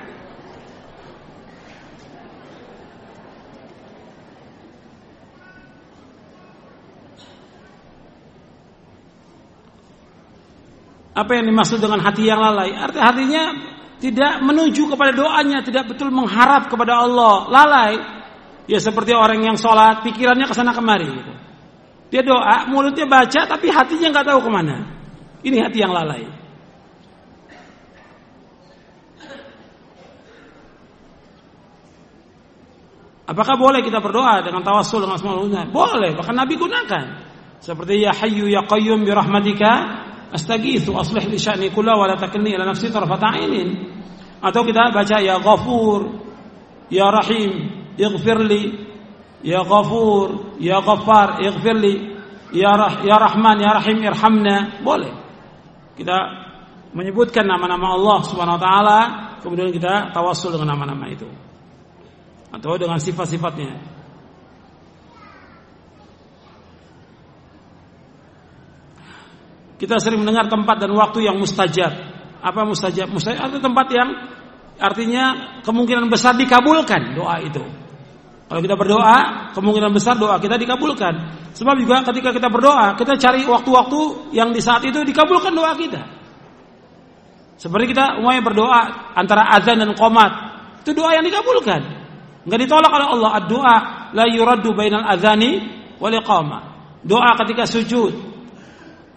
[SPEAKER 1] Apa yang dimaksud dengan hati yang lalai? Arti hatinya tidak menuju kepada doanya, tidak betul mengharap kepada Allah. Lalai, Ya seperti orang yang sholat, pikirannya ke sana kemari. Gitu. Dia doa, mulutnya baca, tapi hatinya nggak tahu ke mana. Ini hati yang lalai. Apakah boleh kita berdoa dengan tawasul dengan semua Boleh, bahkan Nabi gunakan. Seperti ya hayyu ya qayyum bi rahmatika astaghitsu aslih li sya'ni kullahu wa la takilni ila nafsi tarfata Atau kita baca ya ghafur ya rahim ighfirli. Ya ghafur ya ghaffar ighfirli. Ya rah, ya rahman ya rahim irhamna. Boleh. Kita menyebutkan nama-nama Allah Subhanahu wa taala kemudian kita tawassul dengan nama-nama itu. Atau dengan sifat-sifatnya Kita sering mendengar tempat dan waktu yang mustajab. Apa mustajab? Mustajab itu tempat yang artinya kemungkinan besar dikabulkan doa itu. Kalau kita berdoa, kemungkinan besar doa kita dikabulkan. Sebab juga ketika kita berdoa, kita cari waktu-waktu yang di saat itu dikabulkan doa kita. Seperti kita umumnya berdoa antara azan dan qomat, itu doa yang dikabulkan. Enggak ditolak oleh Allah. Doa la yuraddu bainal azani wal. Doa ketika sujud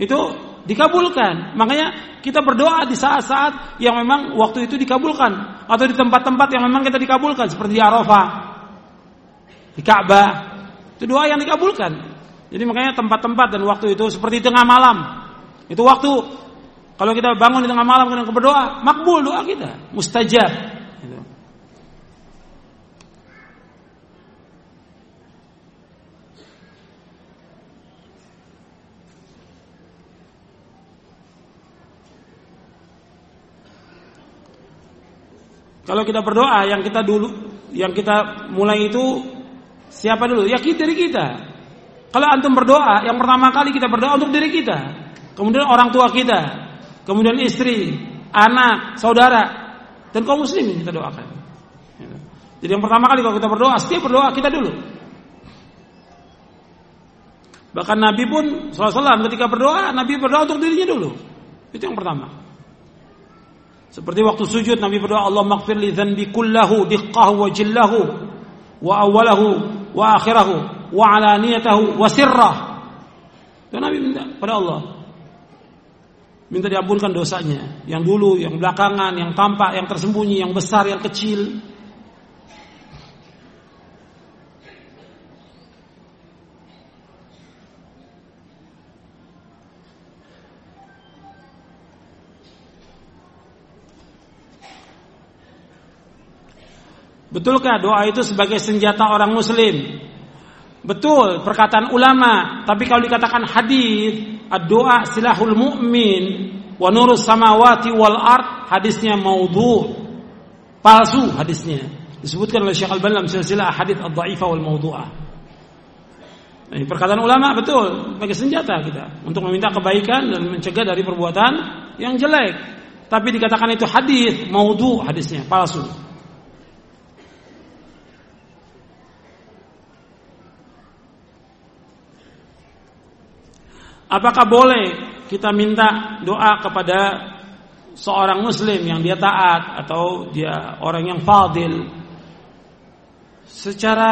[SPEAKER 1] itu dikabulkan. Makanya kita berdoa di saat-saat yang memang waktu itu dikabulkan atau di tempat-tempat yang memang kita dikabulkan seperti di Arafah, di Ka'bah. Itu doa yang dikabulkan. Jadi makanya tempat-tempat dan waktu itu seperti tengah malam. Itu waktu kalau kita bangun di tengah malam kita berdoa, makbul doa kita, mustajab. Gitu. Kalau kita berdoa yang kita dulu yang kita mulai itu Siapa dulu? Ya kita diri kita. Kalau antum berdoa, yang pertama kali kita berdoa untuk diri kita. Kemudian orang tua kita, kemudian istri, anak, saudara, dan kaum muslimin kita doakan. Jadi yang pertama kali kalau kita berdoa, setiap berdoa kita dulu. Bahkan Nabi pun SAW ketika berdoa, Nabi berdoa untuk dirinya dulu. Itu yang pertama. Seperti waktu sujud Nabi berdoa Allah maghfir li dzanbi kullahu diqqahu wa jillahu wa awalahu wa akhirahu wa alaniyatahu wa sirrah. Dan Nabi minta pada Allah minta diampunkan dosanya yang dulu, yang belakangan, yang tampak, yang tersembunyi, yang besar, yang kecil. Betulkah doa itu sebagai senjata orang muslim? Betul perkataan ulama, tapi kalau dikatakan hadis, doa silahul mu'min, wa nurus samawati wal ard hadisnya maudhu palsu hadisnya disebutkan oleh Syekh Al-Albani dalam silsilah hadis ad-dhaifah wal maudhu'ah ini perkataan ulama betul sebagai senjata kita untuk meminta kebaikan dan mencegah dari perbuatan yang jelek. Tapi dikatakan itu hadis maudhu hadisnya palsu. Apakah boleh kita minta doa kepada seorang muslim yang dia taat atau dia orang yang fadil? Secara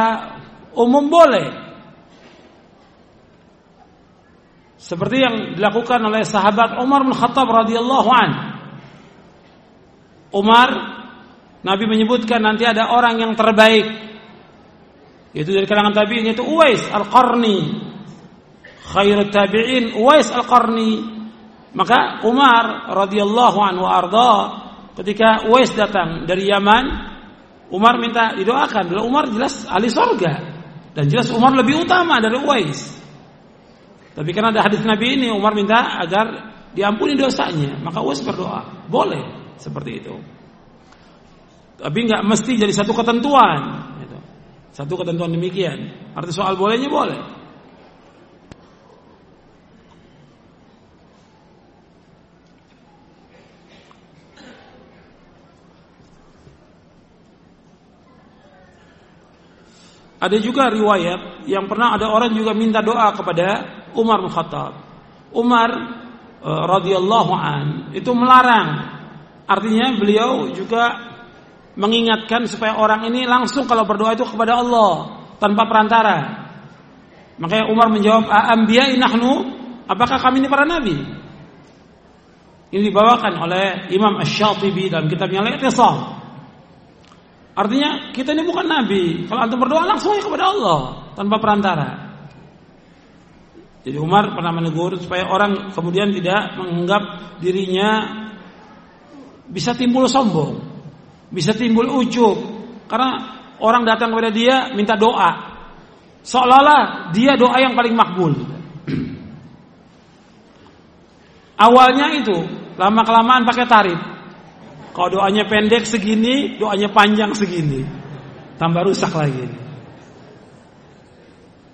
[SPEAKER 1] umum boleh. Seperti yang dilakukan oleh sahabat Umar bin Khattab radhiyallahu an. Umar Nabi menyebutkan nanti ada orang yang terbaik yaitu dari kalangan tabi'in itu Uwais Al-Qarni khairut tabi'in Uwais Al-Qarni. Maka Umar radhiyallahu anhu arda ketika Uwais datang dari Yaman, Umar minta didoakan. Bila Umar jelas ahli surga dan jelas Umar lebih utama dari Uwais. Tapi karena ada hadis Nabi ini Umar minta agar diampuni dosanya, maka Uwais berdoa. Boleh seperti itu. Tapi nggak mesti jadi satu ketentuan. Gitu. Satu ketentuan demikian. Arti soal bolehnya boleh. Ada juga riwayat yang pernah ada orang juga minta doa kepada Umar bin Khattab. Umar e, radhiyallahu an itu melarang. Artinya beliau juga mengingatkan supaya orang ini langsung kalau berdoa itu kepada Allah tanpa perantara. Makanya Umar menjawab, "Ambiya nahnu?" Apakah kami ini para nabi? Ini dibawakan oleh Imam Asy-Syatibi dalam kitabnya Al-Iqtisad. Artinya kita ini bukan nabi. Kalau antum berdoa langsung aja kepada Allah tanpa perantara. Jadi Umar pernah menegur supaya orang kemudian tidak menganggap dirinya bisa timbul sombong, bisa timbul ujub karena orang datang kepada dia minta doa. Seolah-olah dia doa yang paling makbul. [CLEARS THROAT] Awalnya itu lama kelamaan pakai tarif. Kalau doanya pendek segini, doanya panjang segini. Tambah rusak lagi.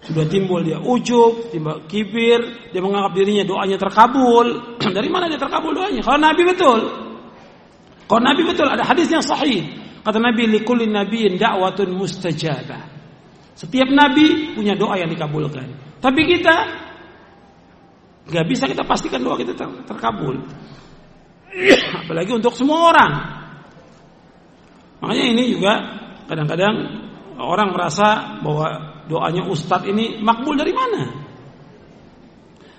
[SPEAKER 1] Sudah timbul dia ujub, timbul kibir, dia menganggap dirinya doanya terkabul. [CLEARS THROAT] Dari mana dia terkabul doanya? Kalau Nabi betul. Kalau Nabi betul ada hadis yang sahih. Kata Nabi likulli nabiyin da'watun mustajabah. Setiap nabi punya doa yang dikabulkan. Tapi kita nggak bisa kita pastikan doa kita ter terkabul. Apalagi untuk semua orang. Makanya ini juga kadang-kadang orang merasa bahwa doanya ustadz ini makbul dari mana?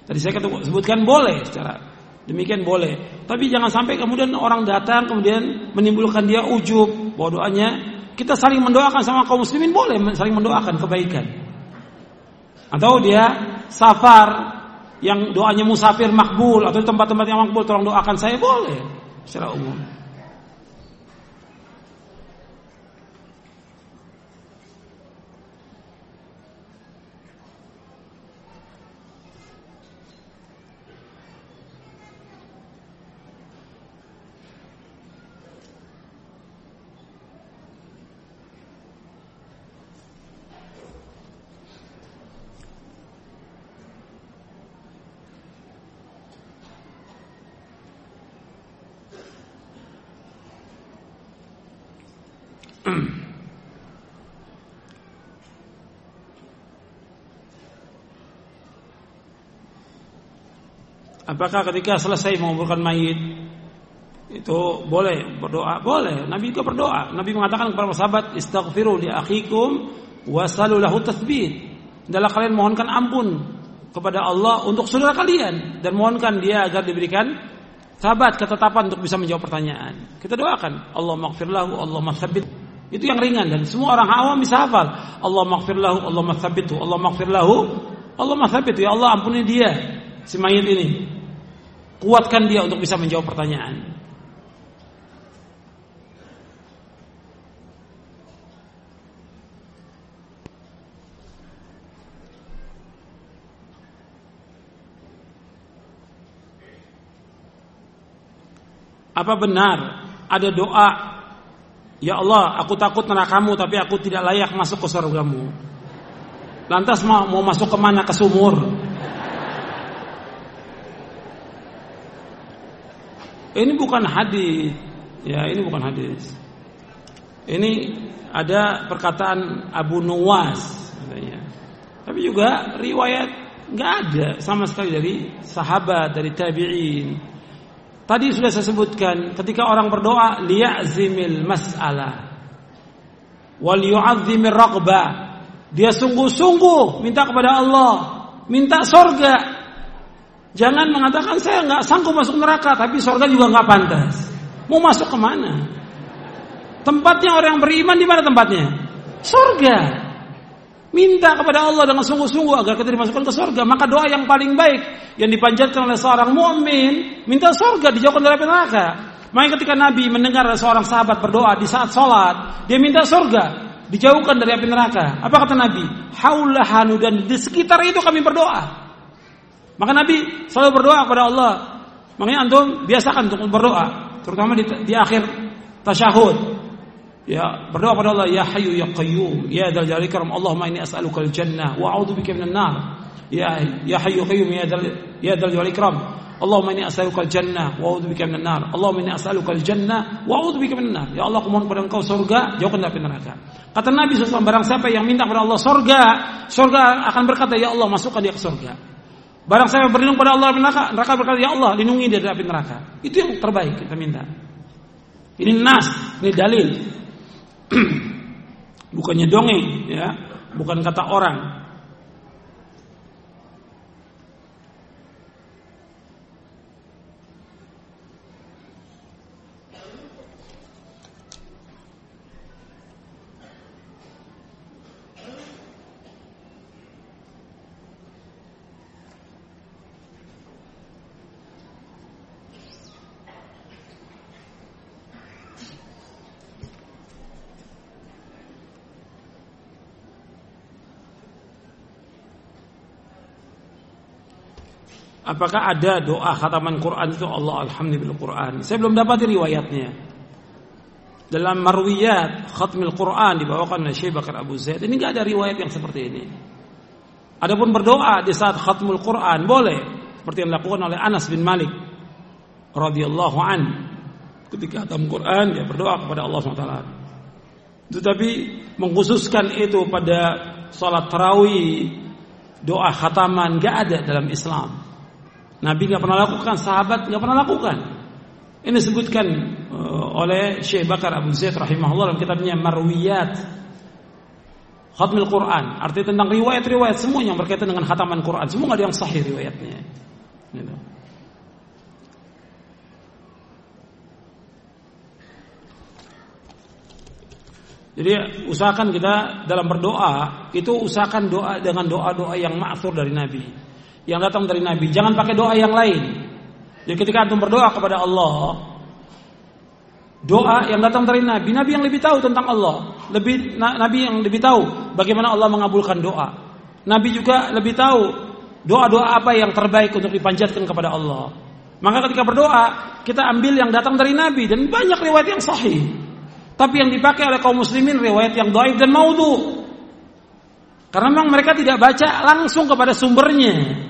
[SPEAKER 1] Tadi saya sebutkan boleh secara demikian boleh. Tapi jangan sampai kemudian orang datang kemudian menimbulkan dia ujub bahwa doanya kita saling mendoakan sama kaum muslimin boleh saling mendoakan kebaikan. Atau dia safar yang doanya musafir makbul atau tempat-tempat yang makbul tolong doakan saya boleh secara umum. Apakah ketika selesai menguburkan mayit itu boleh berdoa? Boleh. Nabi juga berdoa. Nabi mengatakan kepada sahabat, "Istaghfiru li akhikum wasalu lahu tathbit." Adalah kalian mohonkan ampun kepada Allah untuk saudara kalian dan mohonkan dia agar diberikan sahabat ketetapan untuk bisa menjawab pertanyaan. Kita doakan, Allah maghfirlahu, Allah matsabbit. Itu yang ringan dan semua orang awam bisa hafal. Allah maghfirlahu, Allah matsabbitu, Allah maghfirlahu, Allah matsabbit. Ya Allah ampuni dia si mayit ini. Kuatkan dia untuk bisa menjawab pertanyaan. Apa benar ada doa Ya Allah, aku takut nerakamu tapi aku tidak layak masuk ke surgamu. Lantas mau, mau masuk ke mana ke sumur? Ini bukan hadis. Ya, ini bukan hadis. Ini ada perkataan Abu Nuwas katanya. Tapi juga riwayat nggak ada sama sekali dari sahabat, dari tabi'in. Tadi sudah saya sebutkan ketika orang berdoa liya'zimil mas'alah wal yu'azzimir raqbah. Dia sungguh-sungguh minta kepada Allah, minta sorga. Jangan mengatakan saya nggak sanggup masuk neraka, tapi sorga juga nggak pantas. Mau masuk ke mana? Tempatnya orang yang beriman di mana tempatnya? Sorga. Minta kepada Allah dengan sungguh-sungguh agar kita dimasukkan ke surga. Maka doa yang paling baik yang dipanjatkan oleh seorang mukmin minta surga dijauhkan dari neraka. Maka ketika Nabi mendengar seorang sahabat berdoa di saat sholat, dia minta surga dijauhkan dari api neraka. Apa kata Nabi? Haulahanu dan di sekitar itu kami berdoa. Maka Nabi selalu berdoa kepada Allah. Makanya antum biasakan untuk berdoa, terutama di, di akhir tasyahud. Ya, berdoa pada Allah, ya Hayyu ya Qayyum, ya Dzal Jalali Karam, Allahumma inni as'aluka al-jannah wa a'udzu bika minan nar. Ya ya Hayyu Qayyum ya Dzal ya Dzal Jalali Karam, Allahumma inni as'aluka al-jannah wa a'udzu bika minan nar. Allahumma inni as'aluka al-jannah wa a'udzu bika minan nar. Ya Allah, aku mohon kepada Engkau surga, jauhkan dari neraka. Kata Nabi SAW, barang siapa yang minta kepada Allah surga, surga akan berkata, ya Allah, masukkan dia ke surga. Barang siapa berlindung pada Allah neraka, neraka berkata, ya Allah, lindungi dia dari api neraka. Itu yang terbaik kita minta. Ini nas, ini dalil. [CLEARS THROAT] bukannya dongeng ya bukan kata orang Apakah ada doa khataman Quran itu Allah alhamdulillah Quran? Saya belum dapat riwayatnya. Dalam marwiyat khatmil Quran dibawakan oleh Syekh Bakar Abu Zaid ini nggak ada riwayat yang seperti ini. Adapun berdoa di saat khatmul Quran boleh seperti yang dilakukan oleh Anas bin Malik radhiyallahu an ketika khatam Quran dia berdoa kepada Allah SWT. Tetapi mengkhususkan itu pada salat tarawih doa khataman nggak ada dalam Islam. Nabi nggak pernah lakukan, sahabat nggak pernah lakukan. Ini disebutkan uh, oleh Syekh Bakar Abu Zaid rahimahullah dalam kitabnya Marwiyat Khatmil Quran. Artinya tentang riwayat-riwayat semua yang berkaitan dengan khataman Quran. Semua ada yang sahih riwayatnya. Gitu. Jadi usahakan kita dalam berdoa itu usahakan doa dengan doa-doa yang ma'thur dari Nabi yang datang dari Nabi. Jangan pakai doa yang lain. Jadi ketika antum berdoa kepada Allah, doa yang datang dari Nabi, Nabi yang lebih tahu tentang Allah, lebih Nabi yang lebih tahu bagaimana Allah mengabulkan doa. Nabi juga lebih tahu doa-doa apa yang terbaik untuk dipanjatkan kepada Allah. Maka ketika berdoa, kita ambil yang datang dari Nabi dan banyak riwayat yang sahih. Tapi yang dipakai oleh kaum muslimin riwayat yang dhaif dan maudhu. Karena memang mereka tidak baca langsung kepada sumbernya.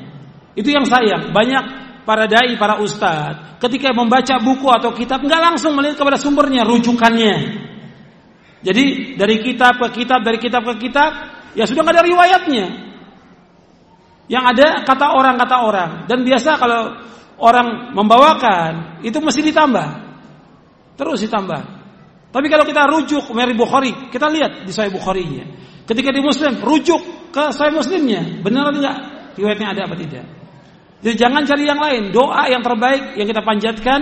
[SPEAKER 1] Itu yang sayang. Banyak para dai, para ustadz, ketika membaca buku atau kitab nggak langsung melihat kepada sumbernya, rujukannya. Jadi dari kitab ke kitab, dari kitab ke kitab, ya sudah nggak ada riwayatnya. Yang ada kata orang kata orang. Dan biasa kalau orang membawakan itu mesti ditambah, terus ditambah. Tapi kalau kita rujuk Mary Bukhari, kita lihat di Sahih Bukhari-nya. Ketika di Muslim, rujuk ke Sahih Muslimnya, benar atau enggak? Riwayatnya ada apa tidak? Jadi jangan cari yang lain. Doa yang terbaik yang kita panjatkan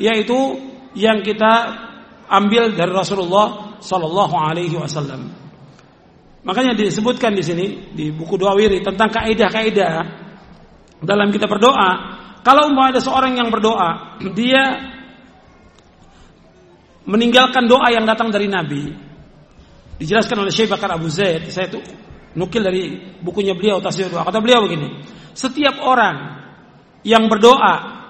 [SPEAKER 1] yaitu yang kita ambil dari Rasulullah Sallallahu Alaihi Wasallam. Makanya disebutkan di sini di buku doa wiri tentang kaidah-kaidah dalam kita berdoa. Kalau umpama ada seorang yang berdoa, [CLEARS THROAT] dia meninggalkan doa yang datang dari Nabi. Dijelaskan oleh Syekh Bakar Abu Zaid, saya itu nukil dari bukunya beliau Tasir Doa. Kata beliau begini, setiap orang yang berdoa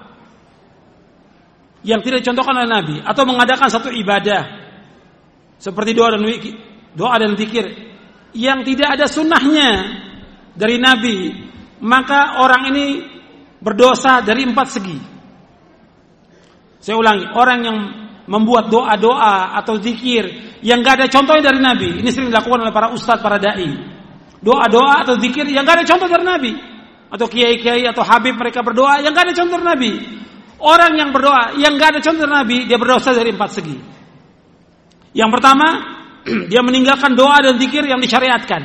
[SPEAKER 1] yang tidak dicontohkan oleh Nabi atau mengadakan satu ibadah seperti doa dan wiki, doa dan zikir yang tidak ada sunnahnya dari Nabi, maka orang ini berdosa dari empat segi. Saya ulangi, orang yang membuat doa-doa atau zikir yang gak ada contohnya dari Nabi, ini sering dilakukan oleh para ustadz, para dai. Doa-doa atau zikir yang gak ada contoh dari Nabi, atau kiai-kiai atau habib mereka berdoa yang gak ada contoh dari Nabi. Orang yang berdoa yang gak ada contoh dari Nabi, dia berdosa dari empat segi. Yang pertama, [CLEARS THROAT] dia meninggalkan doa dan zikir yang disyariatkan.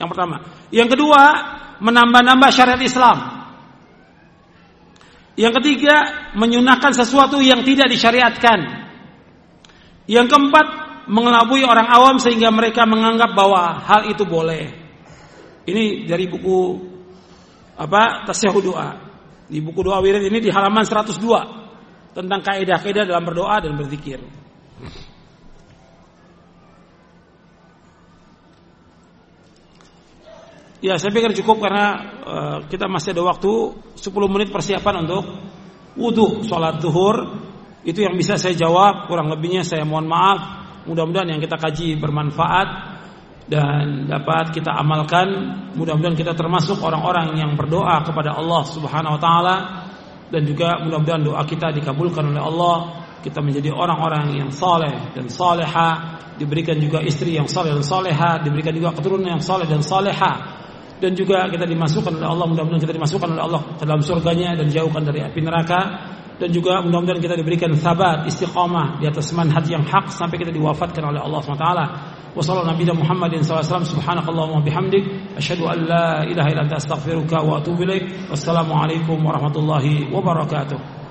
[SPEAKER 1] Yang pertama. Yang kedua, menambah-nambah syariat Islam. Yang ketiga, menyunahkan sesuatu yang tidak disyariatkan. Yang keempat, mengelabui orang awam sehingga mereka menganggap bahwa hal itu boleh. Ini dari buku apa Tasyahud doa. Di buku doa wirid ini di halaman 102 tentang kaidah-kaidah dalam berdoa dan berzikir. Ya, saya pikir cukup karena uh, kita masih ada waktu 10 menit persiapan untuk wudhu sholat duhur. Itu yang bisa saya jawab. Kurang lebihnya saya mohon maaf. Mudah-mudahan yang kita kaji bermanfaat dan dapat kita amalkan. Mudah-mudahan kita termasuk orang-orang yang berdoa kepada Allah Subhanahu wa taala. Dan juga mudah-mudahan doa kita dikabulkan oleh Allah. Kita menjadi orang-orang yang saleh dan saleha, diberikan juga istri yang saleh dan saleha, diberikan juga keturunan yang saleh dan saleha dan juga kita dimasukkan oleh Allah. Mudah-mudahan kita dimasukkan oleh Allah ke dalam surganya dan jauhkan dari api neraka dan juga mudah-mudahan kita diberikan sabat istiqamah di atas manhaj yang hak sampai kita diwafatkan oleh Allah SWT wa sallallahu nabi SAW bihamdik asyhadu an la ilaha wa atubu ilaik. Wassalamu alaikum warahmatullahi wabarakatuh